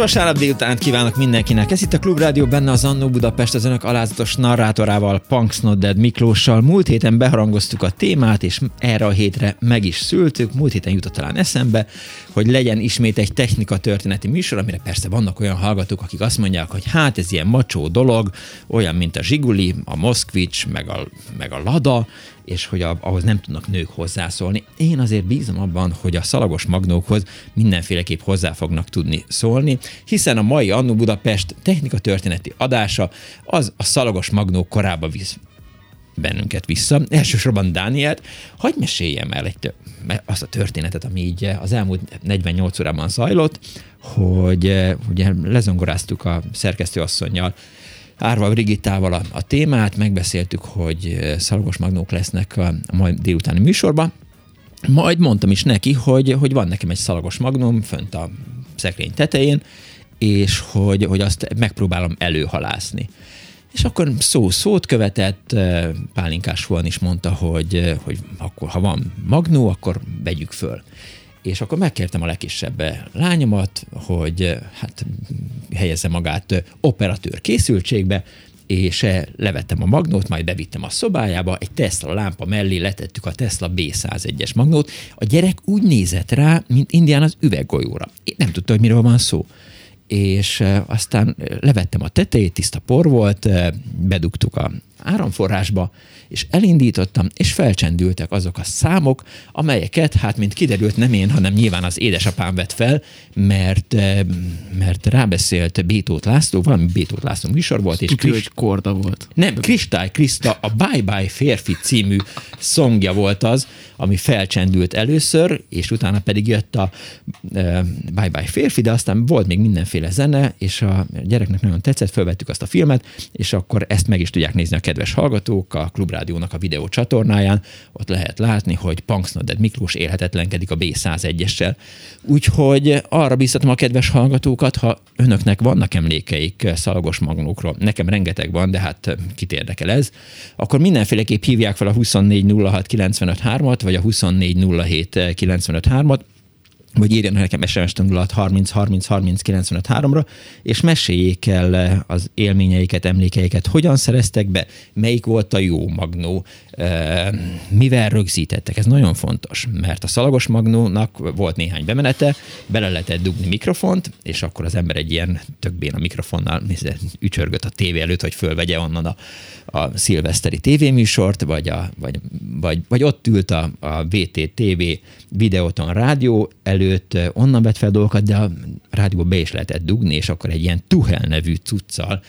Vasárnap délután kívánok mindenkinek. Ez itt a Klubrádió benne az Annó Budapest az önök alázatos narrátorával, Punks Nodded Miklóssal. Múlt héten beharangoztuk a témát, és erre a hétre meg is szültük. Múlt héten jutott talán eszembe, hogy legyen ismét egy technika történeti műsor, amire persze vannak olyan hallgatók, akik azt mondják, hogy hát ez ilyen macsó dolog, olyan, mint a Zsiguli, a Moszkvics, meg a, meg a Lada, és hogy a, ahhoz nem tudnak nők hozzászólni. Én azért bízom abban, hogy a szalagos magnókhoz mindenféleképp hozzá fognak tudni szólni, hiszen a mai Annu Budapest technika történeti adása az a szalagos magnók korába visz bennünket vissza. Elsősorban Dánielt, hagyd meséljem el egy azt a történetet, ami így az elmúlt 48 órában zajlott, hogy ugye lezongoráztuk a szerkesztőasszonynal Árva Brigittával a, a témát, megbeszéltük, hogy szalagos magnók lesznek a, a majd délutáni műsorban, majd mondtam is neki, hogy, hogy van nekem egy szalagos magnum fönt a szekrény tetején, és hogy, hogy azt megpróbálom előhalászni. És akkor szó szót követett, Pálinkás Fuan is mondta, hogy, hogy akkor, ha van magnó, akkor vegyük föl. És akkor megkértem a legkisebb lányomat, hogy hát helyezze magát operatőr készültségbe, és levettem a magnót, majd bevittem a szobájába, egy Tesla lámpa mellé letettük a Tesla B101-es magnót. A gyerek úgy nézett rá, mint Indián az üveggolyóra. Én nem tudta, hogy miről van szó és aztán levettem a tetejét, tiszta por volt, bedugtuk a áramforrásba, és elindítottam, és felcsendültek azok a számok, amelyeket, hát mint kiderült, nem én, hanem nyilván az édesapám vett fel, mert, eh, mert rábeszélt Bétót László, valami Bétót László műsor volt. És Tudja, Krist... Korda volt. Nem, Kristály Krista, a Bye Bye Férfi című szongja volt az, ami felcsendült először, és utána pedig jött a uh, Bye Bye Férfi, de aztán volt még mindenféle zene, és a gyereknek nagyon tetszett, felvettük azt a filmet, és akkor ezt meg is tudják nézni a kedves hallgatók a Klubrádiónak a videó csatornáján, ott lehet látni, hogy Punksnodded Miklós élhetetlenkedik a B101-essel. Úgyhogy arra biztatom a kedves hallgatókat, ha önöknek vannak emlékeik szalagos magnókról, nekem rengeteg van, de hát kit érdekel ez, akkor mindenféleképp hívják fel a 2406953-at, vagy a 2407953-at, vagy írjanak nekem SMS tanulát 30 30 30 95 3-ra, és meséljék el az élményeiket, emlékeiket, hogyan szereztek be, melyik volt a jó magnó, mivel rögzítettek. Ez nagyon fontos, mert a szalagos magnónak volt néhány bemenete, bele lehetett dugni mikrofont, és akkor az ember egy ilyen tökbén a mikrofonnal ücsörgött a tévé előtt, hogy fölvegye onnan a, a szilveszteri tévéműsort, vagy, a, vagy, vagy, vagy ott ült a, a VTTV videóton rádió előtt, onnan vett fel dolgokat, de a rádióba be is lehetett dugni, és akkor egy ilyen Tuhel nevű cuccal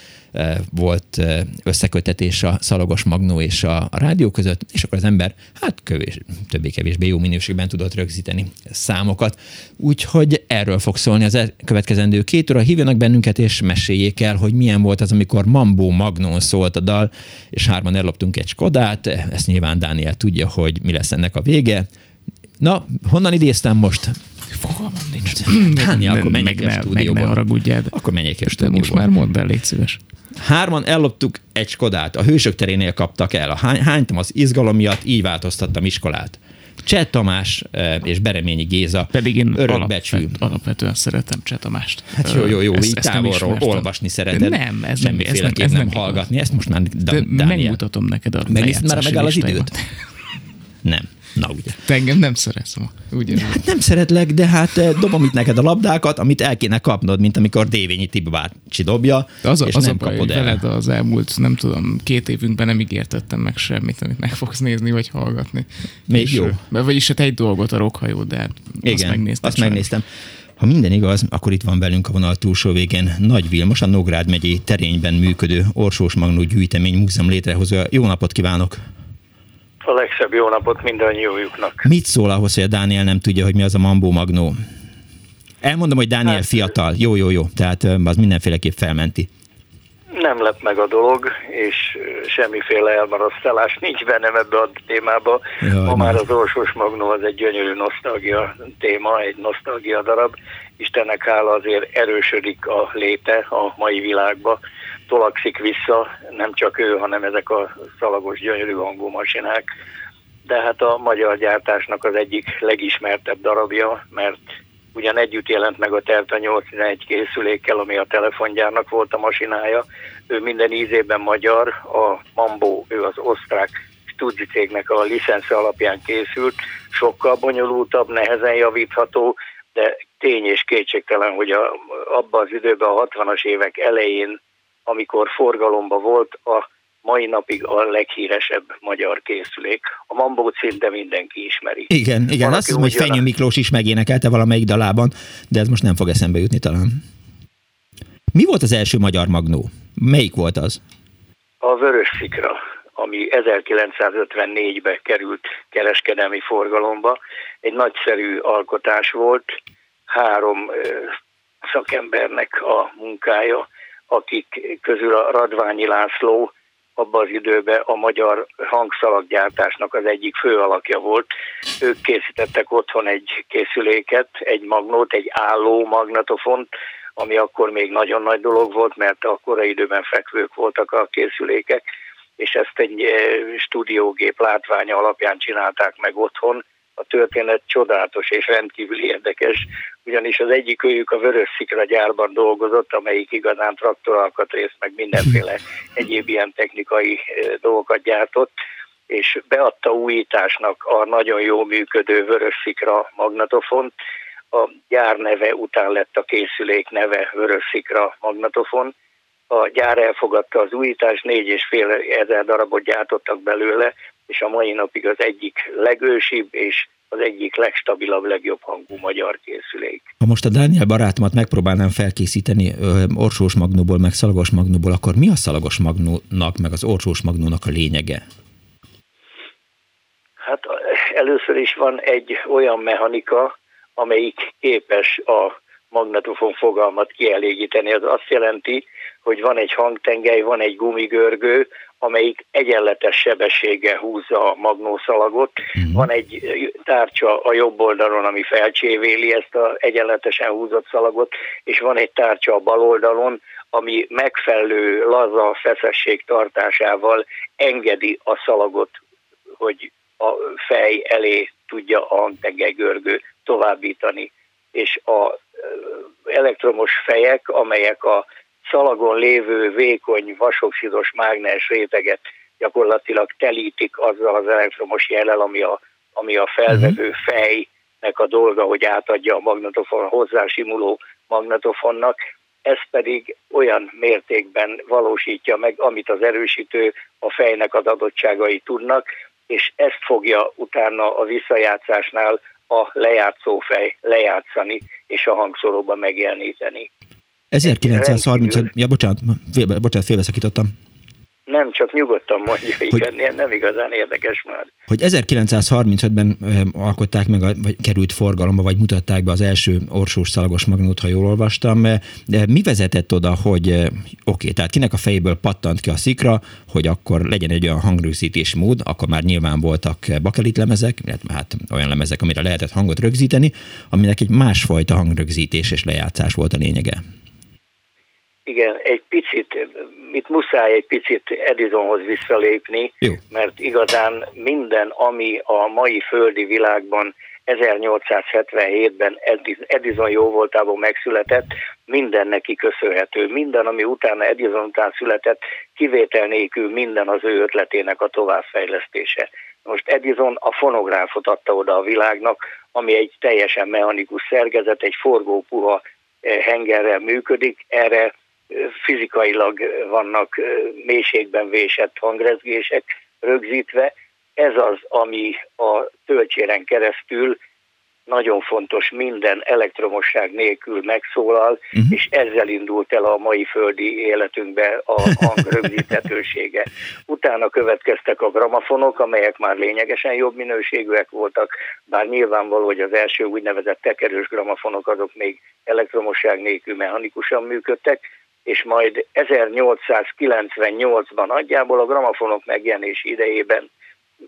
volt összekötetés a szalagos magnó és a, a rádió között, és akkor az ember hát kövés, többé-kevésbé jó minőségben tudott rögzíteni számokat. Úgyhogy erről fog szólni az következendő két óra. Hívjanak bennünket, és meséljék el, hogy milyen volt az, amikor Mambó Magnon szólt a dal, és hárman elloptunk egy Skodát. Ezt nyilván Dániel tudja, hogy mi lesz ennek a vége. Na, honnan idéztem most? Fogalmam nincs. Dániel, akkor menjek a stúdióba. Meg ne haragudjál. Akkor menjek a stúdióba. Most már mondd el, légy szíves. Hárman elloptuk egy Skodát, a Hősök terénél kaptak el. A hány, hánytam az izgalom miatt, így változtattam iskolát. Cseh Tamás eh, és Bereményi Géza Pedig én örökbecsű. alapvet, alapvetően szeretem Cseh Tamást. Hát jó, jó, jó, Ezt- így ezt nem távolról olvasni szereted. Nem, ez nem, ez nem, ez nem, nem hallgatni. Ezt most már De Dániel. megmutatom neked a Megnézted már megáll az időt? Nem. Na ugye. Te engem nem szeretsz ma. Ugye? Hát nem szeretlek, de hát eh, dobom itt neked a labdákat, amit el kéne kapnod, mint amikor Dévényi Tibi bácsi dobja, De az a, és az nem a baj, kapod el. veled az elmúlt, nem tudom, két évünkben nem ígértettem meg semmit, amit meg fogsz nézni, vagy hallgatni. Még És, jó. ö, Vagyis hát egy dolgot a rokhajó, de hát Igen, azt megnéztem. azt megnéztem. Ha minden igaz, akkor itt van velünk a vonal túlsó végén Nagy Vilmos, a Nógrád megyei terényben működő Orsós Magnó Gyűjtemény Múzeum létrehozója. Jó napot kívánok! A legszebb jó napot mindannyiójuknak. Mit szól ahhoz, hogy a Dániel nem tudja, hogy mi az a Mambó Magnó? Elmondom, hogy Dániel Hát- fiatal. Jó, jó, jó. Tehát az mindenféleképp felmenti. Nem lep meg a dolog, és semmiféle elmarasztalás nincs bennem ebbe a témába. Jaj, Ma már az Orsós Magnó az egy gyönyörű nosztalgia téma, egy nosztalgia darab. Istennek hála azért erősödik a léte a mai világba. Tolakszik vissza, nem csak ő, hanem ezek a szalagos, gyönyörű hangú masinák. De hát a magyar gyártásnak az egyik legismertebb darabja, mert ugyan együtt jelent meg a Terta 81 készülékkel, ami a telefongyárnak volt a masinája. Ő minden ízében magyar, a Mambo, ő az osztrák Studi cégnek a licensze alapján készült, sokkal bonyolultabb, nehezen javítható, de tény és kétségtelen, hogy a, abban az időben, a 60-as évek elején, amikor forgalomba volt, a mai napig a leghíresebb magyar készülék. A Mambó szinte mindenki ismeri. Igen, igen. Valaki Azt hiszem, hogy Fenyő Miklós is megénekelte valamelyik dalában, de ez most nem fog eszembe jutni talán. Mi volt az első magyar magnó? Melyik volt az? A Vörös Szikra, ami 1954-ben került kereskedelmi forgalomba, egy nagyszerű alkotás volt, három szakembernek a munkája, akik közül a Radványi László abban az időben a magyar hangszalaggyártásnak az egyik fő alakja volt. Ők készítettek otthon egy készüléket, egy magnót, egy álló magnetofont, ami akkor még nagyon nagy dolog volt, mert a korai időben fekvők voltak a készülékek, és ezt egy eh, stúdiógép látványa alapján csinálták meg otthon. A történet csodálatos és rendkívül érdekes, ugyanis az egyik őjük a Vörös Szikra gyárban dolgozott, amelyik igazán traktoralkatrészt, meg mindenféle egyéb ilyen technikai eh, dolgokat gyártott, és beadta újításnak a nagyon jó működő Vörös Szikra magnetofont, a gyár neve után lett a készülék neve Vörös Szikra magnetofon. A gyár elfogadta az újítást, négy és fél ezer darabot gyártottak belőle, és a mai napig az egyik legősibb és az egyik legstabilabb, legjobb hangú magyar készülék. Ha most a Dániel barátomat megpróbálnám felkészíteni ö, orsós magnóból, meg szalagos magnóból, akkor mi a szalagos magnónak, meg az orsós magnónak a lényege? Hát először is van egy olyan mechanika, amelyik képes a magnetofon fogalmat kielégíteni. Az azt jelenti, hogy van egy hangtengely, van egy gumigörgő, amelyik egyenletes sebességgel húzza a magnószalagot. Mhm. Van egy tárcsa a jobb oldalon, ami felcsévéli ezt a egyenletesen húzott szalagot, és van egy tárcsa a bal oldalon, ami megfelelő laza feszesség tartásával engedi a szalagot, hogy a fej elé tudja a hangtengely görgő továbbítani. És a elektromos fejek, amelyek a szalagon lévő vékony vasoxidos mágnes réteget gyakorlatilag telítik azzal az elektromos jellel, ami a, ami a felvevő fejnek a dolga, hogy átadja a magnetofon hozzásimuló magnetofonnak, ez pedig olyan mértékben valósítja meg, amit az erősítő a fejnek az adottságai tudnak, és ezt fogja utána a visszajátszásnál a lejátszó fej lejátszani, és a hangszóróban megjeleníteni. 1930, ja bocsánat, fél, bocsánat, félbeszakítottam. Nem, csak nyugodtan mondja, Hogy- igen, nem igazán érdekes már. Hogy 1935-ben ö, alkották meg, a- vagy került forgalomba, vagy mutatták be az első orsós szalagos magnót, ha jól olvastam. De mi vezetett oda, hogy oké, tehát kinek a fejéből pattant ki a szikra, hogy akkor legyen egy olyan hangrögzítési mód, akkor már nyilván voltak bakelit lemezek, illetve hát olyan lemezek, amire lehetett hangot rögzíteni, aminek egy másfajta hangrögzítés és lejátszás volt a lényege. Igen, egy picit, itt muszáj egy picit Edisonhoz visszalépni, Jó. mert igazán minden, ami a mai földi világban 1877-ben Edison jó voltából megszületett, minden neki köszönhető. Minden, ami utána Edison után született, kivétel nélkül minden az ő ötletének a továbbfejlesztése. Most Edison a fonográfot adta oda a világnak, ami egy teljesen mechanikus szerkezet, egy forgó puha eh, hengerrel működik, erre fizikailag vannak mélységben vésett hangrezgések rögzítve. Ez az, ami a töltséren keresztül nagyon fontos, minden elektromosság nélkül megszólal, uh-huh. és ezzel indult el a mai földi életünkbe a hang rögzíthetősége. Utána következtek a gramafonok, amelyek már lényegesen jobb minőségűek voltak, bár nyilvánvaló, hogy az első úgynevezett tekerős gramafonok azok még elektromosság nélkül mechanikusan működtek, és majd 1898-ban nagyjából a gramafonok megjelenési idejében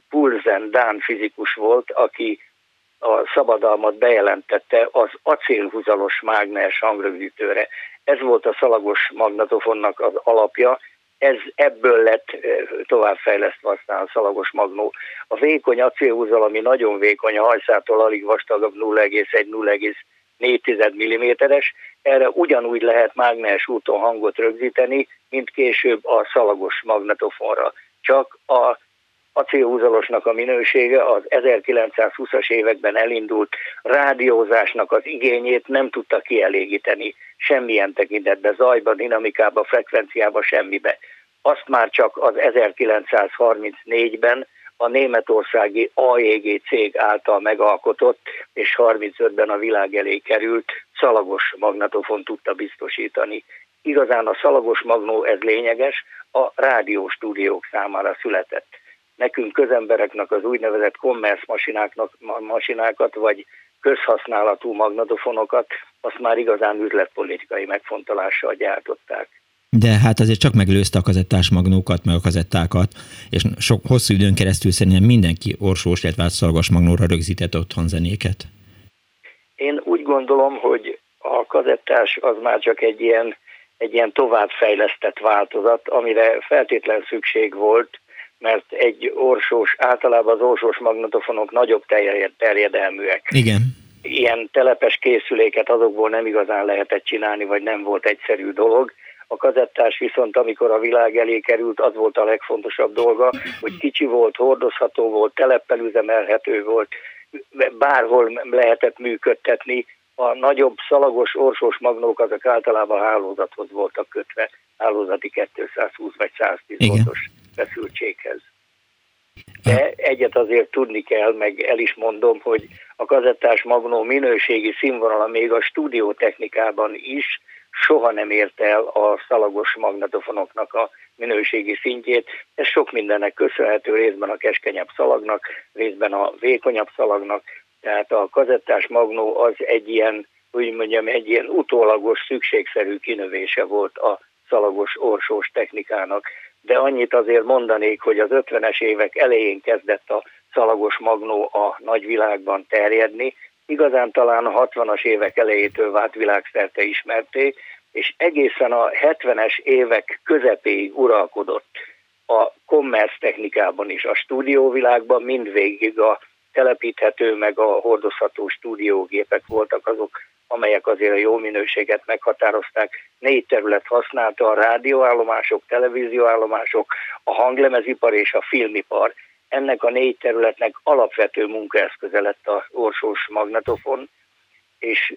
Pulzen Dán fizikus volt, aki a szabadalmat bejelentette az acélhúzalos mágnes hangrögzítőre. Ez volt a szalagos magnetofonnak az alapja, ez ebből lett továbbfejlesztve aztán a szalagos magnó. A vékony acélhúzal, ami nagyon vékony, a hajszától alig vastagabb 0,1-0,4 mm-es, erre ugyanúgy lehet mágnes úton hangot rögzíteni, mint később a szalagos magnetofonra. Csak a acélhúzalosnak a minősége az 1920-as években elindult rádiózásnak az igényét nem tudta kielégíteni semmilyen tekintetbe, zajba, dinamikába, frekvenciába, semmibe. Azt már csak az 1934-ben a németországi AEG cég által megalkotott, és 35-ben a világ elé került szalagos magnetofon tudta biztosítani. Igazán a szalagos magnó ez lényeges, a rádióstúdiók számára született nekünk közembereknek az úgynevezett commerce masináknak, masinákat, vagy közhasználatú magnetofonokat, azt már igazán üzletpolitikai megfontolással gyártották. De hát azért csak meglőzte a kazettás magnókat, meg a kazettákat, és sok hosszú időn keresztül szerintem mindenki orsós, illetve szalgas magnóra rögzített otthon zenéket. Én úgy gondolom, hogy a kazettás az már csak egy ilyen, egy ilyen továbbfejlesztett változat, amire feltétlen szükség volt, mert egy orsós, általában az orsós magnetofonok nagyobb terjedelműek. Igen. Ilyen telepes készüléket azokból nem igazán lehetett csinálni, vagy nem volt egyszerű dolog. A kazettás viszont, amikor a világ elé került, az volt a legfontosabb dolga, hogy kicsi volt, hordozható volt, teleppel üzemelhető volt, bárhol lehetett működtetni. A nagyobb szalagos orsós magnók azok általában hálózathoz voltak kötve, hálózati 220 vagy 110 voltos feszültséghez. De egyet azért tudni kell, meg el is mondom, hogy a kazettás magnó minőségi színvonala még a stúdiótechnikában is soha nem ért el a szalagos magnetofonoknak a minőségi szintjét. Ez sok mindennek köszönhető részben a keskenyebb szalagnak, részben a vékonyabb szalagnak, tehát a kazettás magnó az egy ilyen, úgy mondjam, egy ilyen utólagos, szükségszerű kinövése volt a szalagos orsós technikának. De annyit azért mondanék, hogy az 50-es évek elején kezdett a szalagos magnó a nagyvilágban terjedni, igazán talán a 60-as évek elejétől vált világszerte ismerté, és egészen a 70-es évek közepéig uralkodott a commerce technikában is, a stúdióvilágban mindvégig a telepíthető meg a hordozható stúdiógépek voltak azok, amelyek azért a jó minőséget meghatározták. Négy terület használta a rádióállomások, televízióállomások, a hanglemezipar és a filmipar. Ennek a négy területnek alapvető munkaeszköze lett a orsós magnetofon, és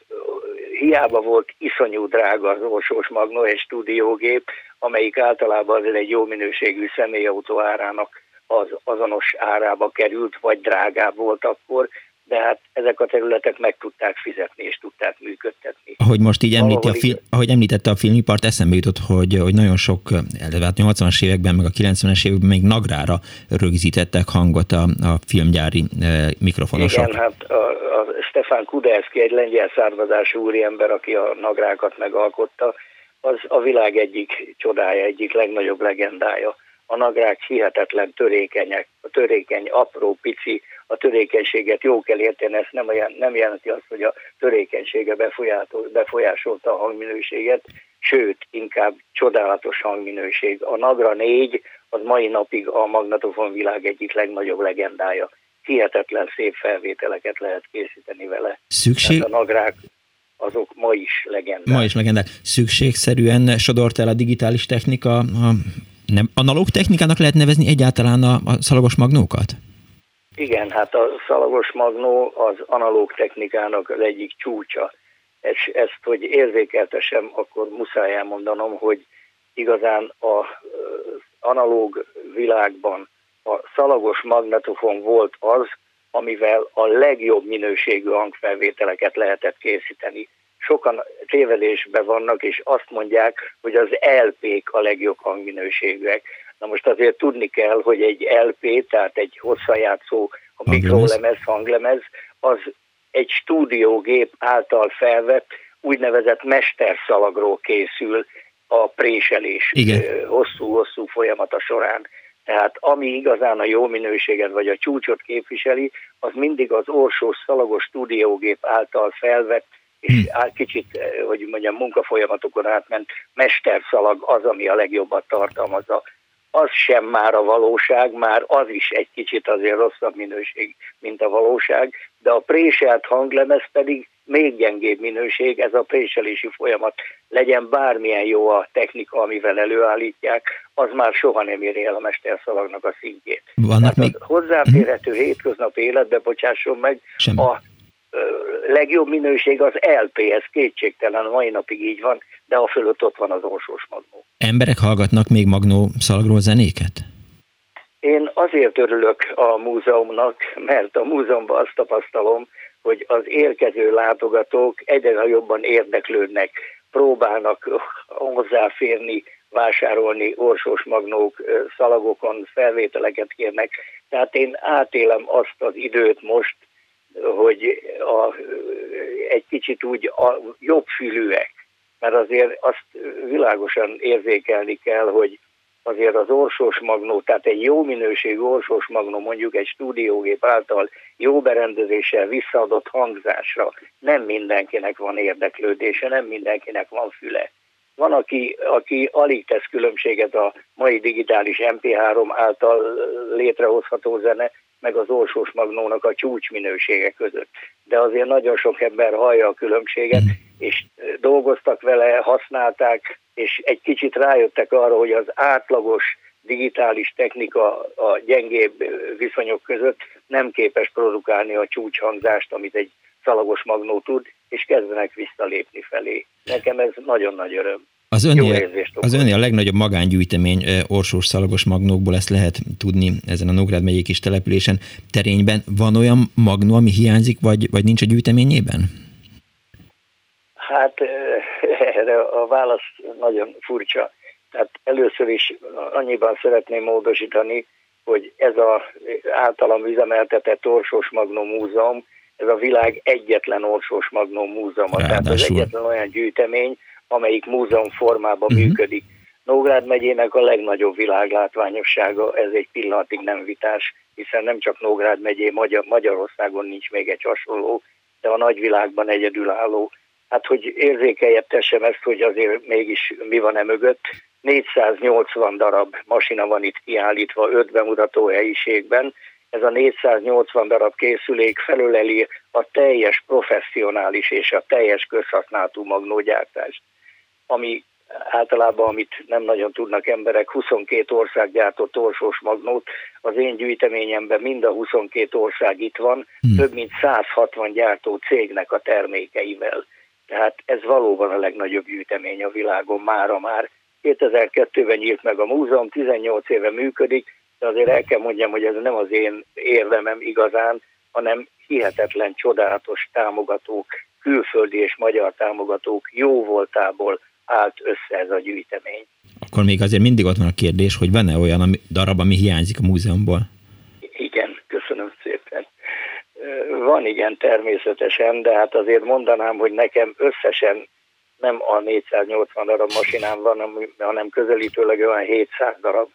hiába volt iszonyú drága az orsós magnó egy stúdiógép, amelyik általában az egy jó minőségű személyautó árának az azonos árába került, vagy drágább volt akkor, de hát ezek a területek meg tudták fizetni és tudták működtetni. Ahogy most így említi a film, ahogy említette a filmipart, eszembe jutott, hogy, hogy nagyon sok, hát 80-as években, meg a 90-es években még nagrára rögzítettek hangot a, a filmgyári e, mikrofonosok. Igen, hát a, a Stefan Kudelski, egy lengyel származású úriember, aki a nagrákat megalkotta, az a világ egyik csodája, egyik legnagyobb legendája. A nagrák hihetetlen törékenyek, törékeny, apró, pici, a törékenységet jó kell érteni, ez nem, olyan, nem jelenti azt, hogy a törékenysége befolyásolta a hangminőséget, sőt, inkább csodálatos hangminőség. A Nagra 4 az mai napig a magnetofon világ egyik legnagyobb legendája. Hihetetlen szép felvételeket lehet készíteni vele. Szükség... Tehát a Nagrák azok ma is legendák. Ma is legendák. Szükségszerűen sodort el a digitális technika, a nem, analóg technikának lehet nevezni egyáltalán a, a szalagos magnókat? Igen, hát a szalagos magnó az analóg technikának az egyik csúcsa. Ezt, ezt hogy érzékeltesem, akkor muszáj elmondanom, hogy igazán az analóg világban a szalagos magnetofon volt az, amivel a legjobb minőségű hangfelvételeket lehetett készíteni. Sokan tévedésben vannak, és azt mondják, hogy az LP-k a legjobb hangminőségűek. Na most azért tudni kell, hogy egy LP, tehát egy hosszajátszó a mikrolemez, hanglemez, az egy stúdiógép által felvett úgynevezett mesterszalagról készül a préselés hosszú-hosszú folyamata során. Tehát ami igazán a jó minőséget vagy a csúcsot képviseli, az mindig az orsós szalagos stúdiógép által felvett, és hmm. kicsit, hogy mondjam, munkafolyamatokon átment mesterszalag az, ami a legjobbat tartalmazza. Az sem már a valóság, már az is egy kicsit azért rosszabb minőség, mint a valóság, de a préselt hanglemez pedig még gyengébb minőség, ez a préselési folyamat legyen bármilyen jó a technika, amivel előállítják, az már soha nem éri el a mesterszalagnak a szintjét. Vannak még... hozzáférhető hmm. hétköznapi életbe bocsásson meg, Semmi. a legjobb minőség az LP, ez kétségtelen, a mai napig így van, de a fölött ott van az orsós magnó. Emberek hallgatnak még magnó szalagról zenéket? Én azért örülök a múzeumnak, mert a múzeumban azt tapasztalom, hogy az érkező látogatók egyre jobban érdeklődnek, próbálnak hozzáférni, vásárolni orsós magnók szalagokon, felvételeket kérnek. Tehát én átélem azt az időt most, hogy a, egy kicsit úgy a jobb fülűek, mert azért azt világosan érzékelni kell, hogy azért az orsós magnó, tehát egy jó minőségű orsós magnó mondjuk egy stúdiógép által jó berendezéssel visszaadott hangzásra nem mindenkinek van érdeklődése, nem mindenkinek van füle. Van, aki, aki alig tesz különbséget a mai digitális MP3 által létrehozható zene, meg az orsós magnónak a csúcsminősége között. De azért nagyon sok ember hallja a különbséget, és dolgoztak vele, használták, és egy kicsit rájöttek arra, hogy az átlagos digitális technika a gyengébb viszonyok között nem képes produkálni a csúcshangzást, amit egy szalagos magnó tud, és kezdenek visszalépni felé. Nekem ez nagyon nagy öröm. Az önnél, az önnél a legnagyobb magángyűjtemény orsós szalagos magnókból, ezt lehet tudni ezen a Nógrád megyei kis településen terényben. Van olyan magnó, ami hiányzik, vagy, vagy nincs a gyűjteményében? Hát erre a válasz nagyon furcsa. Tehát először is annyiban szeretném módosítani, hogy ez az általam üzemeltetett Orsós Magnó Múzeum, ez a világ egyetlen Orsós Magnó Múzeuma. Tehát ez egyetlen olyan gyűjtemény, amelyik múzeum formában uh-huh. működik. Nógrád megyének a legnagyobb világlátványossága, ez egy pillanatig nem vitás, hiszen nem csak Nógrád megyé, Magyar, Magyarországon nincs még egy hasonló, de a nagyvilágban egyedülálló. Hát, hogy érzékeljettessem ezt, hogy azért mégis mi van e mögött. 480 darab masina van itt kiállítva, öt bemutató helyiségben. Ez a 480 darab készülék felöleli a teljes professzionális és a teljes közhasználtú magnógyártást ami általában, amit nem nagyon tudnak emberek, 22 ország gyártott orsós magnót, az én gyűjteményemben mind a 22 ország itt van, hmm. több mint 160 gyártó cégnek a termékeivel. Tehát ez valóban a legnagyobb gyűjtemény a világon mára már. 2002-ben nyílt meg a múzeum, 18 éve működik, de azért el kell mondjam, hogy ez nem az én érdemem igazán, hanem hihetetlen, csodálatos támogatók, külföldi és magyar támogatók jó voltából állt össze ez a gyűjtemény. Akkor még azért mindig ott van a kérdés, hogy van-e olyan ami, darab, ami hiányzik a múzeumból? Igen, köszönöm szépen. Van igen, természetesen, de hát azért mondanám, hogy nekem összesen nem a 480 darab masinám van, hanem közelítőleg olyan 700 darab.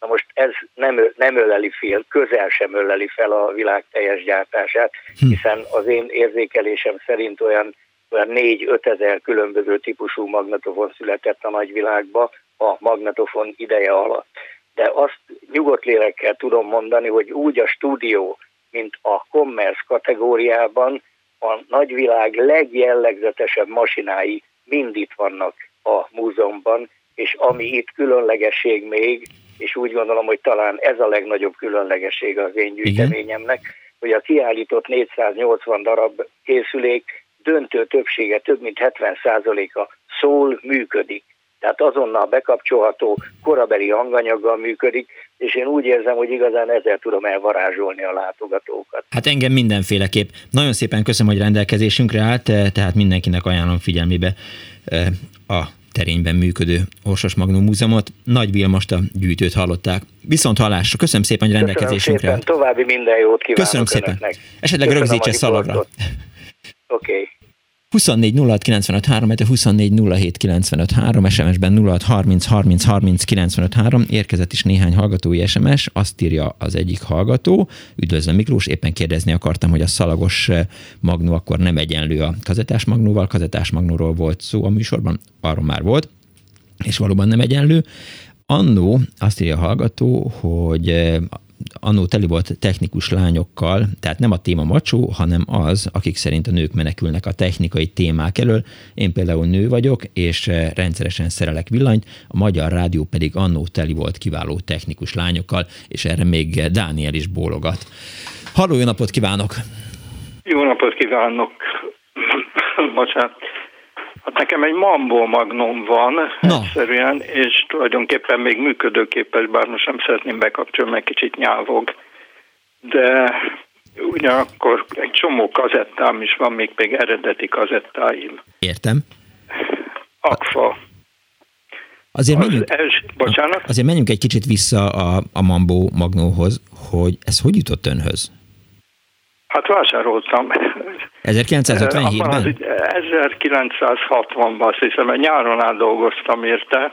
Na most ez nem, nem öleli fel, közel sem öleli fel a világ teljes gyártását, hm. hiszen az én érzékelésem szerint olyan olyan 4-5 ezer különböző típusú magnetofon született a nagyvilágba a magnetofon ideje alatt. De azt nyugodt lélekkel tudom mondani, hogy úgy a stúdió, mint a commerce kategóriában a nagyvilág legjellegzetesebb masinái mind itt vannak a múzeumban, és ami itt különlegesség még, és úgy gondolom, hogy talán ez a legnagyobb különlegesség az én gyűjteményemnek, Igen. hogy a kiállított 480 darab készülék döntő többsége, több mint 70%-a szól, működik. Tehát azonnal bekapcsolható, korabeli hanganyaggal működik, és én úgy érzem, hogy igazán ezzel tudom elvarázsolni a látogatókat. Hát engem mindenféleképp. Nagyon szépen köszönöm, hogy rendelkezésünkre állt, tehát mindenkinek ajánlom figyelmébe eh, a terényben működő Orsos Magnum Múzeumot. Nagy Vilmost a gyűjtőt hallották. Viszont hallásra. Köszönöm szépen, hogy rendelkezésünkre állt. További minden jót kívánok Köszönöm szépen. Önöknek. Esetleg rögzítse szalagra. Oké. Okay. 24 06 95 3, 24 07 95 3, SMS-ben 06 30 30 30 95 3, érkezett is néhány hallgatói SMS, azt írja az egyik hallgató, üdvözlöm Miklós, éppen kérdezni akartam, hogy a szalagos eh, magnó akkor nem egyenlő a kazetás magnóval, kazetás magnóról volt szó a műsorban, arról már volt, és valóban nem egyenlő. Annó azt írja a hallgató, hogy eh, annó teli volt technikus lányokkal, tehát nem a téma macsó, hanem az, akik szerint a nők menekülnek a technikai témák elől. Én például nő vagyok, és eh, rendszeresen szerelek villanyt, a Magyar Rádió pedig annó teli volt kiváló technikus lányokkal, és erre még Dániel is bólogat. Halló, jó napot kívánok! Jó napot kívánok! Bocsánat. Hát nekem egy Mambo Magnum van, no. egyszerűen, és tulajdonképpen még működőképes, bár most nem szeretném bekapcsolni, mert kicsit nyávog. De ugyanakkor egy csomó kazettám is van, még még eredeti kazettáim. Értem. Akfa. Azért menjünk, az els, bocsánat? Azért menjünk egy kicsit vissza a, a Mambo Magnóhoz, hogy ez hogy jutott önhöz? Hát vásároltam. 1957-ben? 1960-ban, azt hiszem, mert nyáron át dolgoztam érte,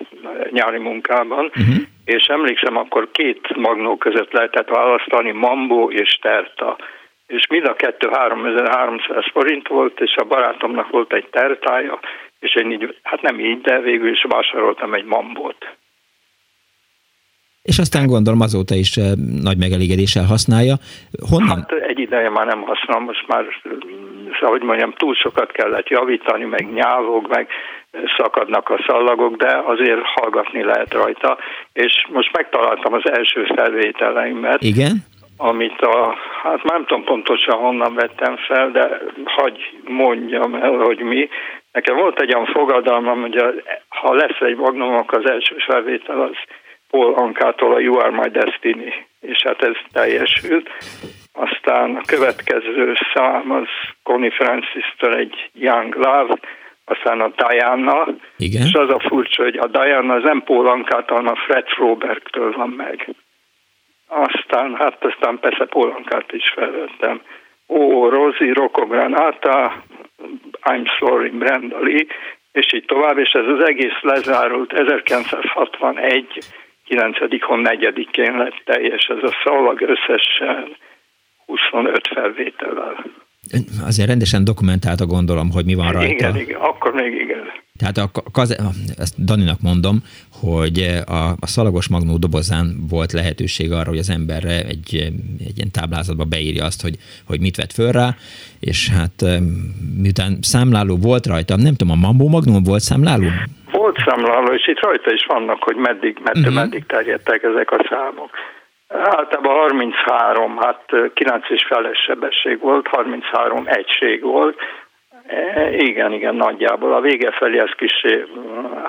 nyári munkában, uh-huh. és emlékszem, akkor két magnó között lehetett választani, Mambo és Terta. És mind a kettő 3300 forint volt, és a barátomnak volt egy tertája, és én így, hát nem így, de végül is vásároltam egy Mambót és aztán gondolom azóta is eh, nagy megelégedéssel használja. Honnan? Hát egy ideje már nem használom, most már, szóval, hogy mondjam, túl sokat kellett javítani, meg nyávog, meg szakadnak a szallagok, de azért hallgatni lehet rajta, és most megtaláltam az első felvételeimet. Igen? amit a, hát nem tudom pontosan honnan vettem fel, de hagy mondjam el, hogy mi. Nekem volt egy olyan fogadalmam, hogy a, ha lesz egy magnum, az első felvétel az Paul Ankától a You Are My Destiny, és hát ez teljesült. Aztán a következő szám az Connie Francis-től egy Young Love, aztán a Diana, Igen? és az a furcsa, hogy a Diana az nem Paul Ankától, hanem a Fred Frobergtől van meg. Aztán, hát aztán persze Paul Ankát is felvettem. Ó, Rosie, Rocco Granata, I'm Sorry, Brenda Lee, és így tovább, és ez az egész lezárult 1961 9-hon, 4-én lett teljes ez a szalag összesen 25 felvétellel. Azért rendesen dokumentálta gondolom, hogy mi van rajta. Igen, igen, akkor még igen. Tehát a, ezt Daninak mondom, hogy a, a szalagos magnó dobozán volt lehetőség arra, hogy az emberre egy, egy ilyen táblázatba beírja azt, hogy, hogy mit vett föl rá, és hát miután számláló volt rajta, nem tudom, a Mambo Magnum volt számláló? Volt számláló, és itt rajta is vannak, hogy meddig, meddig, uh-huh. meddig terjedtek ezek a számok. Általában 33, hát 9 és feles sebesség volt, 33 egység volt. E, igen, igen, nagyjából. A vége felé ez kis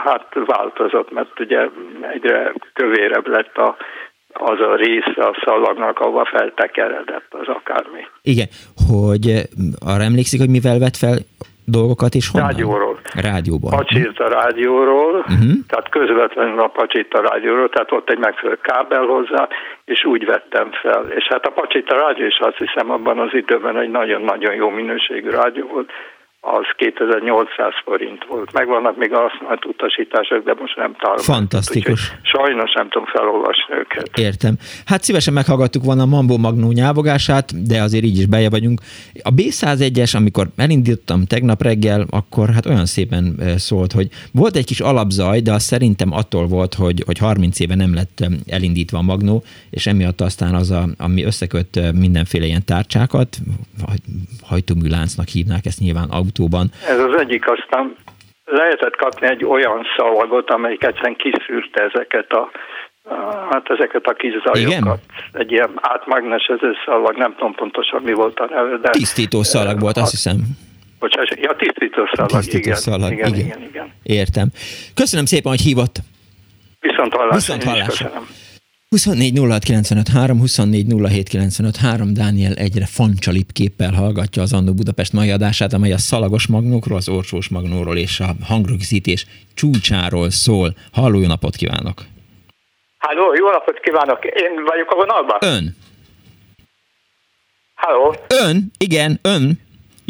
hát változott, mert ugye egyre kövérebb lett a, az a része a szalagnak, ahova feltekeredett az akármi. Igen, hogy arra emlékszik, hogy mivel vett fel dolgokat, és honnan? Rádióról. Rádióban. Pacsirta rádióról, uh-huh. tehát közvetlenül a Pacsirta rádióról, tehát ott egy megfelelő kábel hozzá, és úgy vettem fel. És hát a Pacsirta rádió is azt hiszem abban az időben egy nagyon-nagyon jó minőségű rádió volt, az 2800 forint volt. Megvannak még a használt utasítások, de most nem találom. Fantasztikus. sajnos nem tudom felolvasni őket. Értem. Hát szívesen meghallgattuk volna a Mambo Magnó nyávogását, de azért így is beje vagyunk. A B101-es, amikor elindítottam tegnap reggel, akkor hát olyan szépen szólt, hogy volt egy kis alapzaj, de az szerintem attól volt, hogy, hogy 30 éve nem lett elindítva a Magnó, és emiatt aztán az, a, ami összeköt mindenféle ilyen tárcsákat, hajtóműláncnak hívnák ezt nyilván autóban. Ez az egyik, aztán lehetett kapni egy olyan szalagot, amelyik egyszerűen kiszűrte ezeket a Hát ezeket a kis zajokat. Igen? Egy ilyen átmágnesező szalag, nem tudom pontosan mi volt a neve, de... Tisztító szalag volt, azt hiszem. Bocsás, ja, tisztító szalag, tisztító igen, szalag. Igen, igen, igen, igen. Értem. Köszönöm szépen, hogy hívott. Viszont hallásra. Viszont hallásra. 24 3, 24 3, Dániel egyre fancsalip képpel hallgatja az Annó Budapest mai adását, amely a szalagos magnókról, az orsós magnóról és a hangrögzítés csúcsáról szól. Halló, jó napot kívánok! Halló, jó napot kívánok! Én vagyok a vonalban? Ön. Halló? Ön? Igen, ön.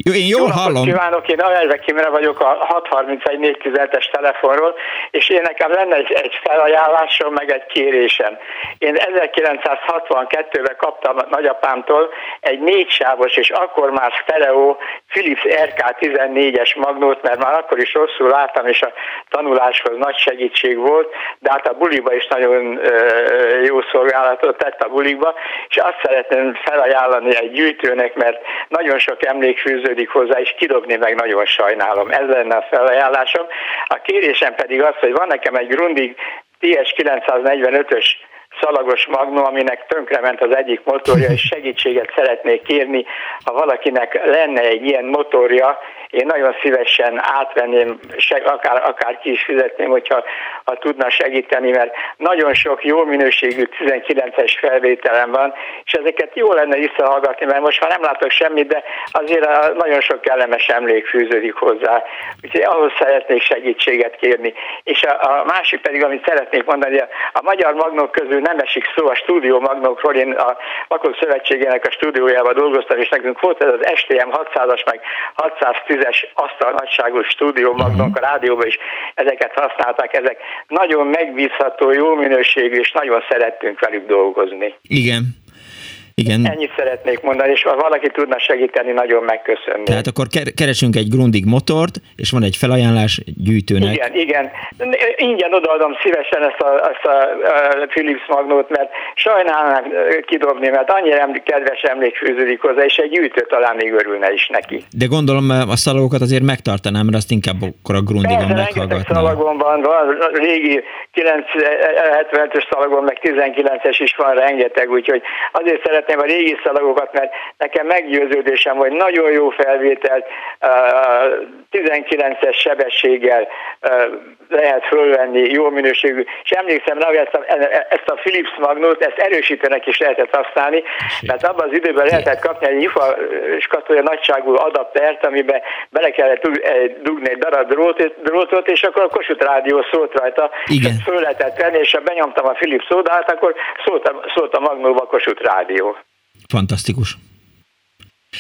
Én jól Jó hallom. kívánok, én Alelve Kimre vagyok a 631 es telefonról, és én nekem lenne egy, egy felajánlásom, meg egy kérésem. Én 1962-ben kaptam nagyapámtól egy négysávos, és akkor már stereo Philips RK14-es magnót, mert már akkor is rosszul láttam, és a tanuláshoz nagy segítség volt, de hát a buliba is nagyon jó szolgálatot tett a buliba, és azt szeretném felajánlani egy gyűjtőnek, mert nagyon sok emlék fűződik hozzá, és kidobni meg nagyon sajnálom. Ez lenne a felajánlásom. A kérésem pedig az, hogy van nekem egy Grundig TS 945-ös szalagos magnó, aminek tönkrement az egyik motorja, és segítséget szeretnék kérni, ha valakinek lenne egy ilyen motorja, én nagyon szívesen átvenném, akár, akár ki is fizetném, hogyha ha tudna segíteni, mert nagyon sok jó minőségű 19-es felvételem van, és ezeket jó lenne visszahallgatni, mert most már nem látok semmit, de azért nagyon sok kellemes emlék fűződik hozzá. Úgyhogy ahhoz szeretnék segítséget kérni. És a, a másik pedig, amit szeretnék mondani, a, a magyar magnók közül nem esik szó a stúdió magnókról, én a Vakok Szövetségének a stúdiójában dolgoztam, és nekünk volt ez az STM 600-as, meg 610-es asztal nagyságú stúdió magnók a rádióban is ezeket használták, ezek nagyon megbízható, jó minőségű, és nagyon szerettünk velük dolgozni. Igen. Igen. Ennyit szeretnék mondani, és ha valaki tudna segíteni, nagyon megköszönni. Tehát akkor keresünk egy Grundig motort, és van egy felajánlás gyűjtőnek. Igen, igen. Ingyen odaadom szívesen ezt a, ezt a, a Philips magnót, mert sajnálnám kidobni, mert annyira kedves emlék fűződik hozzá, és egy gyűjtő talán még örülne is neki. De gondolom a szalagokat azért megtartanám, mert azt inkább akkor a Grundigon meghallgatnám. szalagom van, van régi 975-ös szalagon, meg 19-es is van rengeteg, úgyhogy azért szeretném szeretném a régi szalagokat, mert nekem meggyőződésem, hogy nagyon jó felvételt 19-es sebességgel lehet fölvenni, jó minőségű. És emlékszem rá, hogy ezt a, ezt a Philips Magnót, ezt erősítőnek is lehetett használni, mert abban az időben lehetett kapni egy IFA skatolja nagyságú adaptert, amiben bele kellett dugni egy darab drótot, drótot és akkor a Kossuth Rádió szólt rajta, Igen. föl lehetett venni, és ha benyomtam a Philips szódát, akkor szólt a, szólt a Magnóba a Kossuth Rádió. Fantasztikus.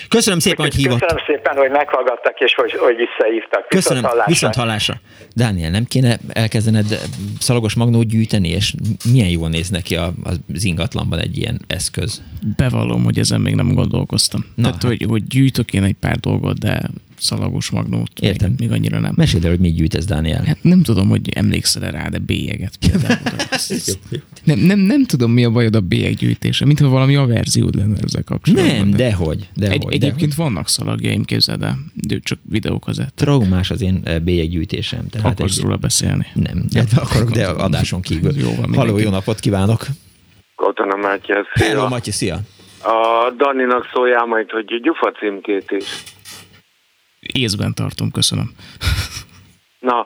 Köszönöm szépen, hogy hívott. Köszönöm szépen, hogy meghallgattak, és hogy, hogy visszahívtak. Köszönöm, viszont hallásra. viszont hallásra. Dániel, nem kéne elkezdened szalagos magnót gyűjteni, és milyen jól néz neki az ingatlanban egy ilyen eszköz? Bevallom, hogy ezen még nem gondolkoztam. Na, Tehát, hát. hogy, hogy gyűjtök én egy pár dolgot, de szalagos magnót. Értem. Még, még annyira nem. Mesélj el, hogy mit gyűjtesz, Dániel. Hát nem tudom, hogy emlékszel rá, de bélyeget például. nem, nem, nem tudom, mi a bajod a bélyeggyűjtése, mintha valami averziód lenne ezzel kapcsolatban. Nem, dehogy. dehogy Egy, egyébként dehogy. vannak szalagjaim, képzeld el, de csak videókazett. Traumás az én eh, bélyeggyűjtésem. Tehát Akarsz egy... róla beszélni? Nem, de akarok, de adáson kívül. Jó, van, Halló, jó napot kívánok! Katona Mátyás, szia! Hello, Matyi, szia! A Daninak szóljál majd, hogy gyufa címkét is észben tartom, köszönöm. Na,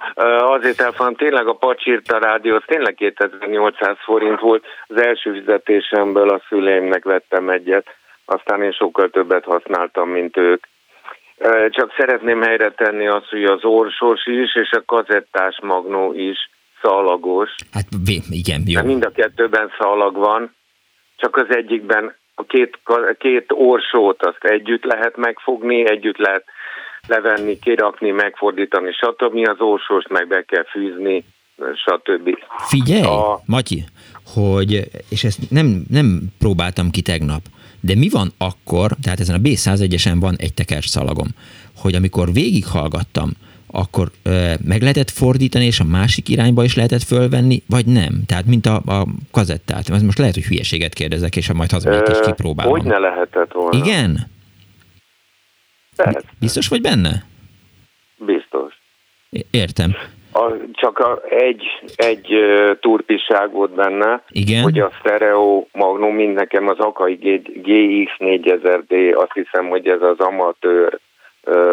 azért elfogom, tényleg a pacsírta rádió, az tényleg 2800 forint volt. Az első fizetésemből a szüleimnek vettem egyet, aztán én sokkal többet használtam, mint ők. Csak szeretném helyre tenni azt, hogy az orsos is, és a kazettás magnó is szalagos. Hát igen, jó. Mind a kettőben szalag van, csak az egyikben a két, két orsót azt együtt lehet megfogni, együtt lehet levenni, kirakni, megfordítani, stb. Az orsóst meg be kell fűzni, stb. Figyelj, a... Matyi, hogy, és ezt nem, nem próbáltam ki tegnap, de mi van akkor, tehát ezen a B101-esen van egy teker szalagom, hogy amikor végighallgattam, akkor ö, meg lehetett fordítani, és a másik irányba is lehetett fölvenni, vagy nem? Tehát, mint a, a kazettát. Ez most lehet, hogy hülyeséget kérdezek, és majd hazamegyek és kipróbálom. Hogy ne lehetett volna? Igen? Persze. Biztos vagy benne? Biztos. Értem. A, csak a, egy, egy uh, turpisság volt benne, Igen? hogy a Stereo Magnum, mind nekem az Akai GX 4000D, azt hiszem, hogy ez az amatőr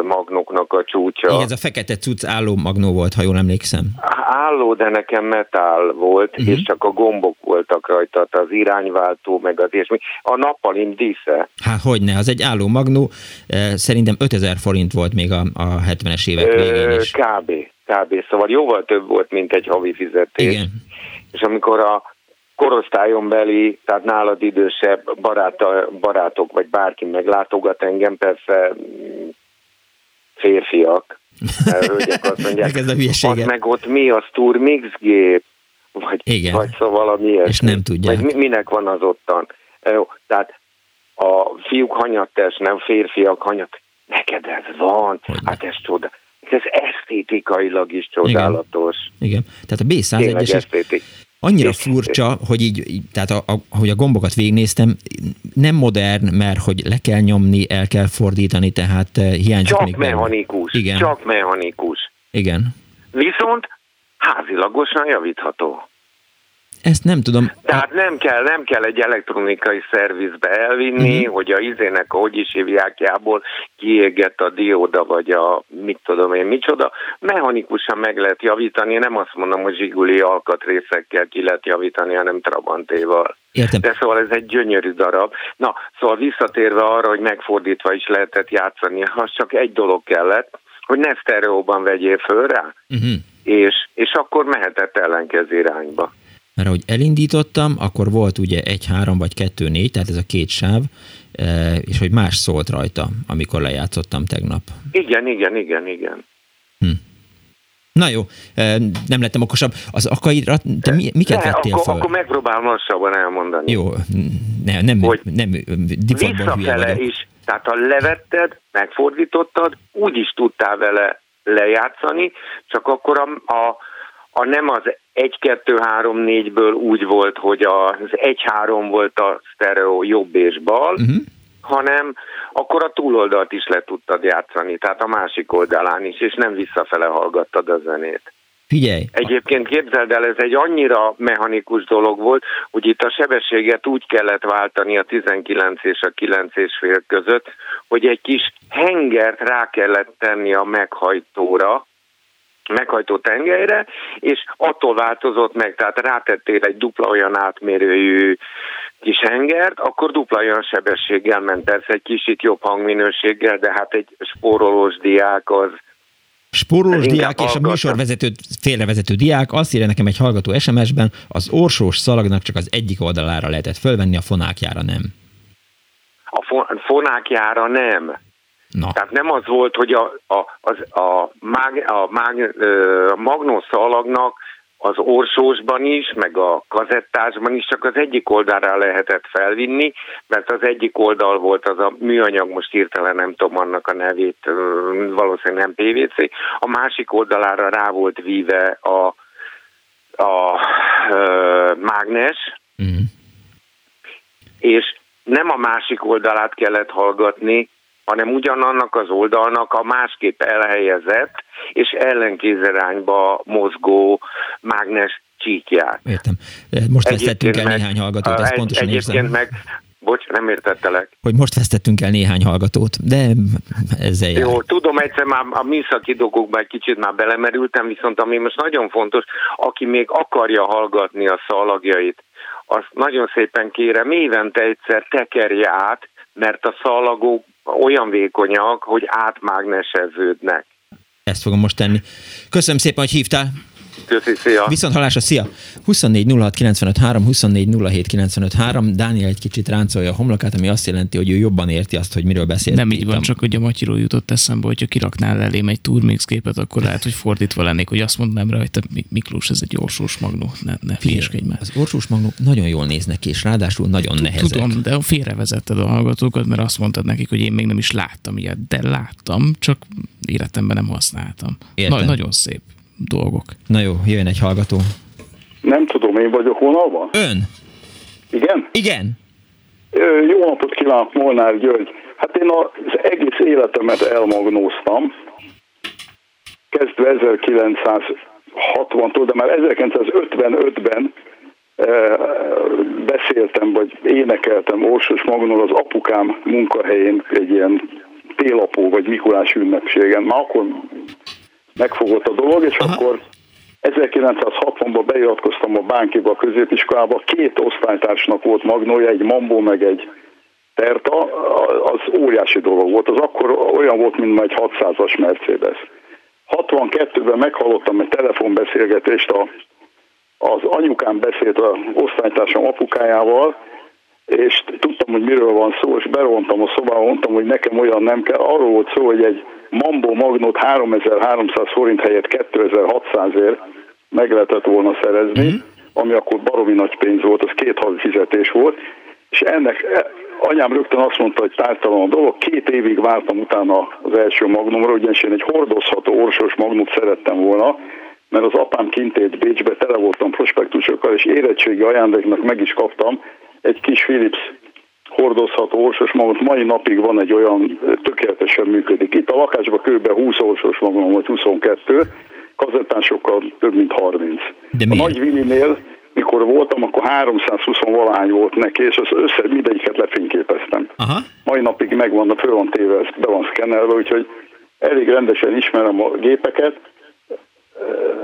magnoknak a csúcsa. Igen, ez a fekete cucc álló magnó volt, ha jól emlékszem. Álló, de nekem metál volt, uh-huh. és csak a gombok voltak rajta, az irányváltó, meg az ilyesmi. A nappalim dísze. Hát hogyne, az egy álló magnó, szerintem 5000 forint volt még a, a 70-es évek végén is. Kb. Kb. Szóval jóval több volt, mint egy havi fizetés. Igen. És amikor a korosztályon beli, tehát nálad idősebb baráta, barátok, vagy bárki meglátogat engem, persze férfiak, hölgyek azt mondják, ez a hülyeséget. meg ott mi az Turmix gép, vagy, Igen. vagy szóval valami ilyesmi. És nem tudják. Vagy minek van az ottan. Jó, tehát a fiúk hanyattes, nem férfiak hanyat. Neked ez van, Hogyne. hát ez csoda. Ez esztétikailag is csodálatos. Igen. Tehát a Tényleg B101-es esztétik. Annyira És- furcsa, hogy így, így tehát a, a, ahogy a gombokat végignéztem, nem modern, mert hogy le kell nyomni, el kell fordítani, tehát eh, hiányzik Csak még mechanikus. Igen. Csak mechanikus. Igen. Viszont házilagosan javítható. Ezt nem tudom. Tehát nem kell, nem kell egy elektronikai szervizbe elvinni, uh-huh. hogy a izének, hogy is hívjákjából kiégett a dióda, vagy a mit tudom én micsoda. Mechanikusan meg lehet javítani, nem azt mondom, hogy zsiguli alkatrészekkel ki lehet javítani, hanem Trabantéval. Értem. De szóval ez egy gyönyörű darab. Na, szóval visszatérve arra, hogy megfordítva is lehetett játszani, az csak egy dolog kellett, hogy ne sztereóban vegyél föl rá, Uh-huh. és, és akkor mehetett ellenkező irányba. Mert ahogy elindítottam, akkor volt ugye egy, három vagy kettő, négy, tehát ez a két sáv, eh, és hogy más szólt rajta, amikor lejátszottam tegnap. Igen, igen, igen, igen. Na jó, eh, nem lettem okosabb. Az akaidra, te mi, miket De, vettél akkor, fel? akkor megpróbálom lassabban elmondani. Jó, nem, nem, Hogy nem divatból hülye vagyok. is, tehát ha levetted, megfordítottad, úgy is tudtál vele lejátszani, csak akkor a, a, a nem az 1-2-3-4-ből úgy volt, hogy az 1-3 volt a stereo jobb és bal, Uh-huh. hanem akkor a túloldalt is le tudtad játszani, tehát a másik oldalán is, és nem visszafele hallgattad a zenét. Figyelj, Egyébként képzeld el, ez egy annyira mechanikus dolog volt, hogy itt a sebességet úgy kellett váltani a 19 és a 9 és fél között, hogy egy kis hengert rá kellett tenni a meghajtóra, meghajtó tengelyre, és attól változott meg, tehát rátettél egy dupla olyan átmérőjű kis hengert, akkor dupla olyan sebességgel ment, persze egy kicsit jobb hangminőséggel, de hát egy spórolós diák az Spórolós diák és a műsorvezető, félrevezető diák azt írja nekem egy hallgató SMS-ben, az orsós szalagnak csak az egyik oldalára lehetett fölvenni, a fonákjára nem. a fo- fonákjára nem. Na, Tehát nem az volt, hogy a, a, az, a, mág, a, mág, a magnószalagnak az orsósban is, meg a kazettásban is csak az egyik oldalra lehetett felvinni, mert az egyik oldal volt az a műanyag, most hirtelen nem tudom annak a nevét, valószínűleg nem PVC, a másik oldalára rá volt víve a, a ö, mágnes, mm. és nem a másik oldalát kellett hallgatni, hanem ugyanannak az oldalnak a másképp elhelyezett és ellenkézirányba mozgó mágnes csíkját. értem. Most vesztettünk el néhány hallgatót, ezt egy- pontosan Egyébként érzem. meg, bocs, nem értettelek. Hogy most vesztettünk el néhány hallgatót, de ezzel jár. Jó, tudom, egyszer már a műszaki dolgokba egy kicsit már belemerültem, viszont ami most nagyon fontos, aki még akarja hallgatni a szalagjait, azt nagyon szépen kérem, évente egyszer tekerje át, mert a szalagok olyan vékonyak, hogy átmágneseződnek. Ezt fogom most tenni. Köszönöm szépen, hogy hívtál. Köszi, szia. Viszont halásra, szia! 24 06 95 3, 24 07 95 3. Dániel egy kicsit ráncolja a homlokát, ami azt jelenti, hogy ő jobban érti azt, hogy miről beszél. Nem így van, csak hogy a Matyiról jutott eszembe, hogyha kiraknál elém egy Turmix képet, akkor lehet, hogy fordítva lennék, hogy azt mondanám rá, hogy te Miklós, ez egy orsós magnó, ne, ne hülyeskedj már. Az orsós magnók nagyon jól néznek ki, és ráadásul nagyon nehezek. Tudom, de félrevezetted a hallgatókat, mert azt mondtad nekik, hogy én még nem is láttam ilyet, de láttam, csak életemben nem használtam. Értem. Na, nagyon szép dolgok. Na jó, jöjjön egy hallgató. Nem tudom, én vagyok vonalban? Ön? Igen? Igen? Ö, Jó napot kívánok, Molnár György. Hát én az egész életemet elmagnóztam, kezdve 1960-tól, de már 1955-ben eh, beszéltem, vagy énekeltem Orsos Magnól az apukám munkahelyén egy ilyen télapó vagy Mikulás ünnepségen. Már akkor megfogott a dolog, és Aha. akkor 1960-ban beiratkoztam a Bánkiba a középiskolába, két osztálytársnak volt magnója, egy Mambó meg egy Terta, az óriási dolog volt. Az akkor olyan volt, mint egy 600-as Mercedes. 62-ben meghallottam egy telefonbeszélgetést, a, az anyukám beszélt az osztálytársam apukájával, és tudtam, hogy miről van szó, és berontam a szobába, mondtam, hogy nekem olyan nem kell. Arról volt szó, hogy egy Mambo Magnót 3300 forint helyett 2600ért meg lehetett volna szerezni, mm-hmm. ami akkor baromi nagy pénz volt, az két havi fizetés volt, és ennek e, anyám rögtön azt mondta, hogy tártalan a dolog, két évig vártam utána az első magnumra, ugyanis én egy hordozható orsos magnót szerettem volna, mert az apám kint élt Bécsbe, tele voltam prospektusokkal, és érettségi ajándéknak meg is kaptam egy kis Philips hordozható orsos magnót. Mai napig van egy olyan, tökéletesen működik. Itt a lakásban kb. 20 orsos magnó, vagy 22, kazettásokkal több mint 30. De a nagy Vilinél, mikor voltam, akkor 320 valány volt neki, és az össze mindegyiket lefényképeztem. Aha. Mai napig megvan, föl van téve, ez be van szkennelve, úgyhogy elég rendesen ismerem a gépeket.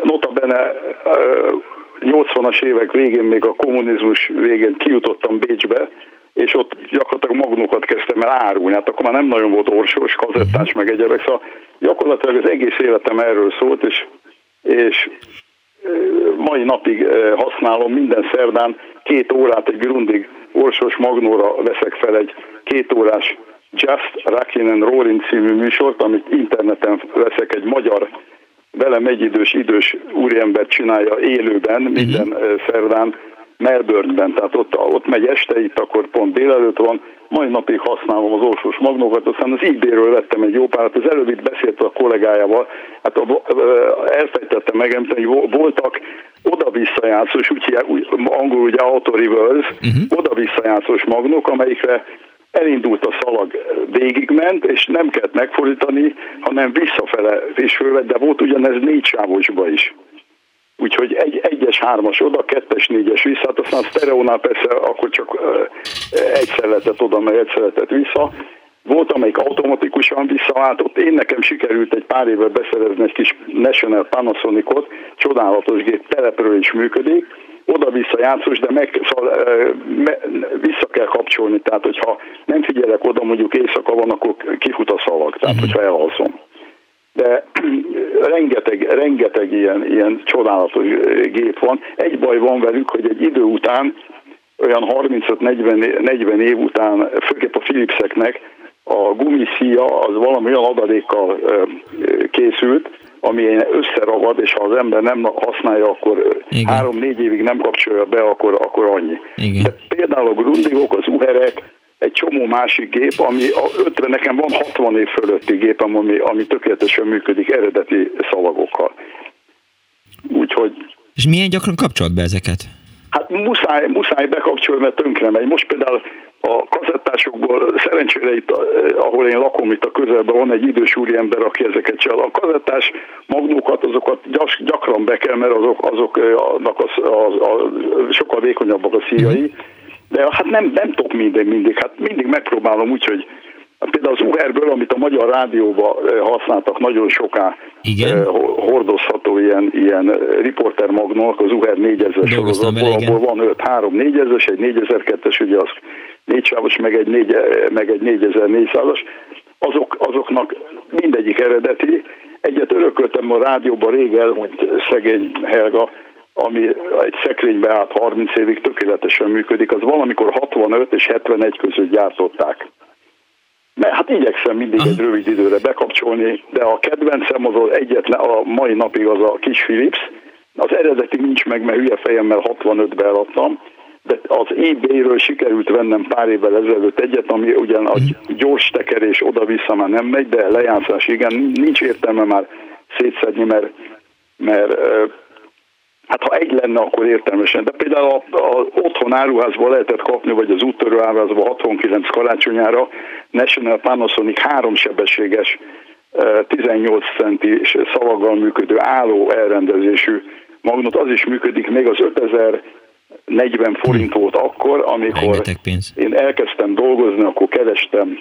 Nota bene 80-as évek végén, még a kommunizmus végén kijutottam Bécsbe, és ott gyakorlatilag magnókat kezdtem el árulni. Hát akkor már nem nagyon volt orsós, kazettás, meg egyebek, szóval gyakorlatilag az egész életem erről szólt, és, és mai napig használom minden szerdán két órát egy grundig orsos magnóra veszek fel egy két órás Just Rockin' and Roaring című műsort, amit interneten veszek egy magyar velem egyidős idős úriember csinálja élőben minden uh-huh. szerdán Melbourneben, tehát ott, ott megy este, itt akkor pont délelőtt van, mai napig használom az orsós magnókat, aztán az eBay-ről vettem egy jó párat, az előbb itt beszélt a kollégájával, hát a, elfejtettem megemlíteni, hogy voltak oda-visszajátszós, úgy, hívják, úgy angolul ugye auto reverse, uh-huh. oda-visszajátszós magnók, amelyikre elindult a szalag, végigment, és nem kellett megfordítani, hanem visszafele is fölvett, de volt ugyanez négy sávosba is. Úgyhogy egy, egyes, hármas oda, kettes, négyes vissza, hát aztán a sztereónál persze akkor csak egyszer lehetett oda, meg egyszer lehetett vissza. Volt, amelyik automatikusan visszaváltott. Én nekem sikerült egy pár évvel beszerezni egy kis National Panasonicot, csodálatos gép, telepről is működik, oda-vissza játszós, de meg, szóval, me, vissza kell kapcsolni, tehát hogyha nem figyelek oda, mondjuk éjszaka van, akkor kifut a szalag, tehát uh-huh. hogyha elalszom. De rengeteg, rengeteg ilyen, ilyen csodálatos gép van. Egy baj van velük, hogy egy idő után, olyan 35-40 év után, főképp a Philipseknek a gumiszia az valami olyan adalékkal készült, ami összeragad, és ha az ember nem használja, akkor három-négy évig nem kapcsolja be, akkor, akkor annyi. Igen. De például a grundigok, az uherek, egy csomó másik gép, ami a 50, nekem van 60 év fölötti gépem, ami, ami tökéletesen működik eredeti szalagokkal. Úgyhogy... És milyen gyakran kapcsolt be ezeket? Hát muszáj, muszáj bekapcsolni, mert tönkre megy. Most például a kazettásokból szerencsére itt, ahol én lakom itt a közelben van egy idős úriember, aki ezeket csinál. A kazettás magnókat, azokat gyakran be kell, mert azok, azok azok az, az, az, sokkal vékonyabbak a szíjai. De hát nem, nem tudok mindig, mindig. Hát mindig megpróbálom úgy, hogy hát például az Uherből, amit a Magyar Rádióban használtak nagyon soká, Igen? hordozható ilyen, ilyen riporter magnók, az Uher 4000 sorozatból, abból van 5, 3 4000-es, egy 4002-es, ugye az négy sávos, meg egy, négy, meg egy 4400-as, azok, azoknak mindegyik eredeti, egyet örököltem a rádióban rég elhunyt szegény Helga, ami egy szekrénybe állt 30 évig tökéletesen működik, az valamikor 65 és 71 között gyártották. Mert hát igyekszem mindig egy rövid időre bekapcsolni, de a kedvencem az, az egyetlen, a mai napig az a kis Philips, az eredeti nincs meg, mert hülye fejemmel 65-be eladtam, de az eBay-ről sikerült vennem pár évvel ezelőtt egyet, ami ugyan a mhm. gyors tekerés oda-vissza már nem megy, de lejátszás igen, nincs értelme már szétszedni, mert, mert hát ha egy lenne, akkor értelmesen. De például a, a otthon áruházban lehetett kapni, vagy az úttörő áruházban 69 karácsonyára National Panasonic háromsebességes 18 centi szavaggal működő álló elrendezésű magnót, az is működik, még az 5000 40 forint volt akkor, amikor én elkezdtem dolgozni, akkor kerestem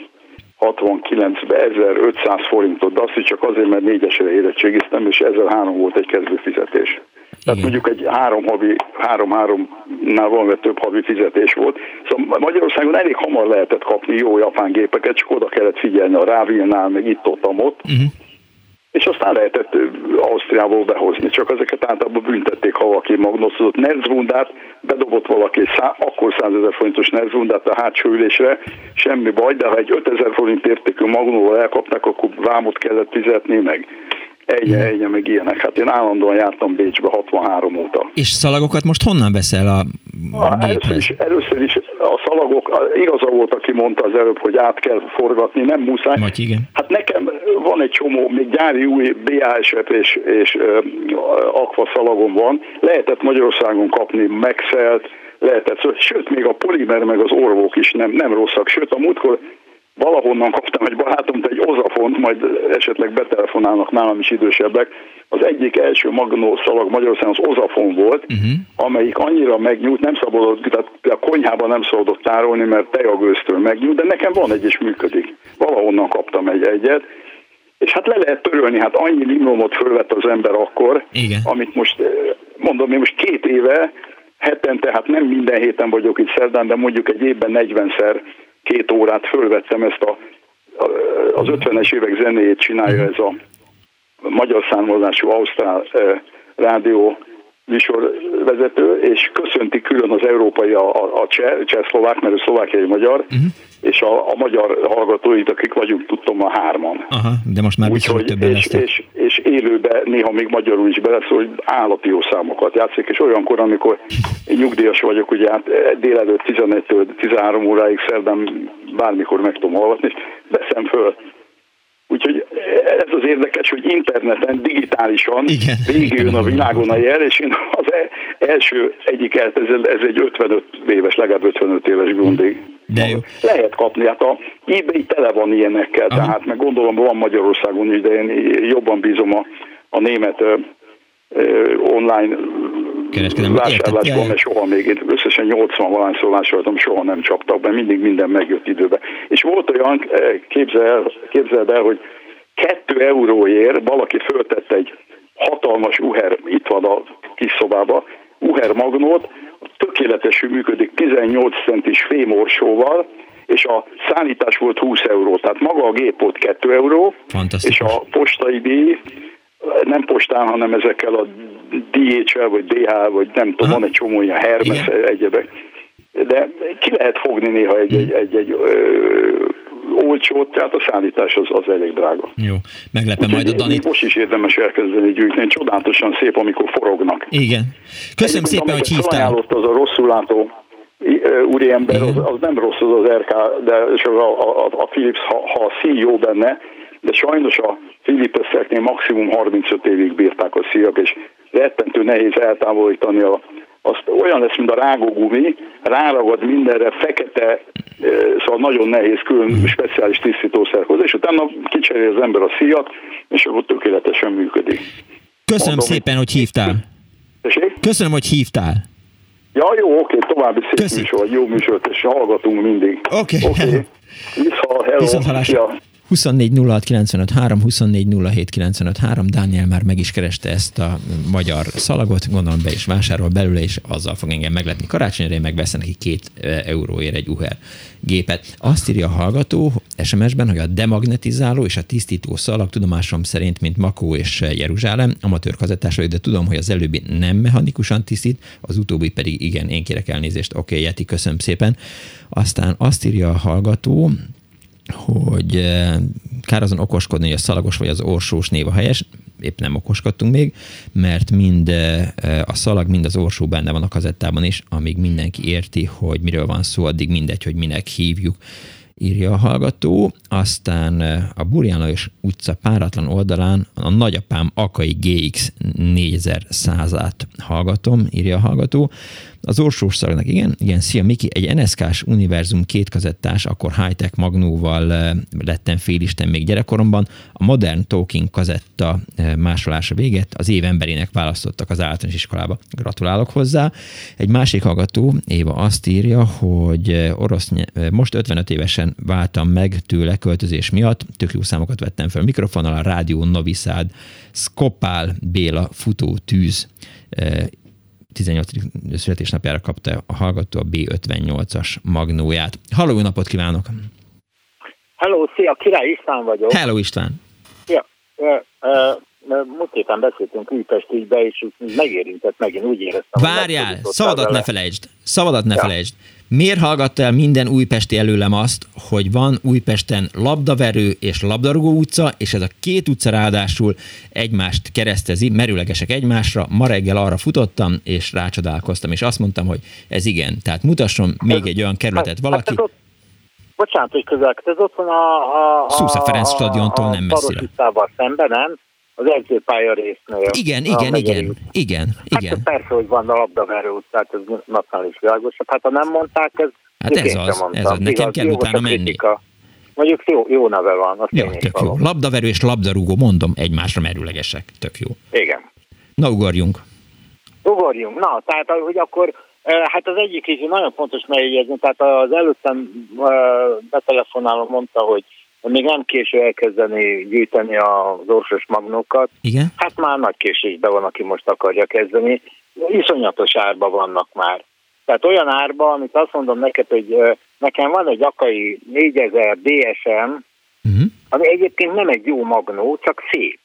69-ben 1500 forintot, de azt is csak azért, mert négyesre érettségiztem, és 1003 volt egy kezdőfizetés. Tehát mondjuk egy három havi, három-háromnál valami több havi fizetés volt. Szóval Magyarországon elég hamar lehetett kapni jó japán gépeket, csak oda kellett figyelni a Rávilnál, meg itt-ott, ott. Uh-huh és aztán lehetett Ausztriából behozni, csak ezeket általában büntették, ha valaki magnosztozott Nerzrundát, bedobott valaki szá, akkor 100 ezer forintos Nerzrundát a hátsó ülésre, semmi baj, de ha egy 5000 forint értékű magnóval elkapták, akkor vámot kellett fizetni meg egy, egy, meg ilyenek. Hát én állandóan jártam Bécsbe 63 óta. És szalagokat most honnan veszel a, a először, is, először is a szalagok, igaza volt, aki mondta az előbb, hogy át kell forgatni, nem muszáj. Majd igen. Hát nekem van egy csomó, még gyári új BASF és, és uh, Aqua szalagom van. Lehetett Magyarországon kapni Maxelt, lehetett, sőt, még a polimer meg az orvók is nem, nem rosszak. Sőt, a múltkor valahonnan kaptam egy barátomtól egy ozafont, majd esetleg betelefonálnak nálam is idősebbek. Az egyik első magnó szalag Magyarországon az ozafon volt, uh-huh. amelyik annyira megnyújt, nem szabadott, tehát a konyhában nem szabadott tárolni, mert tejagőztől megnyújt, de nekem van egy és működik. Valahonnan kaptam egy egyet, és hát le lehet törölni, hát annyi limnomot fölvett az ember akkor, Igen. amit most, eh, mondom, én most két éve, hetente, hát nem minden héten vagyok itt szerdán, de mondjuk egy évben 40-szer két órát fölvettem ezt a, az 50-es évek zenéjét csinálja ez a magyar származású Ausztrál eh, rádió műsorvezető, és köszönti külön az európai, a, a, a cseh, cseh-szlovák, mert ő szlovákiai magyar, uh-huh. És a, a magyar hallgatóit, akik vagyunk, tudtam a hárman. Aha, de most már biztos, hogy többen és, és, és, élőbe néha még magyarul is beleszól, hogy állati jó számokat játszik, és olyankor, amikor én nyugdíjas vagyok, ugye hát délelőtt 11-től 13 óráig szerdán bármikor meg tudom hallgatni, és veszem föl Úgyhogy ez az érdekes, hogy interneten, digitálisan végigjön a világon a jel, és én az e- első egyik ez, ez egy 55 éves, legalább 55 éves grundig. De jó. Lehet kapni, hát a eBay tele van ilyenekkel, Aha. tehát meg gondolom van Magyarországon is, de én jobban bízom a, a német ö, ö, online vásárlásban, mert soha még én összesen 80 valányszor vásároltam, soha nem csaptak be, mindig minden megjött időbe. És volt olyan, képzel, képzeld el, hogy 2 euróért valaki föltett egy hatalmas uher, itt van a kis szobába, uher magnót, tökéletesül működik 18 centis fémorsóval, és a szállítás volt 20 euró, tehát maga a gép volt 2 euró, és a postai díj nem postán, hanem ezekkel a DHL, vagy DH, vagy nem tudom, van egy csomó ilyen Hermes egyebek. De ki lehet fogni néha egy, egy, egy, egy ö, olcsót, tehát a szállítás az, az elég drága. Jó, meglepem majd a Danit. Most is érdemes elkezdeni gyűjteni, csodálatosan szép, amikor forognak. Igen. Köszönöm Egyébként, szépen, hogy hívtál. az a rosszul látó úriember, az, az nem rossz az az RK, de a, a, a Philips, ha, ha a CEO benne, de sajnos a Philips-eknél maximum 35 évig bírták a szíjak, és rettentő nehéz eltávolítani a, azt olyan lesz, mint a rágógumi, ráragad mindenre, fekete, szóval nagyon nehéz külön speciális tisztítószerhoz, és utána kicserél az ember a szíjat, és akkor tökéletesen működik. Köszönöm Mondom, szépen, hogy hívtál. Tessék? Köszönöm, hogy hívtál. Ja, jó, oké, további szép Köszönöm. műsor, jó műsort, és hallgatunk mindig. Oké. Okay. Okay. Viszont, hello. Viszont 24 06 95 3, 24 07 95 3. Dániel már meg is kereste ezt a magyar szalagot, gondolom be is vásárol belőle, és azzal fog engem meglepni. Karácsonyra én megveszem neki két euróért egy Uher gépet. Azt írja a hallgató SMS-ben, hogy a demagnetizáló és a tisztító szalag tudomásom szerint, mint Makó és Jeruzsálem, amatőr kazettás de tudom, hogy az előbbi nem mechanikusan tisztít, az utóbbi pedig igen, én kérek elnézést. Oké, okay, Jeti, köszönöm szépen. Aztán azt írja a hallgató, hogy eh, kár azon okoskodni, hogy a szalagos vagy az orsós név a helyes, épp nem okoskodtunk még, mert mind eh, a szalag, mind az orsó benne van a kazettában is, amíg mindenki érti, hogy miről van szó, addig mindegy, hogy minek hívjuk írja a hallgató. Aztán eh, a Burján utca páratlan oldalán a nagyapám Akai GX 4100-át hallgatom, írja a hallgató. Az orsós szarnak, igen, igen, szia Miki, egy NSK-s univerzum kétkazettás, akkor high-tech magnóval lettem félisten még gyerekkoromban. A Modern Talking kazetta másolása véget, az év emberének választottak az általános iskolába. Gratulálok hozzá. Egy másik hallgató, Éva azt írja, hogy orosz, most 55 évesen váltam meg tőle költözés miatt, tök jó számokat vettem fel mikrofonnal, a Rádió Noviszád, Skopál Béla futó tűz 18. születésnapjára kapta a hallgató a B58-as magnóját. Halló, napot kívánok! Hello, szia, Király István vagyok. Hello István! Ja, múlt héten beszéltünk Újpest ügybe, és megérintett megint, úgy éreztem. Várjál, szavadat ne felejtsd, szavadat ne ja. felejtsd. Miért hallgatta el minden újpesti előlem azt, hogy van Újpesten labdaverő és labdarúgó utca, és ez a két utca ráadásul egymást keresztezi, merőlegesek egymásra. Ma reggel arra futottam, és rácsodálkoztam, és azt mondtam, hogy ez igen. Tehát mutasson még egy olyan kerületet valaki. Hát ott, bocsánat, hogy közel, ez ott van a, a, a Szusza Ferenc stadiontól nem messzire. szemben, nem? Az edzőpálya résznél. Igen, igen, igen, igen, igen. Hát persze, hogy van a labdaverő tehát ez napnál is világosabb. Hát ha nem mondták, ez Hát ez az, ez az, nekem Igaz, kell utána menni. Mondjuk jó, jó neve van. Azt ja, tök jó. Labdaverő és labdarúgó, mondom, egymásra merőlegesek. Tök jó. Igen. Na, ugorjunk. Ugorjunk. Na, tehát, hogy akkor eh, Hát az egyik is nagyon fontos megjegyezni, tehát az előttem eh, betelefonáló mondta, hogy még nem késő elkezdeni gyűjteni az orsos magnókat. Igen? Hát már nagy késésben van, aki most akarja kezdeni. Iszonyatos árba vannak már. Tehát olyan árba, amit azt mondom neked, hogy nekem van egy akai 4000 DSM, uh-huh. ami egyébként nem egy jó magnó, csak szép.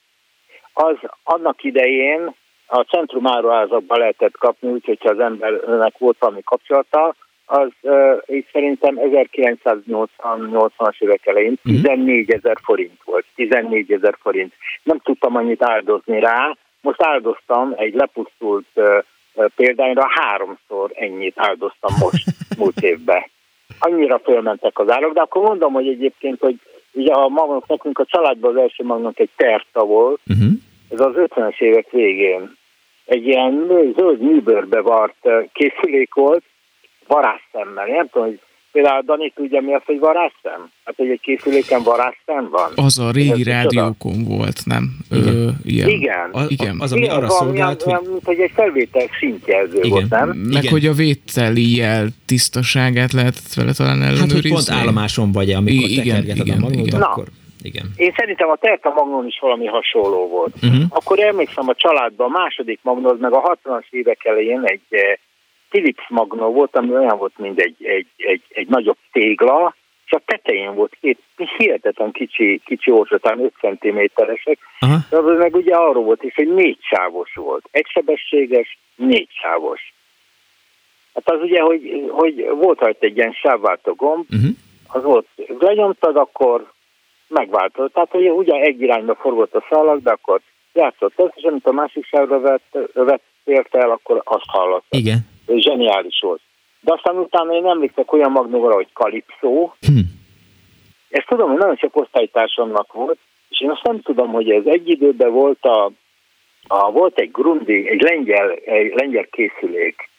Az annak idején a centrum áruházakban lehetett kapni, úgyhogy az embernek volt valami kapcsolata, az uh, így szerintem 1980-as évek elején 14 mhm. ezer forint volt. 14 ezer forint. Nem tudtam annyit áldozni rá. Most áldoztam egy lepusztult uh, példányra, háromszor ennyit áldoztam most, múlt évben. Annyira fölmentek az árak, de akkor mondom, hogy egyébként, hogy ugye a magnok, nekünk a családban az első magnok egy terta volt, uh-huh. ez az 50-es évek végén. Egy ilyen zöld műbőrbe vart készülék volt, varázsszemmel. Nem tudom, hogy például Dani tudja mi az, hogy varázsszem? Hát, hogy egy készüléken varázsszem van. Az a régi rádiókon volt, nem? Igen. Ö, ilyen. Igen. A, igen. Az, ami igen, arra szolgált, hogy... Mint, hogy egy felvétel szintjelző igen. volt, nem? Meg igen. hogy a vételi jel tisztaságát lehetett vele talán ellenőrizni. Hát, hogy pont állomáson vagy, amikor igen, igen, a magnót, igen. akkor... Igen. Én szerintem a Terta Magnon is valami hasonló volt. Uh-huh. Akkor emlékszem a családban, a második Magnon, meg a 60-as évek elején egy eh, Philips Magno volt, ami olyan volt, mint egy, egy, egy, egy nagyobb tégla, és a tetején volt két hihetetlen kicsi, kicsi talán 5 cm-esek, de az meg ugye arról volt is, hogy négy sávos volt. Egysebességes, négy sávos. Hát az ugye, hogy, hogy volt rajta egy ilyen sávváltó gomb, uh-huh. az volt, lenyomtad, akkor megváltozott. Tehát ugye, ugye egy irányba forgott a szalag, de akkor játszott ez, és amit a másik sávra vett, vett érte el, akkor azt hallott. Igen zseniális volt. De aztán utána én emlékszek olyan magnóra, hogy Kalipszó. Hm. Ezt tudom, hogy nagyon sok osztálytársamnak volt, és én azt nem tudom, hogy ez egy időben volt a, a volt egy Grundig, egy lengyel, egy lengyel készülék.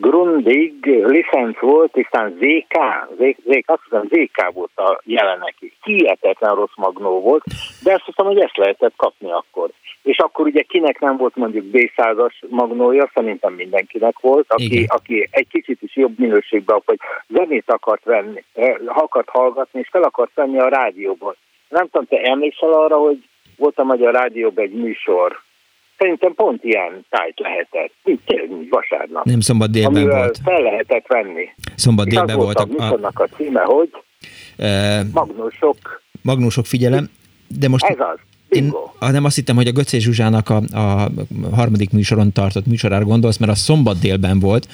Grundig licenc volt, és aztán ZK, ZK, azt hiszem ZK volt a jelenek. Hihetetlen rossz magnó volt, de azt hiszem, hogy ezt lehetett kapni akkor és akkor ugye kinek nem volt mondjuk B100-as magnója, szerintem mindenkinek volt, aki, aki egy kicsit is jobb minőségben, hogy zenét akart venni, eh, akart hallgatni, és fel akart venni a rádióból. Nem tudom, te emlékszel arra, hogy volt a Magyar Rádióban egy műsor, szerintem pont ilyen tájt lehetett, mint tényleg vasárnap. Nem szombat délben volt. fel lehetett venni. Szombat És délben volt. A, a, a címe, hogy e, Magnusok. Magnusok figyelem. De most Ez az. Én nem azt hittem, hogy a Göcé Zsuzsának a, a harmadik műsoron tartott műsorára gondolsz, mert a szombat délben volt,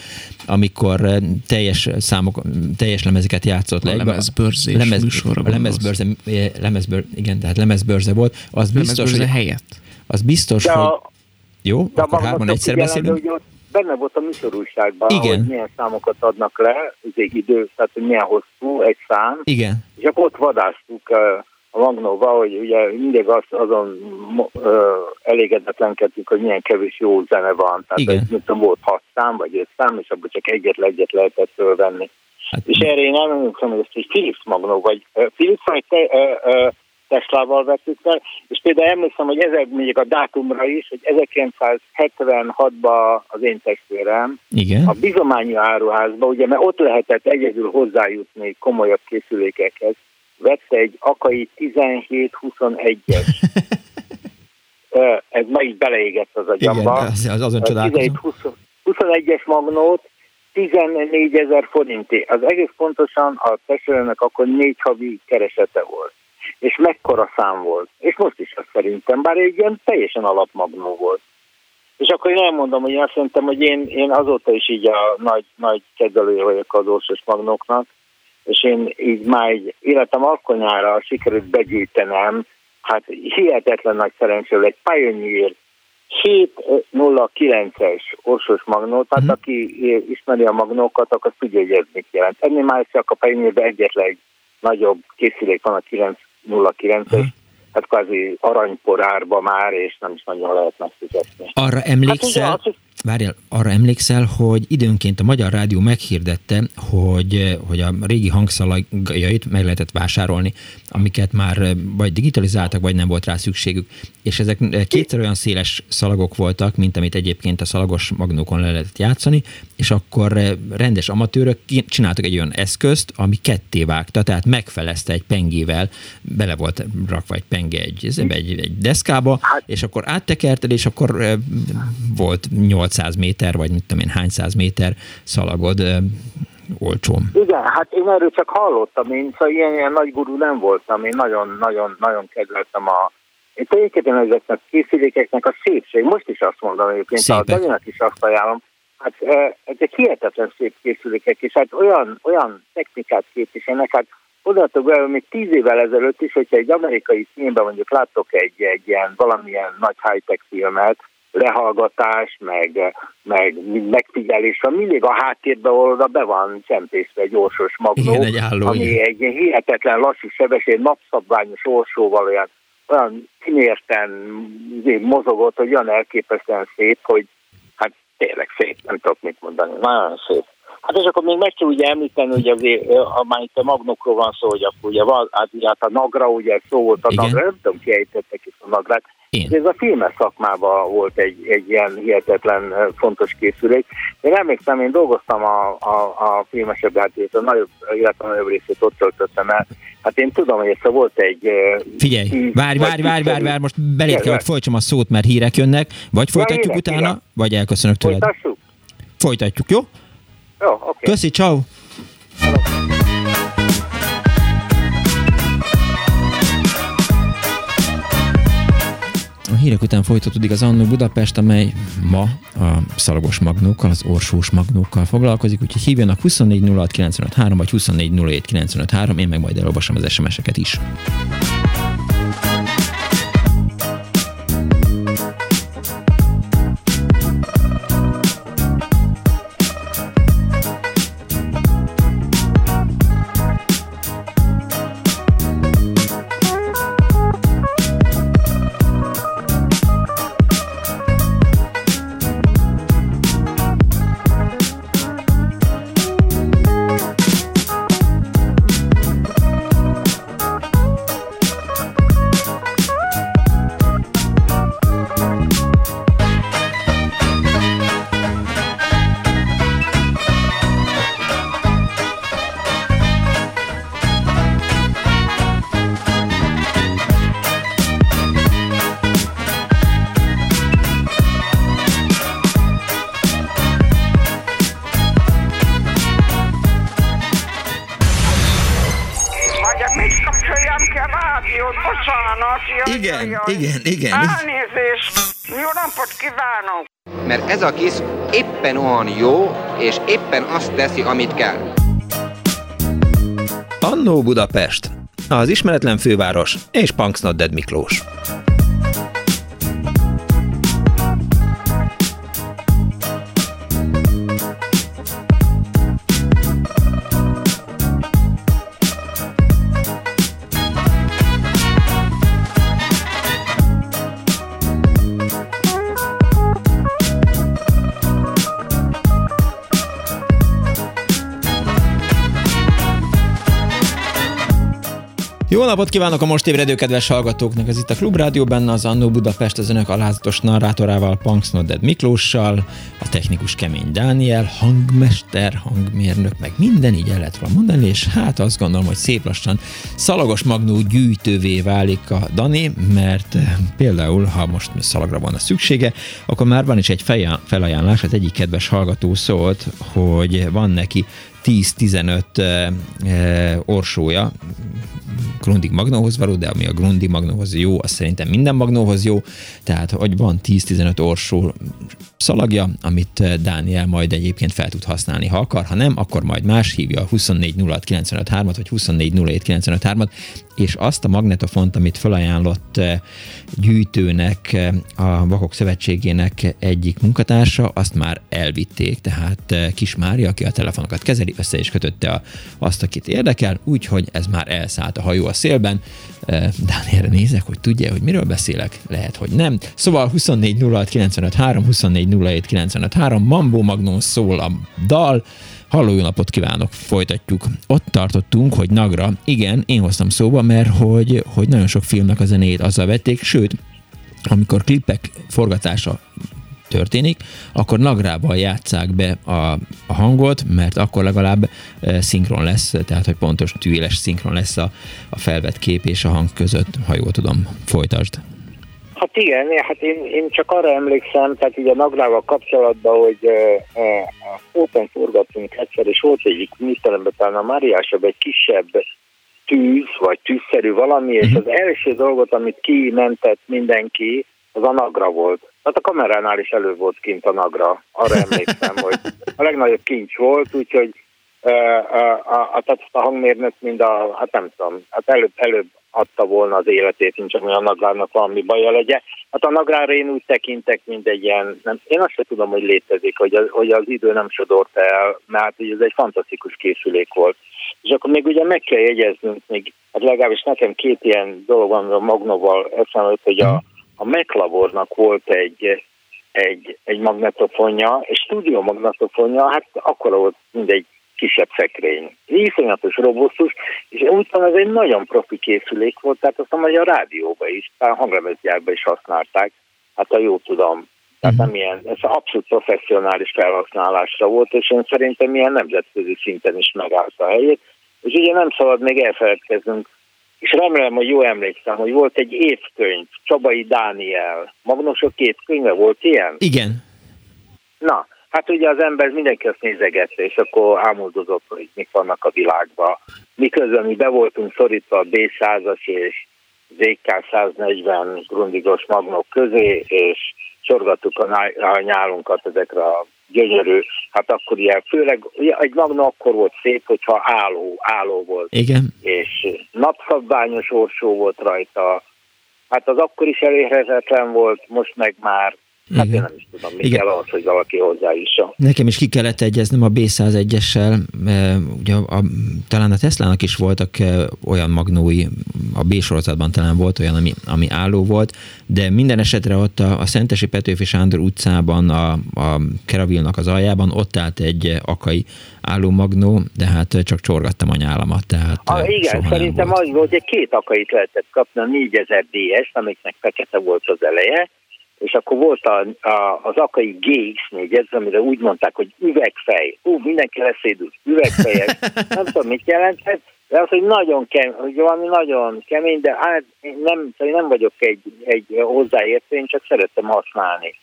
amikor teljes számok, teljes lemezeket játszott le. Lemezbörzés lemez, műsorra a lemezbörze, eh, lemezbör, igen, tehát lemezbörze volt. Az biztos, hogy, helyett. Az biztos, de hogy... Jó, de akkor hárman egyszer beszélünk. Hogy benne volt a műsorúságban, Igen. hogy milyen számokat adnak le, ez egy idő, tehát hogy milyen hosszú egy szám. Igen. És akkor ott vadásztuk uh, a Magnóba, hogy ugye mindig az, azon ö, elégedetlenkedtünk, hogy milyen kevés jó zene van. Tehát, Igen. mint tudom, volt hat szám, vagy öt szám, és abból csak egyet-egyet lehetett fölvenni. Hát, és erre én nem emlékszem, hogy ezt egy Philips Magnó, vagy uh, Philips vagy te, uh, uh, Teslával vettük fel, és például emlékszem, hogy ezek még a dátumra is, hogy 1976-ban az én testvérem Igen. a bizományi áruházba, ugye, mert ott lehetett egyedül hozzájutni komolyabb készülékekhez, vette egy Akai 17-21-es. Ez ma is beleégett az agyamba. Igen, az, az azon 21-es magnót 14 ezer forinti. Az egész pontosan a testvéremnek akkor négy havi keresete volt. És mekkora szám volt. És most is azt szerintem, bár egy ilyen teljesen alapmagnó volt. És akkor én elmondom, hogy én azt szerintem, hogy én, én azóta is így a nagy, nagy kedvelője vagyok az orsos magnóknak, és én így már egy életem alkonyára sikerült begyűjtenem, hát hihetetlen nagy szerencsől egy Pioneer 709-es orsos magnót, tehát mm. aki ismeri a magnókat, akkor tudja, hogy ez mit jelent. Ennél már csak a Pioneerben egyetlen egy nagyobb készülék van a 909-es, mm hát kvázi aranyporárba már, és nem is nagyon lehet megfizetni. Arra emlékszel, hát, ugye, várjál, arra emlékszel, hogy időnként a Magyar Rádió meghirdette, hogy, hogy a régi hangszalagjait meg lehetett vásárolni, amiket már vagy digitalizáltak, vagy nem volt rá szükségük. És ezek kétszer olyan széles szalagok voltak, mint amit egyébként a szalagos magnókon le lehetett játszani, és akkor rendes amatőrök csináltak egy olyan eszközt, ami ketté vágta, tehát megfelezte egy pengével, bele volt rakva egy penge egy, egy, egy deszkába, hát, és akkor áttekerted, és akkor volt 800 méter, vagy mit tudom én, hány száz méter szalagod olcsón. Igen, hát én erről csak hallottam, én szóval ilyen, ilyen nagy gurú nem voltam, én nagyon-nagyon-nagyon kedveltem a én tulajdonképpen ezeknek a készülékeknek a szépség, most is azt mondom egyébként, Szépek. a Daninak is azt ajánlom, hát ezek hihetetlen szép készülékek, és hát olyan, olyan technikát képviselnek, hát odatok be, még tíz évvel ezelőtt is, hogyha egy amerikai filmben mondjuk láttok egy, egy ilyen valamilyen nagy high-tech filmet, lehallgatás, meg, meg megfigyelés van, mindig a háttérbe oda be van csempészve egy orsos magnó, Igen, egy álló, ami egy hihetetlen lassú sebesség, napszabványos orsóval olyan, olyan kimérten mozogott, hogy olyan elképesztően szép, hogy hát tényleg szép, nem tudok mit mondani, nagyon szép. Hát és akkor még meg kell ugye említeni, hogy azért, ha már itt a magnokról van szó, hogy akkor ugye van, hát, ugye, hát a nagra, ugye szó volt a Igen. nagra, nem tudom, kiejtettek is a nagrát. Én. Ez a filmes szakmában volt egy, egy ilyen hihetetlen fontos készülék. Én emlékszem, én dolgoztam a, a, a filmesebb hát a nagyobb, illetve a nagyobb részét ott töltöttem el. Hát én tudom, hogy ez volt egy... Figyelj, várj, várj, várj, várj, várj, most belét kell, hogy folytsam a szót, mert hírek jönnek. Vagy folytatjuk ja, utána, hírek. vagy elköszönök tőled. Folytassuk? Folytatjuk, jó? Jó, oké. Okay. Köszi, ciao. A hírek után folytatódik az Annó Budapest, amely ma a szalagos magnókkal, az orsós magnókkal foglalkozik, úgyhogy hívjanak 24 vagy 24 én meg majd elolvasom az SMS-eket is. A kis éppen olyan jó, és éppen azt teszi, amit kell. Annó Budapest, az ismeretlen főváros és Punksnodded Miklós. Napot kívánok a most ébredő kedves hallgatóknak! Ez itt a Klubrádió benne az Annó Budapest az önök alázatos narrátorával, Punks Nodded Miklóssal, a technikus Kemény Dániel, hangmester, hangmérnök, meg minden így el lehet róla mondani, és hát azt gondolom, hogy szép lassan szalagos magnó gyűjtővé válik a Dani, mert eh, például, ha most szalagra van a szüksége, akkor már van is egy felajánlás, hát egyik kedves hallgató szólt, hogy van neki 10-15 eh, eh, orsója, Grundig Magnóhoz való, de ami a Grundig Magnóhoz jó, az szerintem minden Magnóhoz jó, tehát hogy van 10-15 orsó szalagja, amit Dániel majd egyébként fel tud használni, ha akar, ha nem, akkor majd más. Hívja a 24 06 953 at vagy 24 07 953 at és azt a magnetofont, amit felajánlott gyűjtőnek a Vakok Szövetségének egyik munkatársa, azt már elvitték, tehát eh, Kis Mária, aki a telefonokat kezeli, össze is kötötte a, azt, akit érdekel, úgyhogy ez már elszállt a hajó a szélben. Dánielre nézek, hogy tudja, hogy miről beszélek, lehet, hogy nem. Szóval 24 06 953, 24 07 953, Mambo Magnum szól a dal, Halló, jó napot kívánok! Folytatjuk. Ott tartottunk, hogy Nagra, igen, én hoztam szóba, mert hogy, hogy nagyon sok filmnek a zenét azzal vették, sőt, amikor klipek forgatása történik, akkor nagrával játszák be a, a hangot, mert akkor legalább e, szinkron lesz, tehát hogy pontos tűéles szinkron lesz a, a felvett kép és a hang között, ha jól tudom. Folytasd. Hát igen, hát én, én csak arra emlékszem, tehát ugye a Nagrával kapcsolatban, hogy uh, uh, Open forgattunk egyszer, és volt egyik műteremben talán a Máriásabb egy kisebb tűz, vagy tűzszerű valami, és az első dolgot, amit kimentett mindenki, az a Nagra volt. Tehát a kameránál is elő volt kint a Nagra. Arra emlékszem, hogy a legnagyobb kincs volt, úgyhogy uh, a, a, tehát a hangmérnök mind a, hát nem tudom, hát előbb, előbb adta volna az életét, csak hogy a Nagrának valami baja legyen. Hát a Nagrára én úgy tekintek, mint egy ilyen, nem, én azt sem tudom, hogy létezik, hogy az, hogy az idő nem sodort el, mert hogy ez egy fantasztikus készülék volt. És akkor még ugye meg kell jegyeznünk, még, hát legalábbis nekem két ilyen dolog van a Magnóval eszembe, hogy a, a McLabornak volt egy, egy, egy magnetofonja, egy stúdió magnetofonja, hát akkor volt mindegy kisebb szekrény. Iszonyatos robosztus, és úgy van, ez egy nagyon profi készülék volt, tehát azt a magyar rádióban is, talán hanglemezgyárban is használták, hát ha jól tudom. Tehát nem ilyen, ez abszolút professzionális felhasználásra volt, és én szerintem ilyen nemzetközi szinten is megállt a helyét. És ugye nem szabad még elfeledkeznünk, és remélem, hogy jó emlékszem, hogy volt egy évkönyv, Csabai Dániel. Magnosok évkönyve volt ilyen? Igen. Na, hát ugye az ember mindenki azt nézegette, és akkor álmodozott, hogy mik vannak a világban. Miközben mi be voltunk szorítva a B100-as és ZK 140 grundigos magnok közé, és sorgattuk a nyálunkat ezekre a gyönyörű, hát akkor ilyen, főleg egy magna akkor volt szép, hogyha álló, álló volt. Igen. És napszabványos orsó volt rajta, hát az akkor is elérhetetlen volt, most meg már Hát én nem is tudom, mi Igen. kell ahhoz, hogy valaki hozzájusson. Nekem is ki kellett egyeznem a B101-essel, e, ugye a, talán a Teslának is voltak e, olyan magnói, a B sorozatban talán volt olyan, ami, ami álló volt, de minden esetre ott a, a Szentesi Petőfi Sándor utcában, a, a Keravilnak az aljában, ott állt egy akai álló magnó, de hát csak csorgattam a nyálamat, tehát Ah, e, igen, szerintem volt. az volt, hogy két akait lehetett kapni, a 4000 DS, amiknek fekete volt az eleje, és akkor volt a, a, az akai GX4, amire úgy mondták, hogy üvegfej. Ú, mindenki leszédült, üvegfejes. nem tudom, mit jelentett, de az, hogy nagyon kemény, hogy valami nagyon kemény, de hát én nem, szóval én nem vagyok egy, egy hozzáértő, én csak szerettem használni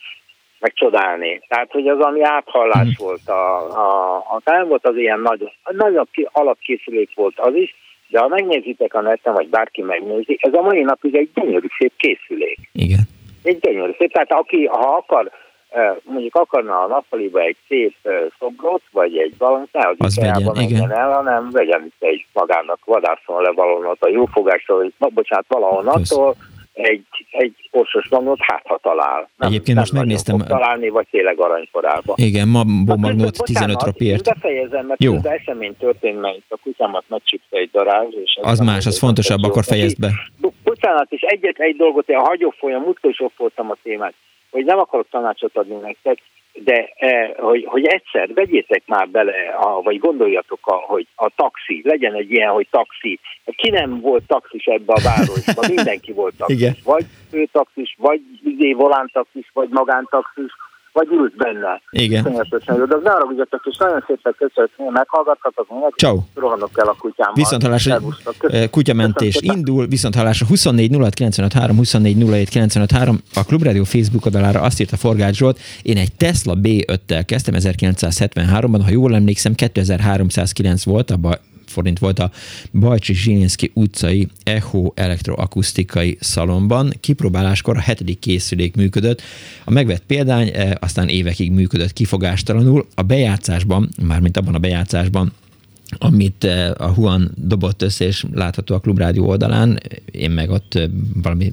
meg csodálni. Tehát, hogy az, ami áthallás Mhm. volt, a, a, a, nem volt az ilyen nagy, nagyon ki, alapkészülék volt az is, De ha megnézitek a neten, vagy bárki megnézi, ez a mai napig egy gyönyörű szép készülék. Igen. Egy gyönyörű szép. Tehát aki, ha akar, mondjuk akarna a nappaliba egy szép szobrot, vagy egy balont, ne az, Az vegyen, igen. el, hanem vegyen itt egy magának vadászon le valahonnan a jófogásról, vagy na, bocsánat, valahonnan egy, egy orsos magnót hát ha talál. Egyébként most megnéztem- fog találni, vagy tényleg aranykorába. Igen, ma Bocsánat, 15 ropért. Én befejezem, mert Jó. Jó. esemény történt, mert a kutyámat megcsípte egy darázs. És Az más, az fontosabb, akkor fejezd be. Bo- Bocsánat, és egyet egy dolgot, én a hagyófolyam, múltkor is voltam a témát, hogy nem akarok tanácsot adni nektek, de eh, hogy, hogy egyszer vegyétek már bele, a, vagy gondoljatok, a, hogy a taxi, legyen egy ilyen, hogy taxi. Ki nem volt taxis ebbe a városba, mindenki volt taxis. Igen. Vagy főtaxis, vagy izé volántaxis, vagy magántaxis, vagy ült benne. Igen. Jó, de ne haragudjatok, és nagyon szépen köszönöm, meghallgattatok mindenkit. Ciao. Rohanok el a kutyámmal. Viszont hallásra Szervusztok. Köszönöm. eh, kutyamentés Köszönöm indul, viszont hallásra 24 06 95 3, 24 07 95 3. A Klubrádió Facebook oldalára azt írta Forgács Zsolt, én egy Tesla B5-tel kezdtem 1973-ban, ha jól emlékszem 2309 volt, abban forint volt a Bajcsi Zsilinszki utcai Echo elektroakusztikai szalomban. Kipróbáláskor a hetedik készülék működött. A megvett példány eh, aztán évekig működött kifogástalanul. A bejátszásban, mármint abban a bejátszásban, amit eh, a Juan dobott össze, és látható a Klubrádió oldalán, én meg ott eh, valami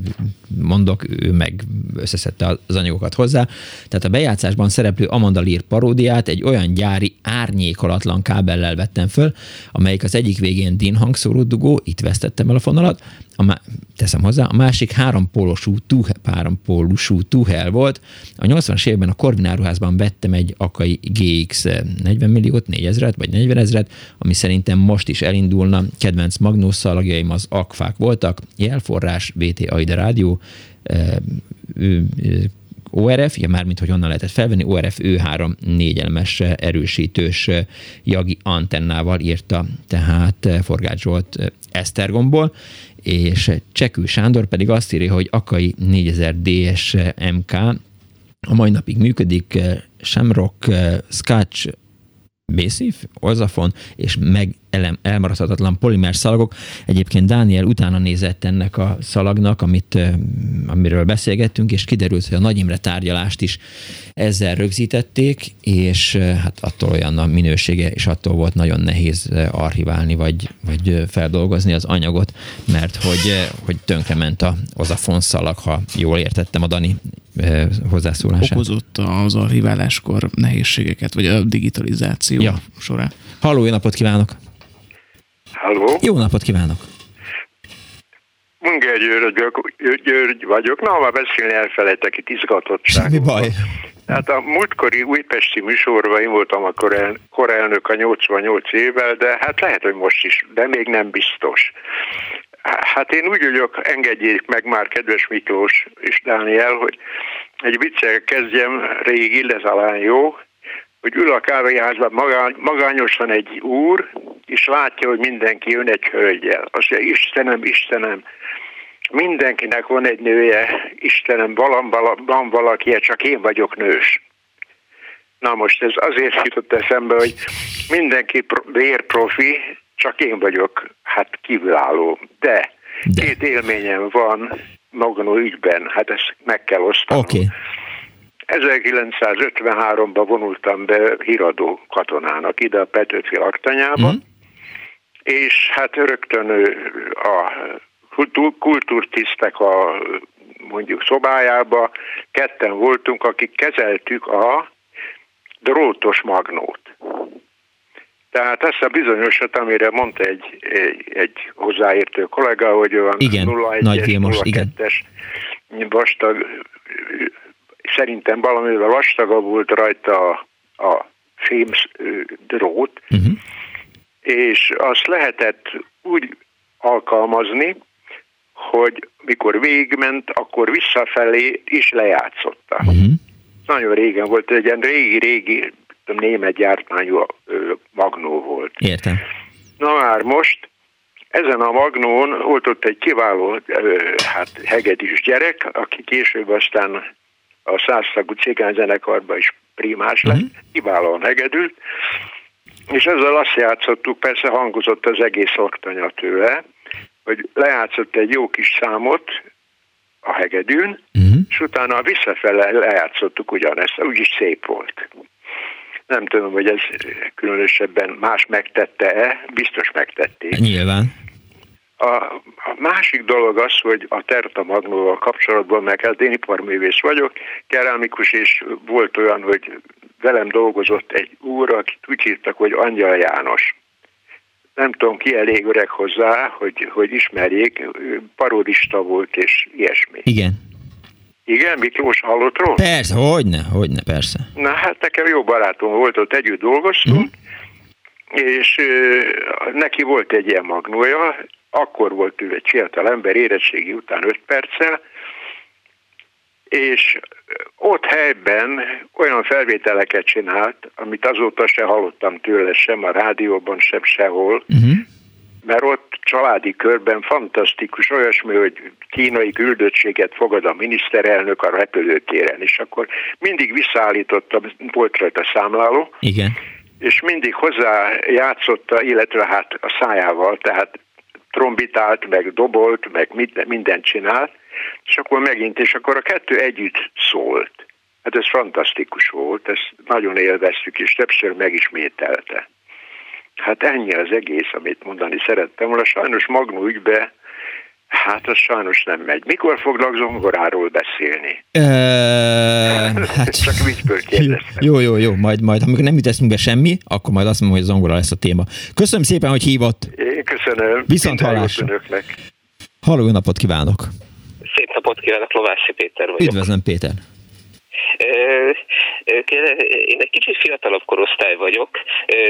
mondok, ő meg összeszedte az anyagokat hozzá. Tehát a bejátszásban szereplő Amanda Lear paródiát egy olyan gyári árnyékolatlan kábellel vettem föl, amelyik az egyik végén DIN hangszóró dugó, itt vesztettem el a fonalat, a má- teszem hozzá, a másik három pólusú, tuhe, három pólusú tuhel volt. A 80-as években a Corvin áruházban vettem egy Akai GX 40 milliót, 4000 vagy 40 ezeret, ami szerintem most is elindulna. Kedvenc magnós szalagjaim az akfák voltak, jelforrás, VT Aida rádió, eh, ORF, ja mármint, hogy honnan lehetett felvenni, ORF ő3 négyelmes erősítős eh, jagi antennával írta tehát eh, Forgács Zsolt Esztergomból, és Csekő Sándor pedig azt írja, hogy Akai 4000 DS MK a mai napig működik, eh, Shamrock eh, Scotch Basic, Ozafon és meg elem, elmaradhatatlan polimer szalagok. Egyébként Dániel utána nézett ennek a szalagnak, amit, amiről beszélgettünk, és kiderült, hogy a Nagy Imre tárgyalást is ezzel rögzítették, és hát attól olyan a minősége, és attól volt nagyon nehéz eh, archiválni, vagy, vagy feldolgozni az anyagot, mert hogy, hogy tönkrement a Ozafon szalag, ha jól értettem a Dani hozzászólását. Okozott az archiváláskor nehézségeket, vagy a digitalizáció Ja. során. Halló, jó napot kívánok! Halló? Jó napot kívánok! Munger György, vagyok- György vagyok. Na, már beszélni elfelejtek itt izgatottság. Semmi baj. Hát a múltkori újpesti műsorban én voltam a korel, korelnök a 88 évvel, de hát lehet, hogy most is, de még nem biztos. Hát én úgy vagyok, engedjék meg már, kedves Miklós és Dániel, hogy egy viccel kezdjem, régi, de talán jó, hogy ül a kávéházban magány, magányosan egy úr, és látja, hogy mindenki jön egy hölgyel. Azt mondja, Istenem, Istenem, mindenkinek van egy nője, Istenem, van, vala- van valaki, csak én vagyok nős. Na most ez azért jutott eszembe, hogy mindenki pro- vérprofi, csak én vagyok, hát kívülálló. De, De. két élményem van Magnó ügyben, hát ezt meg kell osztanom. Okay. 1953-ban vonultam be híradó katonának ide a Petőfi laktanyába, Mhm. mm. és hát rögtön a kultúr- kultúrtisztek a mondjuk szobájába ketten voltunk, akik kezeltük a drótos magnót. Tehát ezt a bizonyosat, amire mondta egy, egy, egy hozzáértő kollega, hogy olyan Igen, 01-es, Nagy Vilmos, igen. 02-es vastag, szerintem valamivel vastagabb volt rajta a, a fém drót, Uh-huh. és azt lehetett úgy alkalmazni, hogy mikor végigment, akkor visszafelé is lejátszotta. Uh-huh. Nagyon régen volt, egy ilyen régi-régi német gyártmányú magnó volt. Értem. Na már most ezen a magnón volt ott egy kiváló hát hegedűs gyerek, aki később aztán a százszagú cigányzenekarban is primás lett, Mhm. kiválóan hegedült, és ezzel azt játszottuk, persze hangozott az egész oktanya tőle, hogy lejátszott egy jó kis számot a hegedűn, uh-huh. és utána visszafele lejátszottuk ugyanezt, úgyis szép volt. Nem tudom, hogy ez különösebben más megtette-e, biztos megtették. Nyilván. A, másik dolog az, hogy a Terta Magnóval kapcsolatban, meg hát én iparművész vagyok, kerámikus, és volt olyan, hogy velem dolgozott egy úr, akit úgy hívtak, hogy Angyal János. Nem tudom, ki elég öreg hozzá, hogy, hogy ismerjék, parodista volt, és ilyesmi. Igen. Igen, Miklós hallott róla? Persze, hogyne, hogyne, persze. Na hát nekem jó barátom volt, ott együtt dolgoztunk, uh-huh. és ö, neki volt egy ilyen magnója, akkor volt ő egy fiatal ember, érettségi után 5 perccel, és ott helyben olyan felvételeket csinált, amit azóta se hallottam tőle, sem a rádióban, sem sehol, uh-huh. mert ott családi körben fantasztikus, olyasmi, hogy kínai küldöttséget fogad a miniszterelnök a repülőtéren, és akkor mindig visszaállította, volt rajta számláló, Igen. és mindig hozzá játszotta, illetve hát a szájával, tehát trombitált, meg dobolt, meg mindent csinált, és akkor megint, és akkor a kettő együtt szólt. Hát ez fantasztikus volt, ezt nagyon élveztük, és többször megismételte. Hát ennyi az egész, amit mondani szerettem volna. Sajnos Magnó ügybe Hát az sajnos nem megy. Mikor foglak zongoráról beszélni? E, hát, Csak viccből kérdeztem. Jó, jó, jó, majd, majd, amikor nem jut eszünkbe semmi, akkor majd azt mondom, hogy zongora lesz a téma. Köszönöm szépen, hogy hívott. Én köszönöm. Viszont hallásra. Halló, jó napot kívánok. Szép napot kívánok, Lovászi Péter vagyok. Üdvözlöm, Péter. Én egy kicsit fiatalabb korosztály vagyok,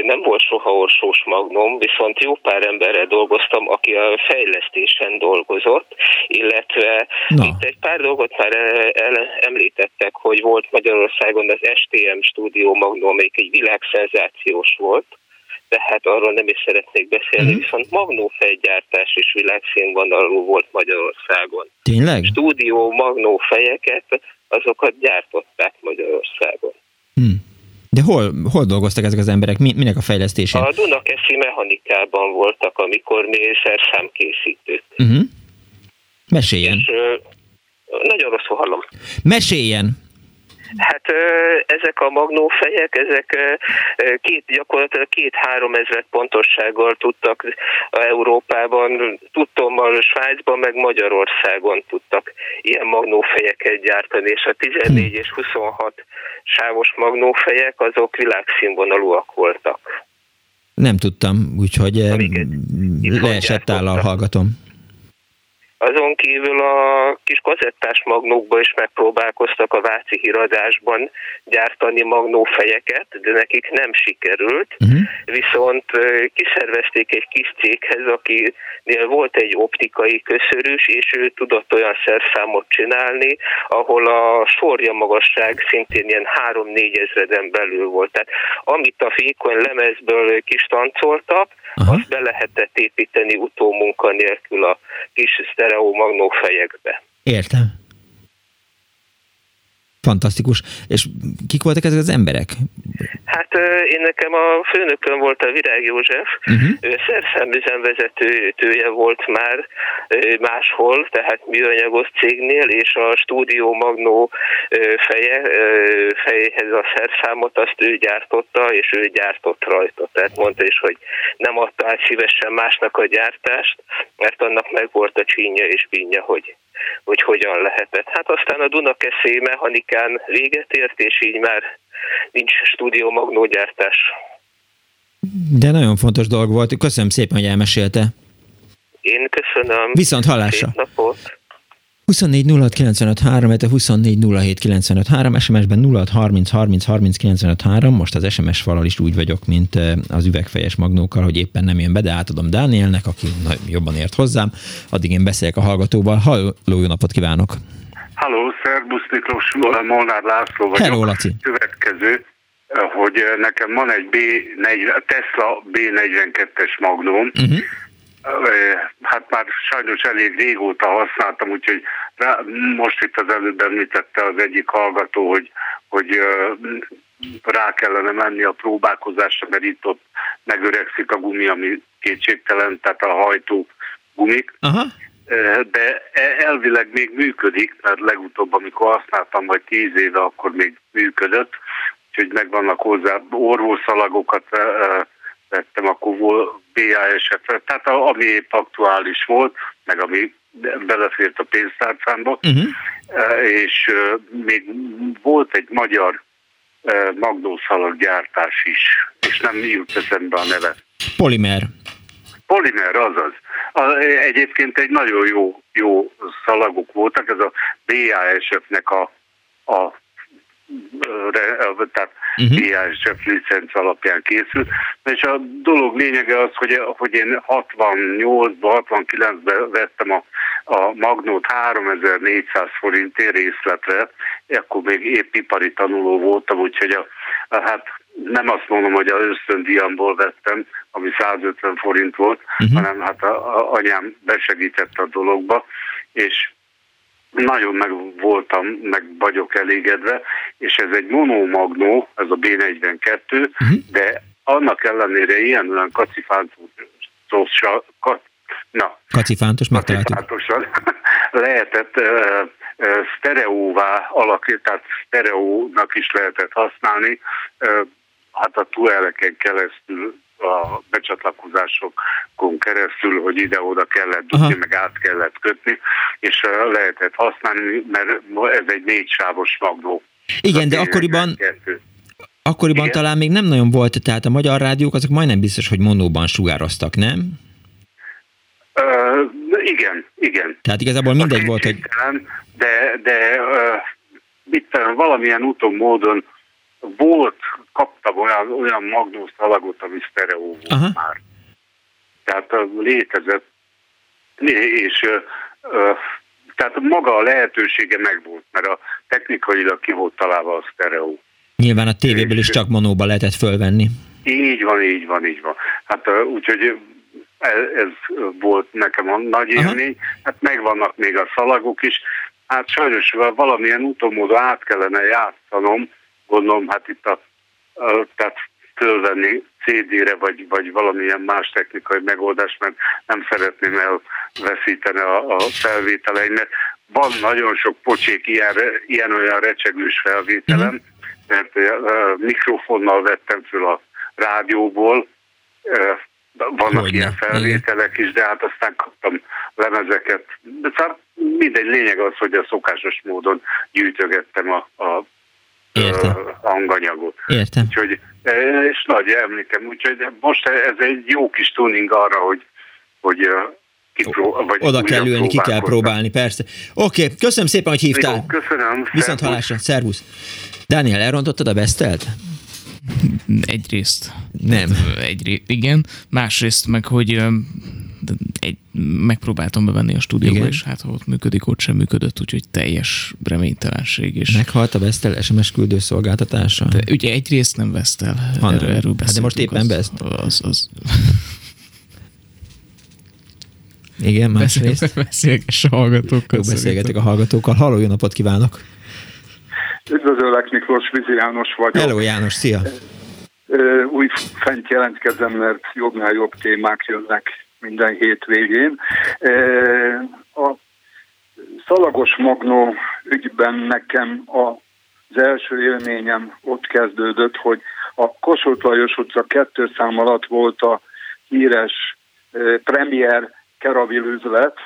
nem volt soha orsós magnom, viszont jó pár emberrel dolgoztam, aki a fejlesztésen dolgozott, illetve Na. itt egy pár dolgot már említettek, hogy volt Magyarországon az STM stúdió magnó, amelyik egy világszenzációs volt, tehát arról nem is szeretnék beszélni, mm. viszont magnófejgyártás is világszínvonalú volt Magyarországon. Tényleg? Stúdió magnófejeket azokat gyártották Magyarországon. Hmm. De hol, hol dolgoztak ezek az emberek? Mi, minek a fejlesztésén? A Dunakeszi mechanikában voltak, amikor mi szerszámkészítők. Uh-huh. Meséljen. És, nagyon rosszul hallom. Meséljen. Hát ezek a magnófejek, ezek két, gyakorlatilag két-három ezret pontossággal tudtak Európában, tudtommal Svájcban, meg Magyarországon tudtak ilyen magnófejeket gyártani, és a 14 és 26 sávos magnófejek azok világszínvonalúak voltak. Nem tudtam, úgyhogy leesett állal hallgatom. Azon kívül a kis kazettás magnókba is megpróbálkoztak a Váci híradásban gyártani magnófejeket, de nekik nem sikerült. Uh-huh. Viszont kiszervezték egy kis céghez, akinél volt egy optikai köszörűs, és ő tudott olyan szerszámot csinálni, ahol a sorja magasság szintén ilyen 3-4 ezreden belül volt. Tehát amit a fékony lemezből kis tancoltak, Aha. azt be lehetett építeni utómunka nélkül a kis sztereó magnófejekbe. Értem. Fantasztikus. És kik voltak ezek az emberek? Hát én nekem a főnökön volt a Virág József, uh-huh. ő szerszámüzemvezetője volt már máshol, tehát műanyagos cégnél, és a stúdió Magnó feje, fejéhez a szerszámot azt ő gyártotta, és ő gyártott rajta. Tehát mondta is, hogy nem adta át szívesen másnak a gyártást, mert annak meg volt a csínya és bínja, hogy hogy hogyan lehetett. Hát aztán a Dunakeszé mechanikán véget ért, és így már nincs stúdió magnógyártás. De nagyon fontos dolog volt. Köszönöm szépen, hogy elmesélte. Én köszönöm. Viszont hallásra. Szép napot. 24 06 SMS-ben 06 30 30 30 Most az SMS falal is úgy vagyok, mint eh, az üvegfejes magnókkal, hogy éppen nem jön be, de átadom Dánielnek, aki jobban ért hozzám. Addig én beszélek a hallgatóval. Halló, jó napot kívánok! Halló, szervusz Miklós, Molnár László vagyok. Hello, Laci. Következő, hogy nekem van egy B40, Tesla B42-es magnóm, uh-huh hát már sajnos elég régóta használtam, úgyhogy rá, most itt az előbb említette az egyik hallgató, hogy, hogy rá kellene menni a próbálkozásra, mert itt ott megöregszik a gumi, ami kétségtelen, tehát a hajtó gumik. Aha. De e- elvileg még működik, mert legutóbb, amikor használtam majd tíz éve, akkor még működött, úgyhogy megvannak hozzá orvoszalagokat vettem, akkor volt BASF, tehát ami épp aktuális volt, meg ami belefért a pénztárcámba, uh-huh. és még volt egy magyar magnószalaggyártás is, és nem jut eszembe a neve. Polimer. Polimer, azaz. Egyébként egy nagyon jó, jó szalagok voltak, ez a BASF-nek a, a tehát uh-huh. Mhm. BASF licenc alapján készült. És a dolog lényege az, hogy, hogy én 68-ban, 69-ben vettem a, a Magnót 3400 forintért részletre, akkor még épp ipari tanuló voltam, úgyhogy a, a, hát nem azt mondom, hogy az ösztöndíjamból vettem, ami 150 forint volt, uh-huh. hanem hát a, a anyám besegített a dologba, és nagyon meg voltam, meg vagyok elégedve, és ez egy monomagnó, ez a B42, uh-huh. Mhm. de annak ellenére ilyen olyan kacifántos, na, kacifántos kacifántosan lehetett uh, uh, sztereóvá alakítani, tehát sztereónak is lehetett használni, uh, hát a tueleken keresztül a becsatlakozásokon keresztül, hogy ide-oda kellett dugni, meg át kellett kötni, és lehetett használni, mert ez egy négysávos magnó. Igen, de akkoriban, akkoriban Igen? talán még nem nagyon volt, tehát a magyar rádiók azok majdnem biztos, hogy monóban sugároztak, nem? Uh, igen, igen. Tehát igazából mindegy volt, hogy... De, de uh, mit valamilyen úton, módon volt, kaptam olyan, olyan magnus szalagot, ami sztereó volt Aha. már. Tehát létezett, és tehát maga a lehetősége megvolt, mert a technikailag ki volt találva a sztereó. Nyilván a tévéből is csak monóba lehetett fölvenni. Így van, így van, így van. Hát úgyhogy ez, ez volt nekem a nagy élmény. Hát megvannak még a szalagok is. Hát sajnos valamilyen utomódon át kellene játszanom, gondolom, hát itt a tehát fölvenni CD-re, vagy, vagy valamilyen más technikai megoldás, mert nem szeretném elveszíteni a, a felvételeimet. Van nagyon sok pocsék ilyen, ilyen olyan recsegős felvételem, mm-hmm. mert uh, mikrofonnal vettem föl a rádióból, uh, vannak Hogyne. ilyen felvételek is, de hát aztán kaptam lemezeket. De szóval mindegy, lényeg az, hogy a szokásos módon gyűjtögettem a, a Értem. hanganyagot. Értem. Úgyhogy, és nagy emlékem, úgyhogy most ez egy jó kis tuning arra, hogy, hogy kipró, vagy Oda kell ülni, ki kell próbálni, persze. Oké, okay, köszönöm szépen, hogy hívtál. Jó, köszönöm. Viszont hallásra, szervusz. Dániel, elrontottad a besztelt? Egyrészt. Nem. Egyrészt, igen. Másrészt meg, hogy egy, megpróbáltam bevenni a stúdióba, Igen. és hát ha ott működik, ott sem működött, úgyhogy teljes reménytelenség. És Meghalt a Vestel SMS küldő szolgáltatása? De ugye egyrészt nem Vestel, ha, erről, erről hát de most éppen Vest. Az, az, Igen, másrészt. Beszélges a hallgatókkal. Jó, beszélgetek a hallgatókkal. Halló, jó napot kívánok! Üdvözöllek, Miklós, Vizi János vagyok. Hello, János, szia! Új fent jelentkezem, mert jobbnál jobb témák jönnek minden hétvégén. A szalagos magnó ügyben nekem az első élményem ott kezdődött, hogy a Kossuth Lajos utca kettő szám alatt volt a híres premier keravil üzlet.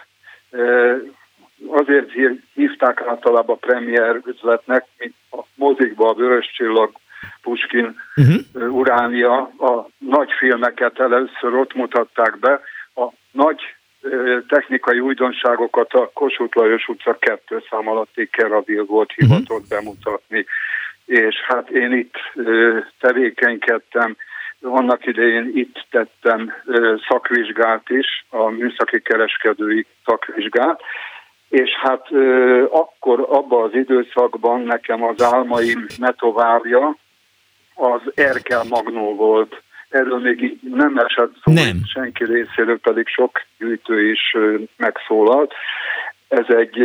Azért hívták általában premier üzletnek, mint a mozikba a Vörös Csillag Puskin uh-huh. Uránia, a nagy filmeket először ott mutatták be, a nagy technikai újdonságokat a Kossuth Lajos utca kettő szám alatti Keravil volt mhm. hivatott uh-huh. bemutatni. És hát én itt tevékenykedtem, annak idején itt tettem szakvizsgát is, a műszaki kereskedői szakvizsgát, és hát akkor abban az időszakban nekem az álmaim metovárja az Erkel Magnó volt erről még nem esett szó, nem. senki részéről pedig sok gyűjtő is megszólalt. Ez egy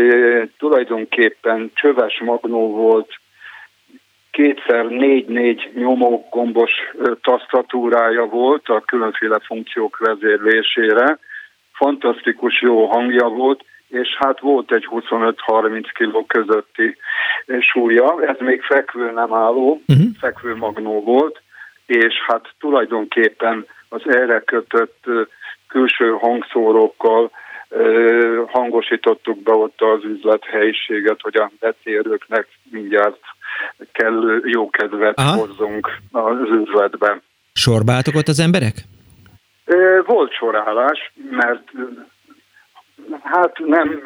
tulajdonképpen csöves magnó volt, kétszer négy-négy nyomógombos tasztatúrája volt a különféle funkciók vezérlésére. Fantasztikus jó hangja volt, és hát volt egy 25-30 kg közötti súlya, ez még fekvő nem álló, uh-huh. fekvő magnó volt, és hát tulajdonképpen az erre kötött külső hangszórókkal hangosítottuk be ott az üzlethelyiséget, hogy a betérőknek mindjárt kellő jó kedvet Aha. hozzunk az üzletben. Sorbáltok ott az emberek? Volt sorálás, mert hát nem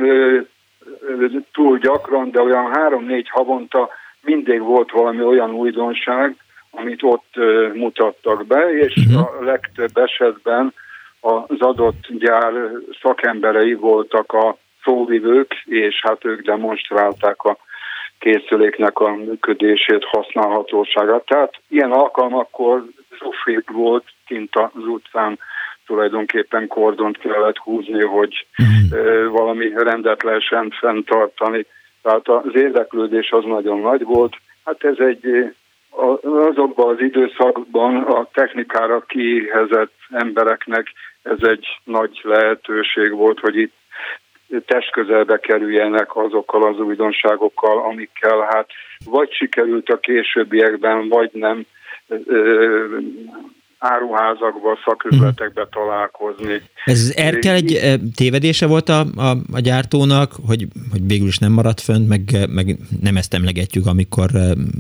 túl gyakran, de olyan három-négy havonta mindig volt valami olyan újdonság, amit ott mutattak be, és uh-huh. a legtöbb esetben az adott gyár szakemberei voltak a szóvivők, és hát ők demonstrálták a készüléknek a működését, használhatóságát. Tehát ilyen alkalmakkor zsufék volt kint az utcán, tulajdonképpen kordont kellett húzni, hogy uh-huh. valami rendet lehessen fenntartani. Tehát az érdeklődés az nagyon nagy volt. Hát ez egy azokban az időszakban a technikára kihezett embereknek ez egy nagy lehetőség volt, hogy itt testközelbe kerüljenek azokkal az újdonságokkal, amikkel hát vagy sikerült a későbbiekben, vagy nem áruházakba, szaküzletekbe találkozni. Ez Erkel egy tévedése volt a, a, a gyártónak, hogy, hogy végül is nem maradt fönt, meg, meg nem ezt emlegetjük, amikor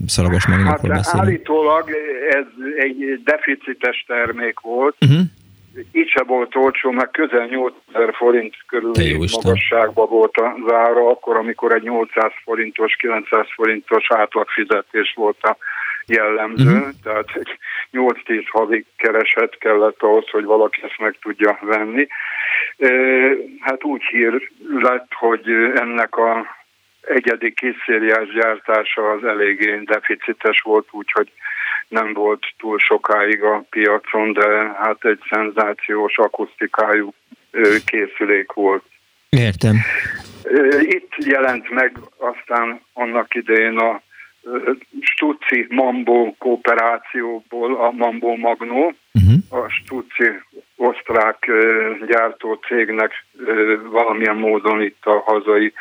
szalagos magnókról hát, beszélünk. Állítólag ez egy deficites termék volt, uh-huh így se volt olcsó, meg közel 8000 forint körül magasságban volt a zára, akkor, amikor egy 800 forintos, 900 forintos átlagfizetés volt a jellemző, uh-huh. tehát egy 8-10 havi kereset kellett ahhoz, hogy valaki ezt meg tudja venni. Hát úgy hír lett, hogy ennek a egyedi készszériás gyártása az eléggé deficites volt, úgyhogy nem volt túl sokáig a piacon, de hát egy szenzációs akusztikájú készülék volt. Értem. Itt jelent meg aztán annak idején a Stucci Mambo kooperációból a Mambo Magnó, uh-huh. a Stucci osztrák gyártó cégnek valamilyen módon itt a hazai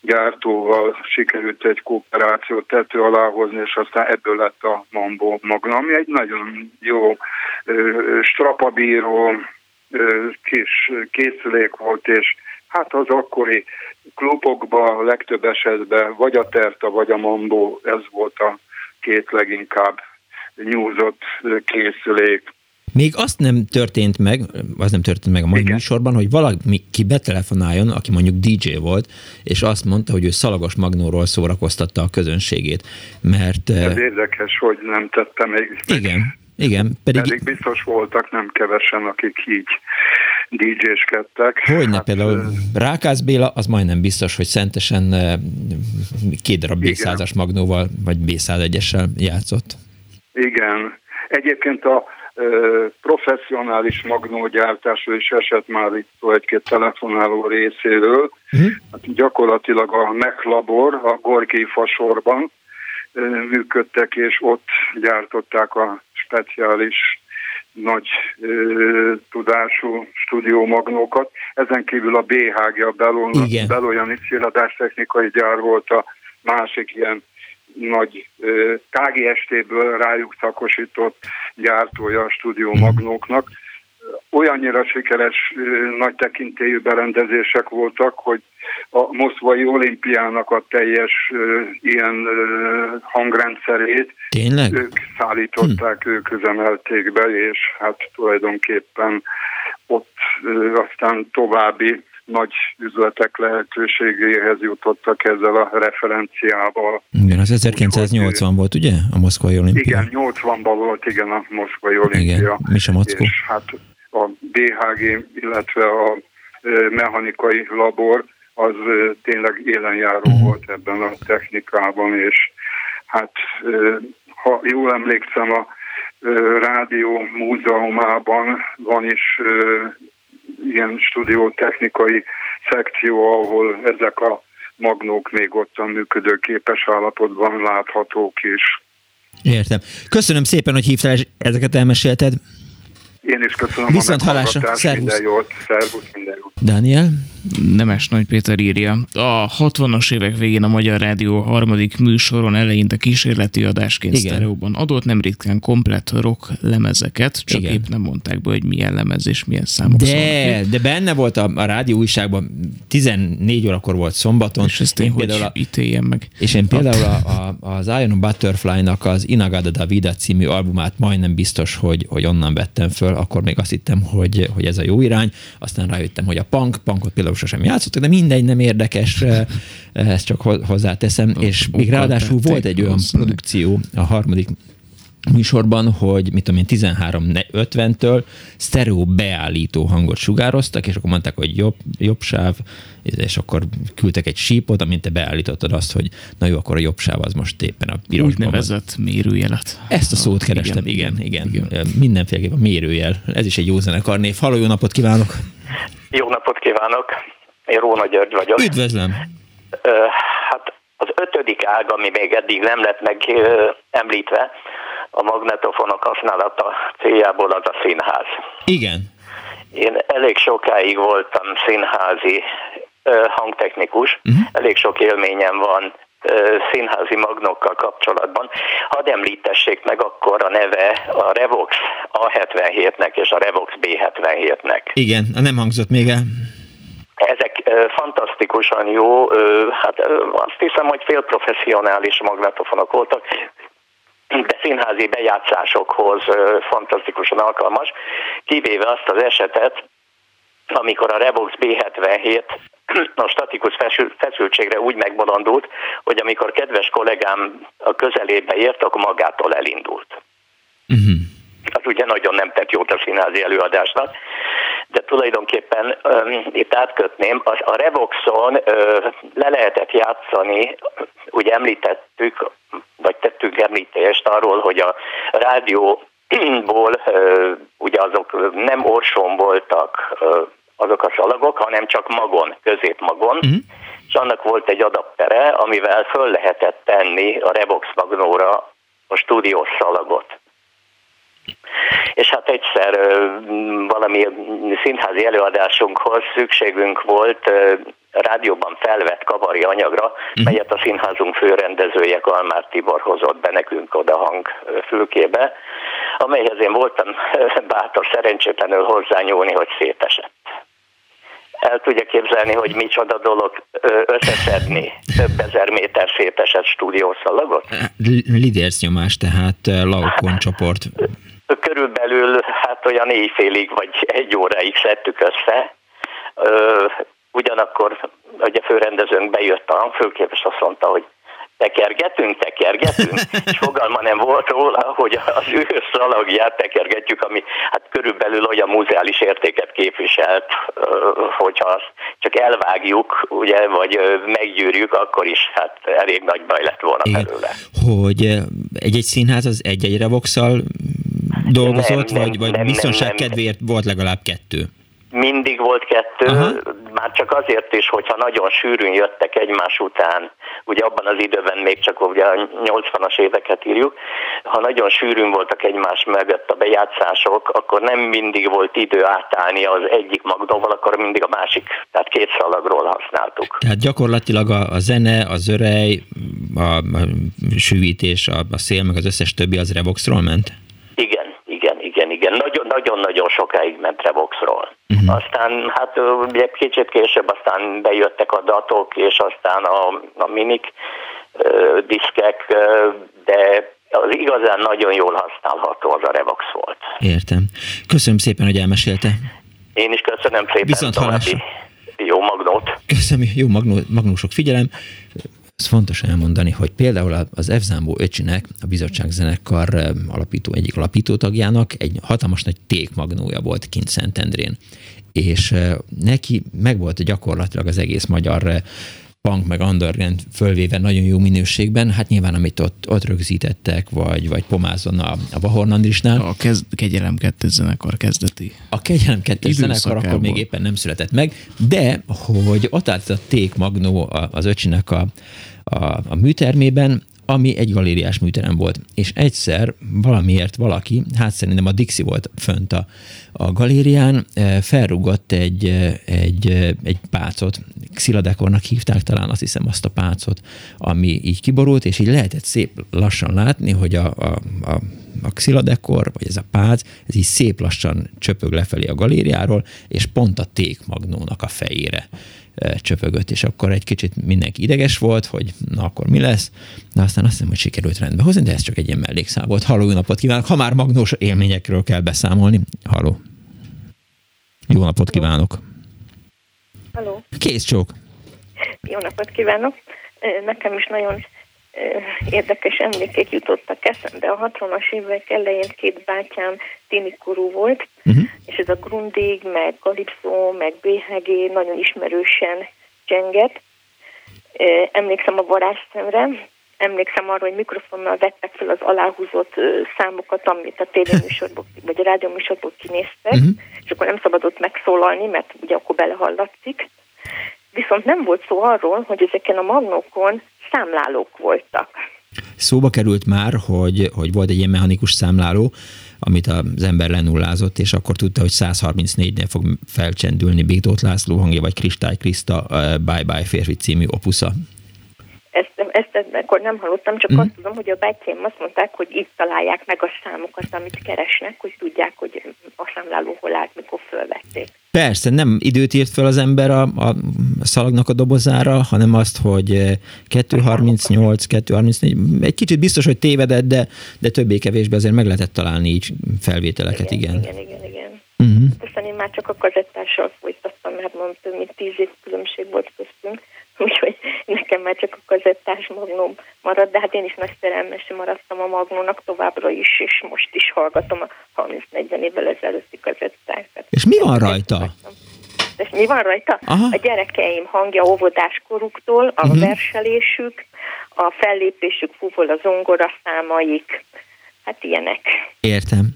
gyártóval sikerült egy kooperációt tető alá hozni, és aztán ebből lett a Mambo Magna, ami egy nagyon jó strapabíró kis készülék volt, és hát az akkori klubokban legtöbb esetben vagy a Terta, vagy a Mambo, ez volt a két leginkább nyúzott készülék. Még azt nem történt meg, az nem történt meg a mai Igen. műsorban, hogy valaki betelefonáljon, aki mondjuk DJ volt, és azt mondta, hogy ő szalagos magnóról szórakoztatta a közönségét, mert... Ez érdekes, hogy nem tette még. Igen, igen. Pedig... pedig biztos voltak nem kevesen, akik így DJ-skedtek. Hogyne, hát, például Rákász Béla, az majdnem biztos, hogy szentesen két darab B100-as magnóval, vagy B101-essel játszott. Igen. Egyébként a professzionális magnógyártásról is esett már itt egy-két telefonáló részéről. Uh-huh. Hát gyakorlatilag a MEC labor a Gorki fasorban működtek, és ott gyártották a speciális nagy ö, tudású stúdiómagnókat. Ezen kívül a BHG, a Beloyani technikai gyár volt a másik ilyen nagy KGST-ből rájuk szakosított gyártója a stúdió mhm. magnóknak. Olyannyira sikeres nagy tekintélyű berendezések voltak, hogy a moszkvai olimpiának a teljes ilyen hangrendszerét Tényleg? ők szállították, hm. ők üzemelték be, és hát tulajdonképpen ott aztán további nagy üzletek lehetőségéhez jutottak ezzel a referenciával. Igen, az 1980 Úgy, volt, ugye? A Moszkvai olimpia. Igen, 80-ban volt, igen, a Moszkvai olimpia. Igen, Misa Mockó. És hát a BHG, illetve a mechanikai labor az tényleg élenjáró uh-huh. volt ebben a technikában, és hát ha jól emlékszem, a rádió múzeumában van is ilyen stúdiótechnikai szekció, ahol ezek a magnók még ottan működőképes állapotban láthatók is. Értem. Köszönöm szépen, hogy hívtál, és ezeket elmesélted. Én is köszönöm Viszont a hallásra. Szervusz. Minden jót. Szervusz, minden jót. Dániel? Nemes Nagy Péter írja. A 60-as évek végén a Magyar Rádió harmadik műsoron eleinte kísérleti adásként Igen. sztereóban adott nem ritkán komplett rock lemezeket, csak Igen. épp nem mondták be, hogy milyen lemez és milyen számok De, szólnak. de benne volt a, a rádió újságban, 14 órakor volt szombaton. És ezt én hogy például a, ítéljem meg? és én például a, a, az Iron Butterfly-nak az Inagada da Vida című albumát majdnem biztos, hogy, hogy onnan vettem föl, akkor még azt hittem, hogy, hogy ez a jó irány, aztán rájöttem, hogy a punk, punkot például sosem játszottak, de mindegy, nem érdekes, eh, ezt csak ho- hozzáteszem, és még ráadásul volt egy olyan produkció a harmadik műsorban, hogy mit tudom én, 13.50-től sztereó beállító hangot sugároztak, és akkor mondták, hogy jobb, jobb sáv, és akkor küldtek egy sípot, amint te beállítottad azt, hogy na jó, akkor a jobb sáv az most éppen a pirosban van. Úgynevezett mérőjelet. Ezt a szót kerestem, igen, igen. igen. Mindenféleképpen mindenféleképpen mérőjel. Ez is egy jó zenekarnév. Halló, jó napot kívánok! Jó napot kívánok! Én Róna György vagyok. Üdvözlöm! Hát az ötödik ág, ami még eddig nem lett meg említve, a magnetofonok használata céljából az a színház. Igen. Én elég sokáig voltam színházi hangtechnikus, uh-huh. elég sok élményem van színházi magnokkal kapcsolatban. Hadd említessék meg akkor a neve a Revox A77-nek és a Revox B77-nek. Igen, nem hangzott még el. Ezek ö, fantasztikusan jó, ö, hát ö, azt hiszem, hogy félprofessionális magnetofonok voltak, színházi bejátszásokhoz fantasztikusan alkalmas, kivéve azt az esetet, amikor a Revox B77 a statikus feszül- feszültségre úgy megbolondult, hogy amikor kedves kollégám a közelébe ért, akkor magától elindult. Az ugye nagyon nem tett jót a színházi előadásnak, de tulajdonképpen um, itt átkötném, az, a Revoxon ö, le lehetett játszani, ugye említettük, vagy tettünk említést arról, hogy a rádióból ö, ugye azok nem orson voltak ö, azok a szalagok, hanem csak magon, középmagon, uh-huh. és annak volt egy adaptere, amivel föl lehetett tenni a Revox magnóra a stúdiós szalagot. És hát egyszer valami színházi előadásunkhoz szükségünk volt rádióban felvett kavari anyagra, melyet a színházunk főrendezője Kalmár Tibor hozott be nekünk oda hang fülkébe, amelyhez én voltam bátor szerencsétlenül hozzányúlni, hogy szétesett. El tudja képzelni, hogy micsoda dolog összeszedni több ezer méter szétesett stúdiószalagot? Lidérc nyomás, tehát eh, Laokon csoport. Körülbelül hát olyan éjfélig vagy egy óráig szedtük össze. Ö, ugyanakkor ugye főrendezőnk bejött a hangfőképes, azt mondta, hogy tekergetünk, tekergetünk, és fogalma nem volt róla, hogy az ő szalagját tekergetjük, ami hát körülbelül olyan muzeális értéket képviselt, hogyha azt csak elvágjuk, ugye, vagy meggyűrjük, akkor is hát elég nagy baj lett volna Igen. belőle. Hogy egy-egy színház az egy-egy revoxal dolgozott, Nem, vagy, vagy nem, biztonság nem, nem. kedvéért volt legalább kettő? Mindig volt kettő, Aha. már csak azért is, hogyha nagyon sűrűn jöttek egymás után, ugye abban az időben még csak ugye a 80-as éveket írjuk, ha nagyon sűrűn voltak egymás mögött a bejátszások, akkor nem mindig volt idő átállni az egyik magnóval, akkor mindig a másik, tehát két szalagról használtuk. Tehát gyakorlatilag a, a zene, az örej, a, a sűvítés, a, a szél, meg az összes többi az revoxról ment? Igen, igen, igen, igen. Nagyon- Nagyon-nagyon sokáig ment Revoxról. Uh-huh. Aztán hát ugye kicsit később aztán bejöttek a datok, és aztán a, a minik ö, diszkek, ö, de az igazán nagyon jól használható az a Revox volt. Értem. Köszönöm szépen, hogy elmesélte. Én is köszönöm szépen Viszont jó magnót. Köszönöm, jó magnó, magnósok figyelem. Ez fontos elmondani, hogy például az F. Zambó öcsinek, a bizottság zenekar alapító, egyik alapító tagjának egy hatalmas nagy tékmagnója volt kint Szentendrén. És neki megvolt gyakorlatilag az egész magyar punk meg underground fölvéve nagyon jó minőségben, hát nyilván amit ott, ott rögzítettek, vagy, vagy pomázon a, a Vahorn Andrisnál. A kezd, Kegyelem 2 zenekar kezdeti. A Kegyelem 2 zenekar akkor még éppen nem született meg, de hogy ott állt a Ték Magnó az öcsinek a, a, a műtermében, ami egy galériás műterem volt. És egyszer valamiért valaki, hát szerintem a Dixi volt fönt a, a galérián, eh, felrugott egy, eh, egy, eh, egy pácot, Xiladekornak hívták talán azt hiszem azt a pácot, ami így kiborult, és így lehetett szép lassan látni, hogy a, a, a a Xiladekor, vagy ez a pác, ez így szép lassan csöpög lefelé a galériáról, és pont a Ték Magnónak a fejére csöpögött, és akkor egy kicsit mindenki ideges volt, hogy na akkor mi lesz, de aztán azt hiszem, hogy sikerült rendbe hozni, de ez csak egy ilyen mellékszál volt. Halló, jó napot kívánok! Ha már magnós élményekről kell beszámolni, halló! Jó napot kívánok! Halló! Kész csók! Jó napot kívánok! Nekem is nagyon érdekes emlékek jutottak eszembe. A 60-as évek elején két bátyám tinikorú volt, uh-huh. és ez a Grundig, meg Calypso, meg BHG nagyon ismerősen csengett. Emlékszem a varázsszemre, emlékszem arra, hogy mikrofonnal vettek fel az aláhúzott számokat, amit a tévéműsorból vagy a rádióműsorból kinéztek, uh-huh. és akkor nem szabadott megszólalni, mert ugye akkor belehallatszik. Viszont nem volt szó arról, hogy ezeken a magnókon számlálók voltak. Szóba került már, hogy, hogy volt egy ilyen mechanikus számláló, amit az ember lenullázott, és akkor tudta, hogy 134-nél fog felcsendülni Bigdót László hangja, vagy Kristály Krista Bye Bye férfi című opusza. Ezt, ezt, ezt akkor nem hallottam, csak mm. azt tudom, hogy a bátyám azt mondták, hogy itt találják meg a számokat, amit keresnek, hogy tudják, hogy a számláló hol állt, mikor fölvették. Persze, nem időt írt fel az ember a, a szalagnak a dobozára, hanem azt, hogy 238, eh, 234, egy kicsit biztos, hogy tévedett, de, de többé-kevésbé azért meg lehetett találni így felvételeket, igen. Igen, igen, igen. igen. Uh-huh. Aztán én már csak a kazettással folytattam, mert mondom, több mint tíz év különbség volt köztünk úgyhogy nekem már csak a kazettás magnum marad, de hát én is nagy szerelmes maradtam a magnónak továbbra is, és most is hallgatom a 30-40 évvel ezelőtti kazettákat. És mi van rajta? És mi van rajta? Aha. A gyerekeim hangja óvodás koruktól, a uh-huh. verselésük, a fellépésük fúvol a zongora számaik, hát ilyenek. Értem.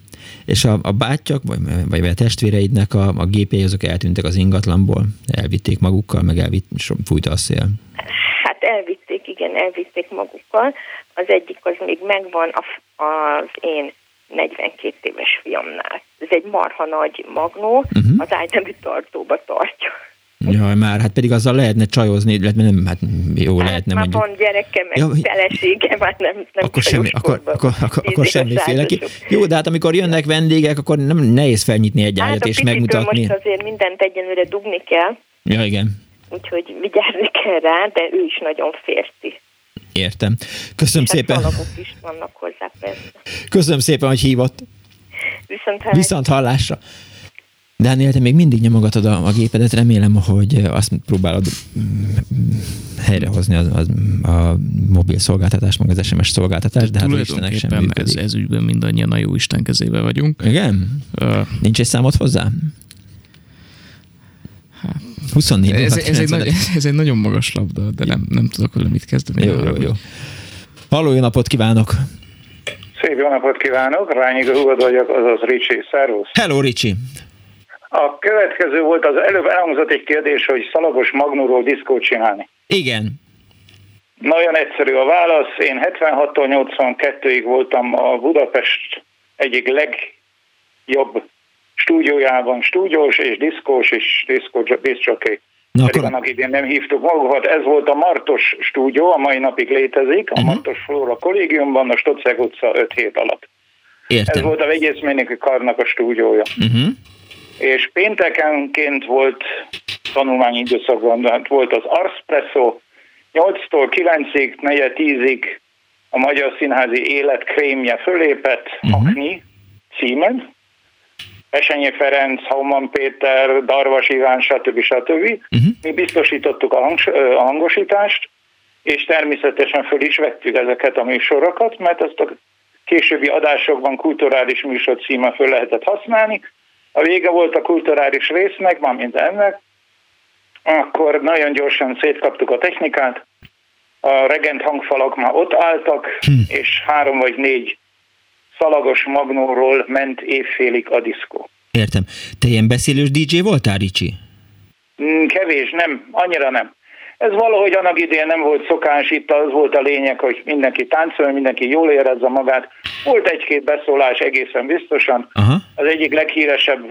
És a, a bátyok, vagy, vagy a testvéreidnek a, a gépei azok eltűntek az ingatlanból, elvitték magukkal, meg elvitt, fújta a szél. Hát elvitték, igen, elvitték magukkal. Az egyik az még megvan az én 42 éves fiamnál. Ez egy marha nagy magnó, uh-huh. az ágynemű tartóba tartja. Jaj, már, hát pedig azzal lehetne csajozni, lehetne, nem, hát jó hát lehetne már mondjuk. van gyerekem, meg ja, felesége, már nem, nem akkor, semmi, akkor, akkor, akkor, akkor semmiféle. Jó, de hát amikor jönnek vendégek, akkor nem nehéz felnyitni egy ágyat hát és megmutatni. most azért mindent egyenlőre dugni kell. Ja, igen. Úgyhogy vigyázni kell rá, de ő is nagyon férti. Értem. Köszönöm és szépen. is vannak hozzá, persze. Köszönöm szépen, hogy hívott. Viszont hallásra. Viszont hallásra. Dániel, te még mindig nyomogatod a, a gépedet, remélem, hogy azt próbálod mm, helyrehozni az, az, a mobil szolgáltatás, meg az SMS szolgáltatás, de hát Istenek sem működik. Ez, ez ügyben mindannyian a jó Isten kezébe vagyunk. Igen? Uh, Nincs egy számot hozzá? Hát, 24 ez, ez, egy nagy, ez egy nagyon magas labda, de nem, nem tudok vele mit kezdeni. Jó, jó, jó. Halló, jó napot kívánok! Szép jó napot kívánok! Rányi Hugod vagyok, azaz Ricsi. Szervusz! Hello, Ricsi! A következő volt, az előbb elhangzott egy kérdés, hogy szalagos magnóról diszkót csinálni. Igen. Nagyon egyszerű a válasz. Én 76-tól 82-ig voltam a Budapest egyik legjobb stúdiójában, stúdiós és diszkós és diszkó diszcsoké. Na, Pedig akkor... annak idén nem hívtuk magukat. Ez volt a Martos stúdió, a mai napig létezik, a uh-huh. Martos Flóra kollégiumban, a Stoceg utca 5 hét alatt. Értem. Ez volt a vegyészményeki karnak a stúdiója. Uh-huh és péntekenként volt tanulmányi időszakban, hát volt az Arspresso, 8-tól 9-ig, 4-10-ig a Magyar Színházi Élet krémje fölépett, uh-huh. Akni címen, Esenyi Ferenc, Hauman Péter, Darvas Iván, stb. stb. Uh-huh. Mi biztosítottuk a, hangs- a hangosítást, és természetesen föl is vettük ezeket a műsorokat, mert azt a későbbi adásokban kulturális műsor címe föl lehetett használni, a vége volt a kulturális résznek, már mint ennek, akkor nagyon gyorsan szétkaptuk a technikát, a regent hangfalak már ott álltak, hm. és három vagy négy szalagos magnóról ment évfélig a diszkó. Értem. Te ilyen beszélős DJ voltál, Ricsi? Mm, kevés, nem, annyira nem. Ez valahogy annak idén nem volt szokás, itt az volt a lényeg, hogy mindenki táncol, mindenki jól érezze magát. Volt egy-két beszólás egészen biztosan. Aha. Az egyik leghíresebb,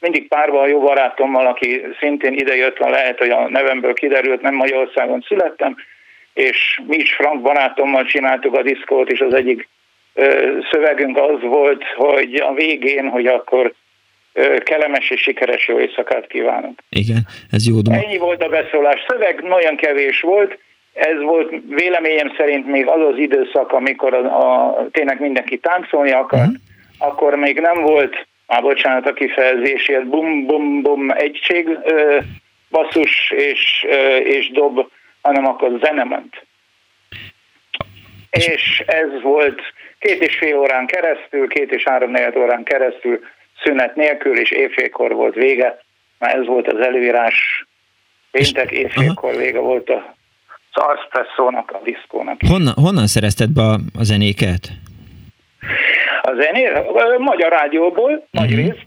mindig párban a jó barátommal, aki szintén idejött, van lehet, hogy a nevemből kiderült, nem Magyarországon születtem, és mi is Frank barátommal csináltuk a diszkót, és az egyik szövegünk az volt, hogy a végén, hogy akkor kellemes és sikeres jó éjszakát kívánok. Igen, ez jó dolog. Ennyi volt a beszólás. Szöveg nagyon kevés volt, ez volt véleményem szerint még az az időszak, amikor a, a, tényleg mindenki táncolni akart, uh-huh. akkor még nem volt, már bocsánat a kifejezésért, bum-bum-bum egység, ö, basszus és, ö, és dob, hanem akkor zene ment. És ez volt két és fél órán keresztül, két és három negyed órán keresztül szünet nélkül, és évfélkor volt vége, mert ez volt az előírás, péntek évfélkor vége volt a az arszpresszónak, a diszkónak. Honnan, honnan szerezted be a, a zenéket? A zenét? A magyar rádióból, uh-huh. nagy részt,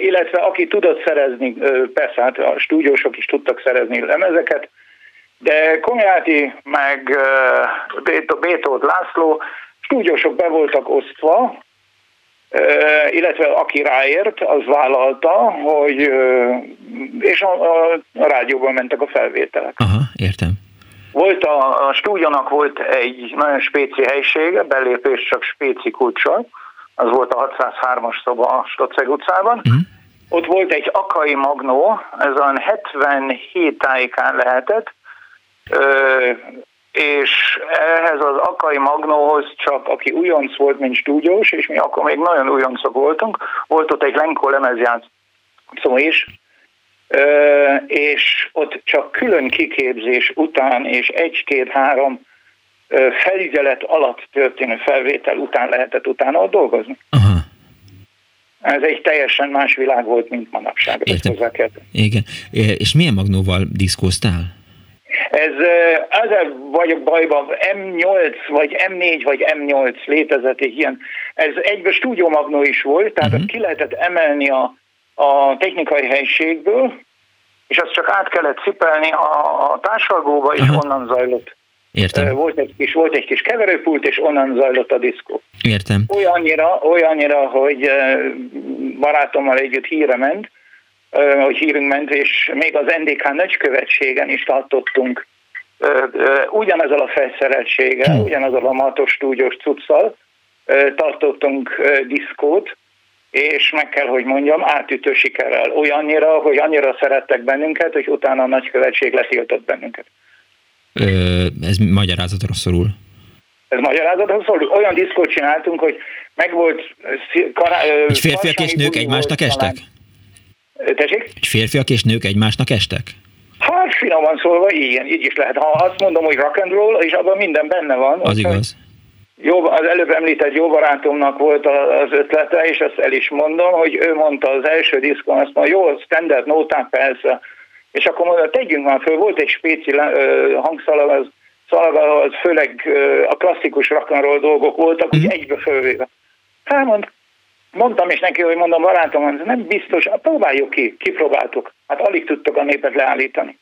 illetve aki tudott szerezni, persze hát a stúdiósok is tudtak szerezni lemezeket, de Komjáti meg Bétót László stúdiósok be voltak osztva, illetve aki ráért, az vállalta, hogy és a, a, a rádióban mentek a felvételek. Aha, értem. Volt a, a stúdiónak volt egy nagyon spéci helysége, belépés csak spéci kulcsal, az volt a 603-as szoba a Stoceg utcában. Uh-huh. Ott volt egy akai magnó, ez olyan 77 tájékán lehetett, és ehhez az Akai Magnóhoz csak aki újonc volt, mint stúdiós, és mi akkor még nagyon újoncok voltunk, volt ott egy Lenko lemezjátszó is, és ott csak külön kiképzés után és egy-két-három felügyelet alatt történő felvétel után lehetett utána ott dolgozni. Aha. Ez egy teljesen más világ volt, mint manapság. Értem. Igen. És milyen magnóval diszkóztál? Ez ezzel vagyok bajban, M8 vagy M4 vagy M8 létezett egy ilyen. Ez egyben stúdiómagnó is volt, tehát uh-huh. ki lehetett emelni a, a technikai helységből, és azt csak át kellett cipelni a, a társalgóba, és uh-huh. onnan zajlott. Értem. Volt egy kis, volt egy kis keverőpult, és onnan zajlott a diszkó. Értem. Olyannyira, olyannyira, hogy barátommal együtt híre ment, hogy hírünk ment, és még az NDK nagykövetségen is tartottunk ugyanezzel a felszereltséggel, hmm. ugyanezzel a matos stúdiós cuccal tartottunk diszkót, és meg kell, hogy mondjam, átütő sikerrel. Olyannyira, hogy annyira szerettek bennünket, hogy utána a nagykövetség letiltott bennünket. Ö, ez magyarázatot szorul. Ez magyarázatot szorul. Olyan diszkót csináltunk, hogy meg volt... Kará, Egy férfiak és nők egymásnak estek? Talán, Tessék? Férfiak és nők egymásnak estek? Hát finoman szólva, igen, így is lehet. Ha azt mondom, hogy rock and roll, és abban minden benne van. Az igaz. Jó, az előbb említett jó barátomnak volt az ötlete, és ezt el is mondom, hogy ő mondta az első diszkon, azt mondja, jó, standard nóták persze, és akkor mondja, tegyünk már föl, volt egy spéci hangszalag, az szalag, az főleg a klasszikus rock and roll dolgok voltak, mm-hmm. úgy egybe fölvéve. Hát mond, Mondtam is neki, hogy mondom, barátom, nem biztos, hát próbáljuk ki, kipróbáltuk. Hát alig tudtok a népet leállítani.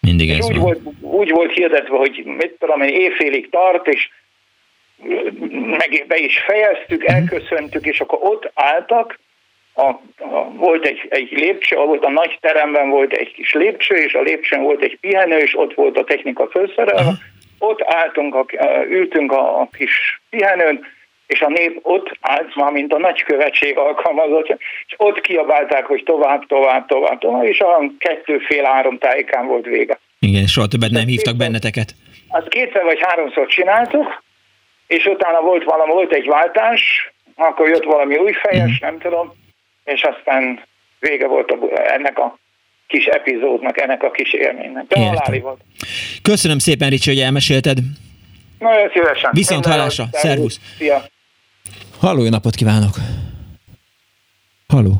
Mindig ez úgy volt, úgy volt hirdetve, hogy mit tudom én, éjfélig tart, és meg be is fejeztük, mhm. elköszöntük, és akkor ott álltak, a, a, volt egy, egy lépcső, volt a nagy teremben volt egy kis lépcső, és a lépcsőn volt egy pihenő, és ott volt a technika felszerelve. Ott álltunk, a, ültünk a, a kis pihenőn, és a nép ott állt már, mint a nagykövetség alkalmazott, és ott kiabálták, hogy tovább, tovább, tovább, tovább, és a kettő fél három tájékán volt vége. Igen, soha többet nem hívtak benneteket. Azt kétszer vagy háromszor csináltuk, és utána volt valami, volt egy váltás, akkor jött valami új fejes, mm. nem tudom, és aztán vége volt a, ennek a kis epizódnak, ennek a kis élménynek. De volt. Köszönöm szépen, Ricsi, hogy elmesélted. Nagyon szívesen. Viszont hallásra. Szervusz. Szia. Halló, jó napot kívánok! Halló!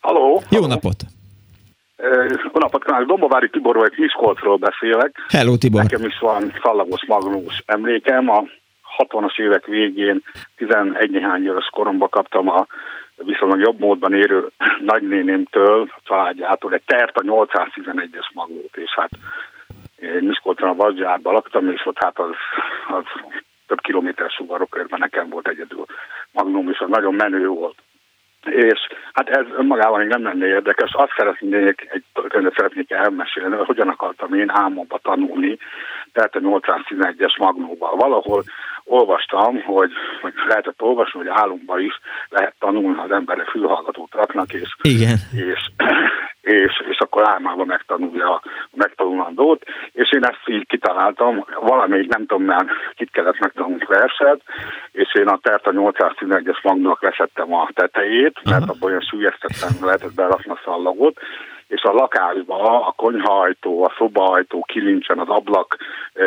Halló! Jó napot! Jó napot kívánok, Dombovári Tibor vagy Miskolcról beszélek. Hello Tibor. Nekem is van szallagos magnós emlékem. A 60-as évek végén 11 néhány éves koromban kaptam a viszonylag jobb módban érő nagynénémtől, a családjától egy tert a 811-es magnót, és hát én Miskolcon a Vazsgyárban laktam, és ott hát az, az több kilométer sugarokörben nekem volt egyedül magnum, és nagyon menő volt. És hát ez önmagában még nem lenne érdekes. Azt szeretnék, egy szeretnék elmesélni, hogy hogyan akartam én álmomba tanulni, tehát a 811-es magnóval. Valahol olvastam, hogy, hogy lehetett olvasni, hogy álomban is lehet tanulni, az emberek fülhallgatót raknak, és, Igen. és, és, és akkor álmában megtanulja a megtanulandót, és én ezt így kitaláltam, valamelyik nem tudom már kit kellett megtanulni verset, és én a Terta 811-es magnónak leszettem a tetejét, mert abban olyan sülyeztetlen lehetett berakni a szallagot, és a lakásba a konyhajtó, a szobaajtó kilincsen, az ablak e,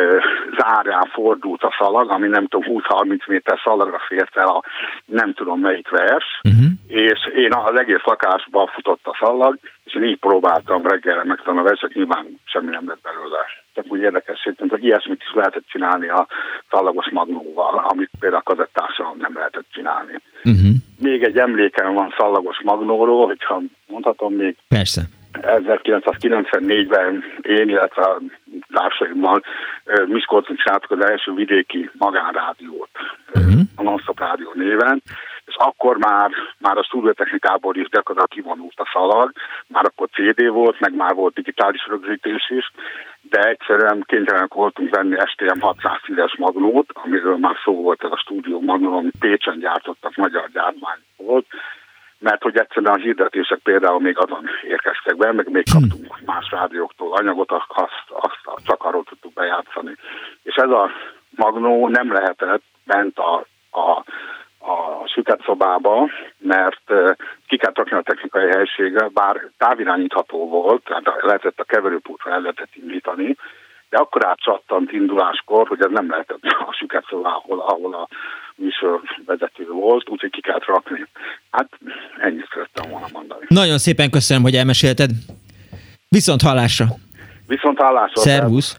zárján fordult a szalag, ami nem tudom, 20-30 méter szalagra fért el a nem tudom melyik vers, uh-huh. és én az egész lakásba futott a szalag, és én így próbáltam reggelre megtanulni verset, nyilván semmi nem lett belőle. Csak úgy érdekes, hogy ilyesmit is lehetett csinálni a szallagos magnóval, amit például a kazettáson nem lehetett csinálni. Uh-huh. Még egy emlékem van szallagos magnóról, hogyha mondhatom még. Persze. 1994-ben én, illetve a társaimmal Miskolcon csináltuk az első vidéki magánrádiót, uh-huh. a Nonstop Rádió néven, és akkor már, már a stúdiótechnikából is gyakorlatilag kivonult a szalag, már akkor CD volt, meg már volt digitális rögzítés is, de egyszerűen kénytelenek voltunk venni STM 610-es magnót, amiről már szó volt ez a stúdió magnó, amit Pécsen gyártottak, magyar gyártmány volt, mert hogy egyszerűen a hirdetések például még azon érkeztek be, meg még kaptunk más rádióktól anyagot, azt, azt csak arról tudtuk bejátszani. És ez a magnó nem lehetett bent a, a a süket szobába, mert ki kell a technikai helysége, bár távirányítható volt, tehát lehetett a keverőpultra el lehetett indítani, de akkor átcsattant induláskor, hogy ez nem lehetett a süket szobá, ahol, ahol a műsorvezető volt, úgyhogy ki kellett rakni. Hát ennyit szerettem volna mondani. Nagyon szépen köszönöm, hogy elmesélted. Viszont hallásra! Viszont hallásra! Szervusz!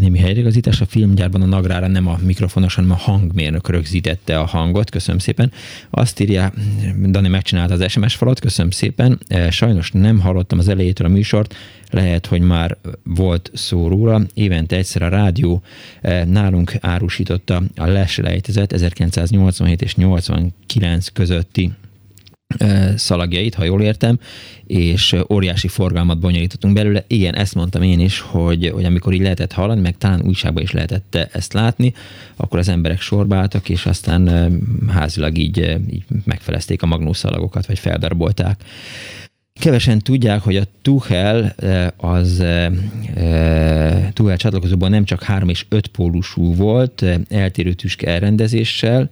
némi helyreigazítás. A filmgyárban a nagrára nem a mikrofonos, hanem a hangmérnök rögzítette a hangot. Köszönöm szépen. Azt írja, Dani megcsinálta az SMS falat, köszönöm szépen. Sajnos nem hallottam az elejétől a műsort, lehet, hogy már volt szó róla. Évente egyszer a rádió nálunk árusította a leselejtezett 1987 és 89 közötti szalagjait, ha jól értem, és óriási forgalmat bonyolítottunk belőle. Igen, ezt mondtam én is, hogy, hogy amikor így lehetett hallani, meg talán újságban is lehetett ezt látni, akkor az emberek sorba és aztán házilag így, így megfelezték a magnószalagokat, vagy feldarabolták. Kevesen tudják, hogy a Tuchel az Tuchel csatlakozóban nem csak három és öt pólusú volt, eltérő tüske elrendezéssel,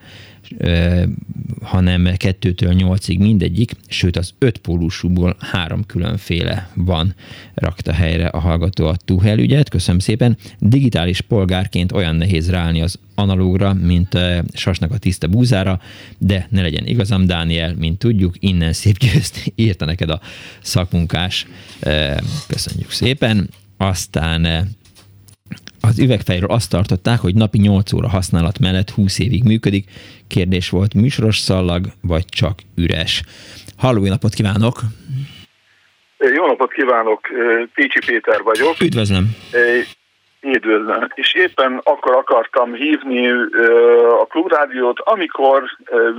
hanem kettőtől nyolcig mindegyik, sőt az öt pólusúból három különféle van, rakta helyre a hallgató a Tuhel ügyet, köszönöm szépen. Digitális polgárként olyan nehéz ráállni az analógra, mint Sasnak a tiszta búzára, de ne legyen igazam, Dániel, mint tudjuk, innen szép győzt írta neked a szakmunkás. Köszönjük szépen. Aztán az üvegfejről azt tartották, hogy napi 8 óra használat mellett 20 évig működik. Kérdés volt, műsoros szallag, vagy csak üres? Halló, napot kívánok! Jó napot kívánok, Pécsi Péter vagyok. Üdvözlöm! Üdvözlöm. És éppen akkor akartam hívni a klubrádiót, amikor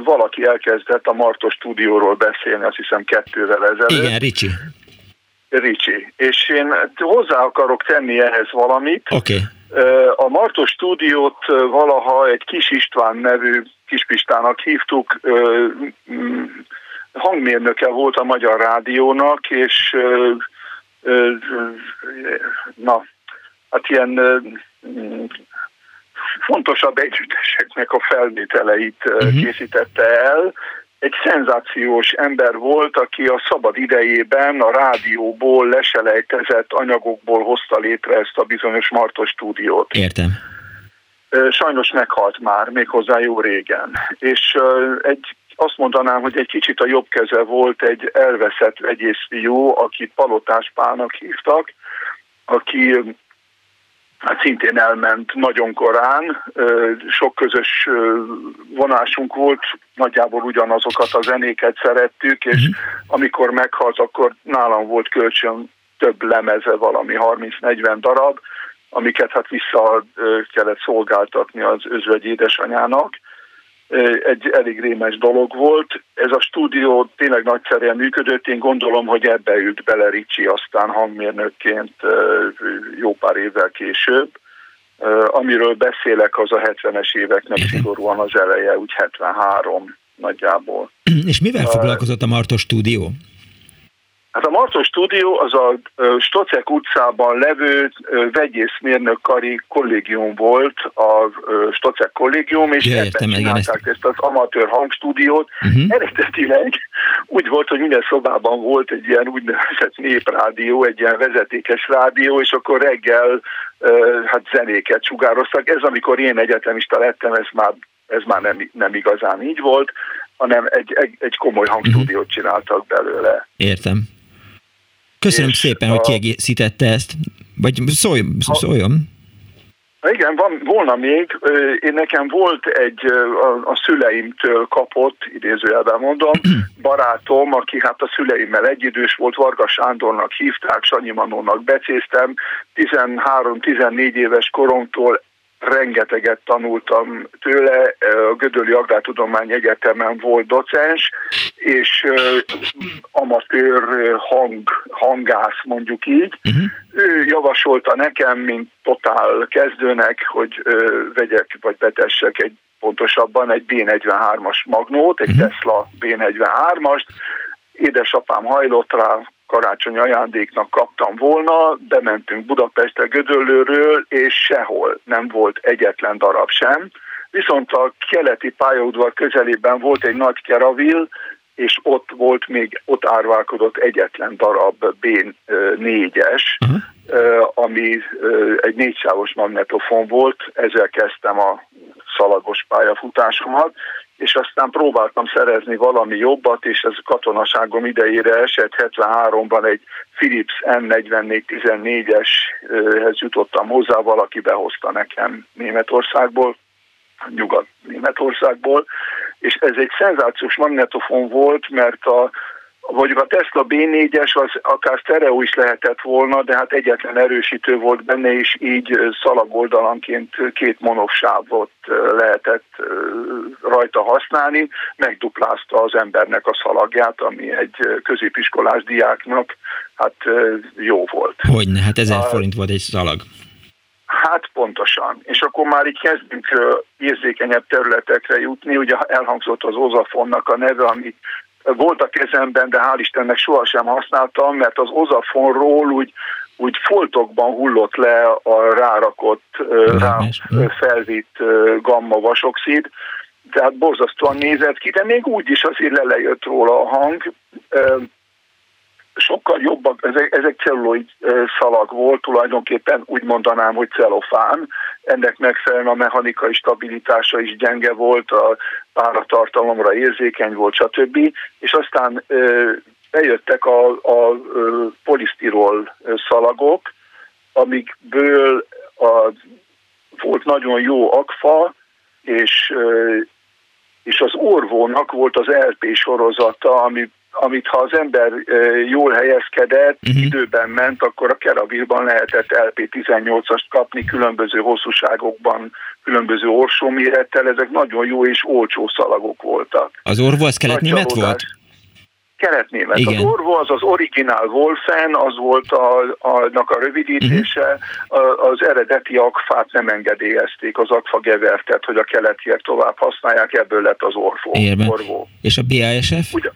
valaki elkezdett a Martos stúdióról beszélni, azt hiszem kettővel ezelőtt. Igen, Ricsi. Ricsi. És én hozzá akarok tenni ehhez valamit. Oké. Okay. A Martos stúdiót valaha egy Kis István nevű Kispistának hívtuk, hangmérnöke volt a Magyar Rádiónak, és na, hát ilyen fontosabb együtteseknek a felvételeit uh-huh. készítette el, egy szenzációs ember volt, aki a szabad idejében a rádióból leselejtezett anyagokból hozta létre ezt a bizonyos Martos stúdiót. Értem. Sajnos meghalt már, méghozzá jó régen. És egy azt mondanám, hogy egy kicsit a jobb keze volt egy elveszett vegyészfiú, akit Palotás Pálnak hívtak, aki hát szintén elment nagyon korán, sok közös vonásunk volt, nagyjából ugyanazokat a zenéket szerettük, és amikor meghalt, akkor nálam volt kölcsön több lemeze, valami 30-40 darab, amiket hát vissza kellett szolgáltatni az özvegy édesanyának. Egy elég rémes dolog volt. Ez a stúdió tényleg nagyszerűen működött, én gondolom, hogy ebbe ült bele Ricsi aztán hangmérnökként jó pár évvel később. Amiről beszélek, az a 70-es éveknek szigorúan az eleje, úgy 73 nagyjából. És mivel foglalkozott a Martos stúdió? Hát a Martos stúdió az a Stocek utcában levő vegyészmérnök kari kollégium volt, a Stocek kollégium, és ja, ebben csinálták ezt az amatőr hangstúdiót. Uh-huh. Eredetileg úgy volt, hogy minden szobában volt egy ilyen úgynevezett néprádió, egy ilyen vezetékes rádió, és akkor reggel hát zenéket sugároztak. Ez amikor én egyetemista lettem, ez már, ez már nem, nem igazán így volt, hanem egy, egy, egy komoly hangstúdiót csináltak belőle. Értem. Köszönöm szépen, a... hogy kiegészítette ezt. Vagy szóljon. szóljon. Igen, van, volna még, én nekem volt egy a, a szüleimtől kapott, idézőjelben mondom, barátom, aki hát a szüleimmel egyidős volt, Varga Sándornak hívták, Sanyi Manónak becéztem, 13-14 éves koromtól rengeteget tanultam tőle, a Gödöli Agrártudomány Egyetemen volt docens, és amatőr hang, hangász mondjuk így. Uh-huh. Ő javasolta nekem, mint totál kezdőnek, hogy vegyek vagy betessek egy pontosabban egy B43-as magnót, egy uh-huh. Tesla B43-ast, édesapám hajlott rá, karácsony ajándéknak kaptam volna, bementünk Budapestre Gödöllőről, és sehol nem volt egyetlen darab sem. Viszont a keleti pályaudvar közelében volt egy nagy keravil, és ott volt még, ott árválkodott egyetlen darab B4-es, uh-huh. ami egy négysávos magnetofon volt, ezzel kezdtem a szalagos pályafutásomat, és aztán próbáltam szerezni valami jobbat, és ez katonaságom idejére esett, 73-ban egy Philips N4414-eshez jutottam hozzá, valaki behozta nekem Németországból, Nyugat-Németországból, és ez egy szenzációs magnetofon volt, mert a vagy a Tesla B4-es az akár sztereó is lehetett volna, de hát egyetlen erősítő volt benne, és így szalagoldalanként két monofsávot lehetett rajta használni, megduplázta az embernek a szalagját, ami egy középiskolás diáknak hát jó volt. Hogyne, hát ezer forint volt egy szalag. Hát pontosan. És akkor már így kezdünk érzékenyebb területekre jutni. Ugye elhangzott az Ozafonnak a neve, ami volt a kezemben, de hál' Istennek sohasem használtam, mert az ozafonról úgy, úgy foltokban hullott le a rárakott, rá felvitt gamma vasoxid, tehát borzasztóan nézett ki, de még úgy is azért lelejött róla a hang. Sokkal jobbak, ezek, ezek celluloid szalag volt, tulajdonképpen úgy mondanám, hogy celofán. Ennek megfelelően a mechanikai stabilitása is gyenge volt, a páratartalomra érzékeny volt, stb. És aztán bejöttek a, a polisztirol szalagok, amikből a, volt nagyon jó akfa, és és az orvónak volt az LP sorozata, ami amit ha az ember jól helyezkedett, uh-huh. időben ment, akkor a Keravilban lehetett LP18-ast kapni különböző hosszúságokban, különböző orsómérettel, ezek nagyon jó és olcsó szalagok voltak. Az orvó az keletnémet volt? Keletnémet. Igen. Az orvó az az originál Wolfen, az volt a, annak a rövidítése, uh-huh. az eredeti akfát nem engedélyezték, az akfa gevertet, hogy a keletiek tovább használják, ebből lett az orvó. Érben. orvó. És a BASF? Ugyan,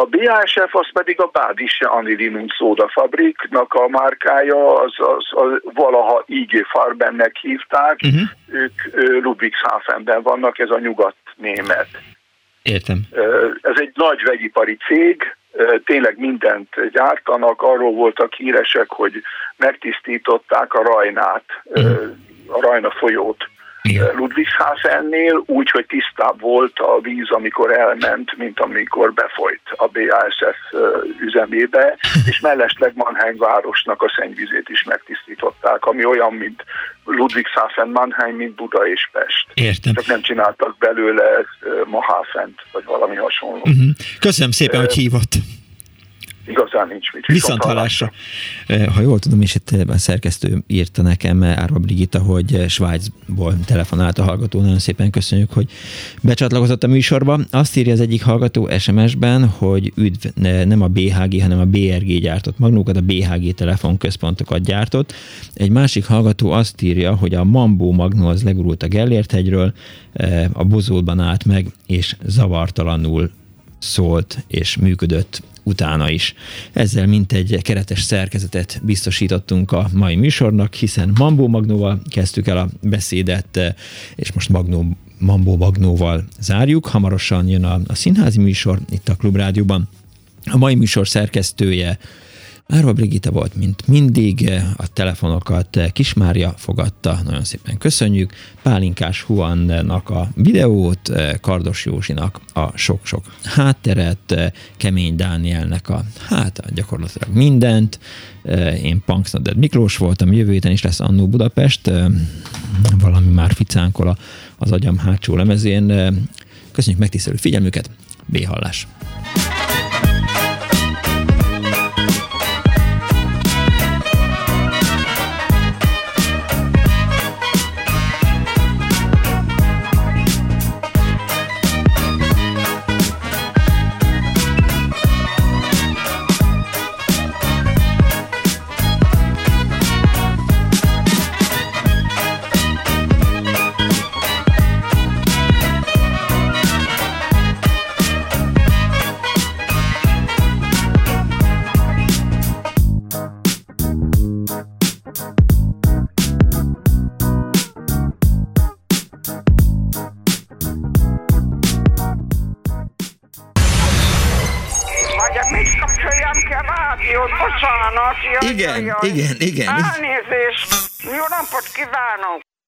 a BASF az pedig a Bádise Anilinum Szóda Fabriknak a márkája, az, az, az valaha IG Farbennek hívták, uh-huh. ők Ludwigshafenben vannak, ez a nyugat-német. Értem. Ez egy nagy vegyipari cég, tényleg mindent gyártanak, arról voltak híresek, hogy megtisztították a Rajnát, uh-huh. a Rajna folyót Ludwigshafennél, úgy, hogy tisztább volt a víz, amikor elment, mint amikor befolyt a BASF üzemébe, és mellesleg Mannheim városnak a szennyvizét is megtisztították, ami olyan, mint Ludwigshafen, Mannheim, mint Buda és Pest. Értem. Csak nem csináltak belőle Mahafent, vagy valami hasonló. Uh-huh. Köszönöm szépen, hogy hívott igazán nincs mit. Viszont hallásra. Ha jól tudom, és itt a szerkesztő írta nekem, Árva Brigitta, hogy Svájcból telefonált a hallgató. Nagyon szépen köszönjük, hogy becsatlakozott a műsorba. Azt írja az egyik hallgató SMS-ben, hogy üdv, nem a BHG, hanem a BRG gyártott magnókat, a BHG telefonközpontokat gyártott. Egy másik hallgató azt írja, hogy a Mambó magnó az legurult a Gellért hegyről, a Bozótban állt meg, és zavartalanul szólt és működött utána is. Ezzel mint egy keretes szerkezetet biztosítottunk a mai műsornak, hiszen Mambó Magnóval kezdtük el a beszédet, és most Magnó, Mambó Magnóval zárjuk. Hamarosan jön a, a színházi műsor itt a Klubrádióban. A mai műsor szerkesztője Árva Brigitta volt, mint mindig, a telefonokat Kismária fogadta, nagyon szépen köszönjük. Pálinkás Huannak a videót, Kardos Józsinak a sok-sok hátteret, Kemény Dánielnek a, hát gyakorlatilag mindent. Én Punksnoded Miklós voltam, jövő héten is lesz Annó Budapest, valami már ficánkol az agyam hátsó lemezén. Köszönjük megtisztelő figyelmüket, B-hallás! Igen, igen, igen. Elnézést. Jó napot kívánok.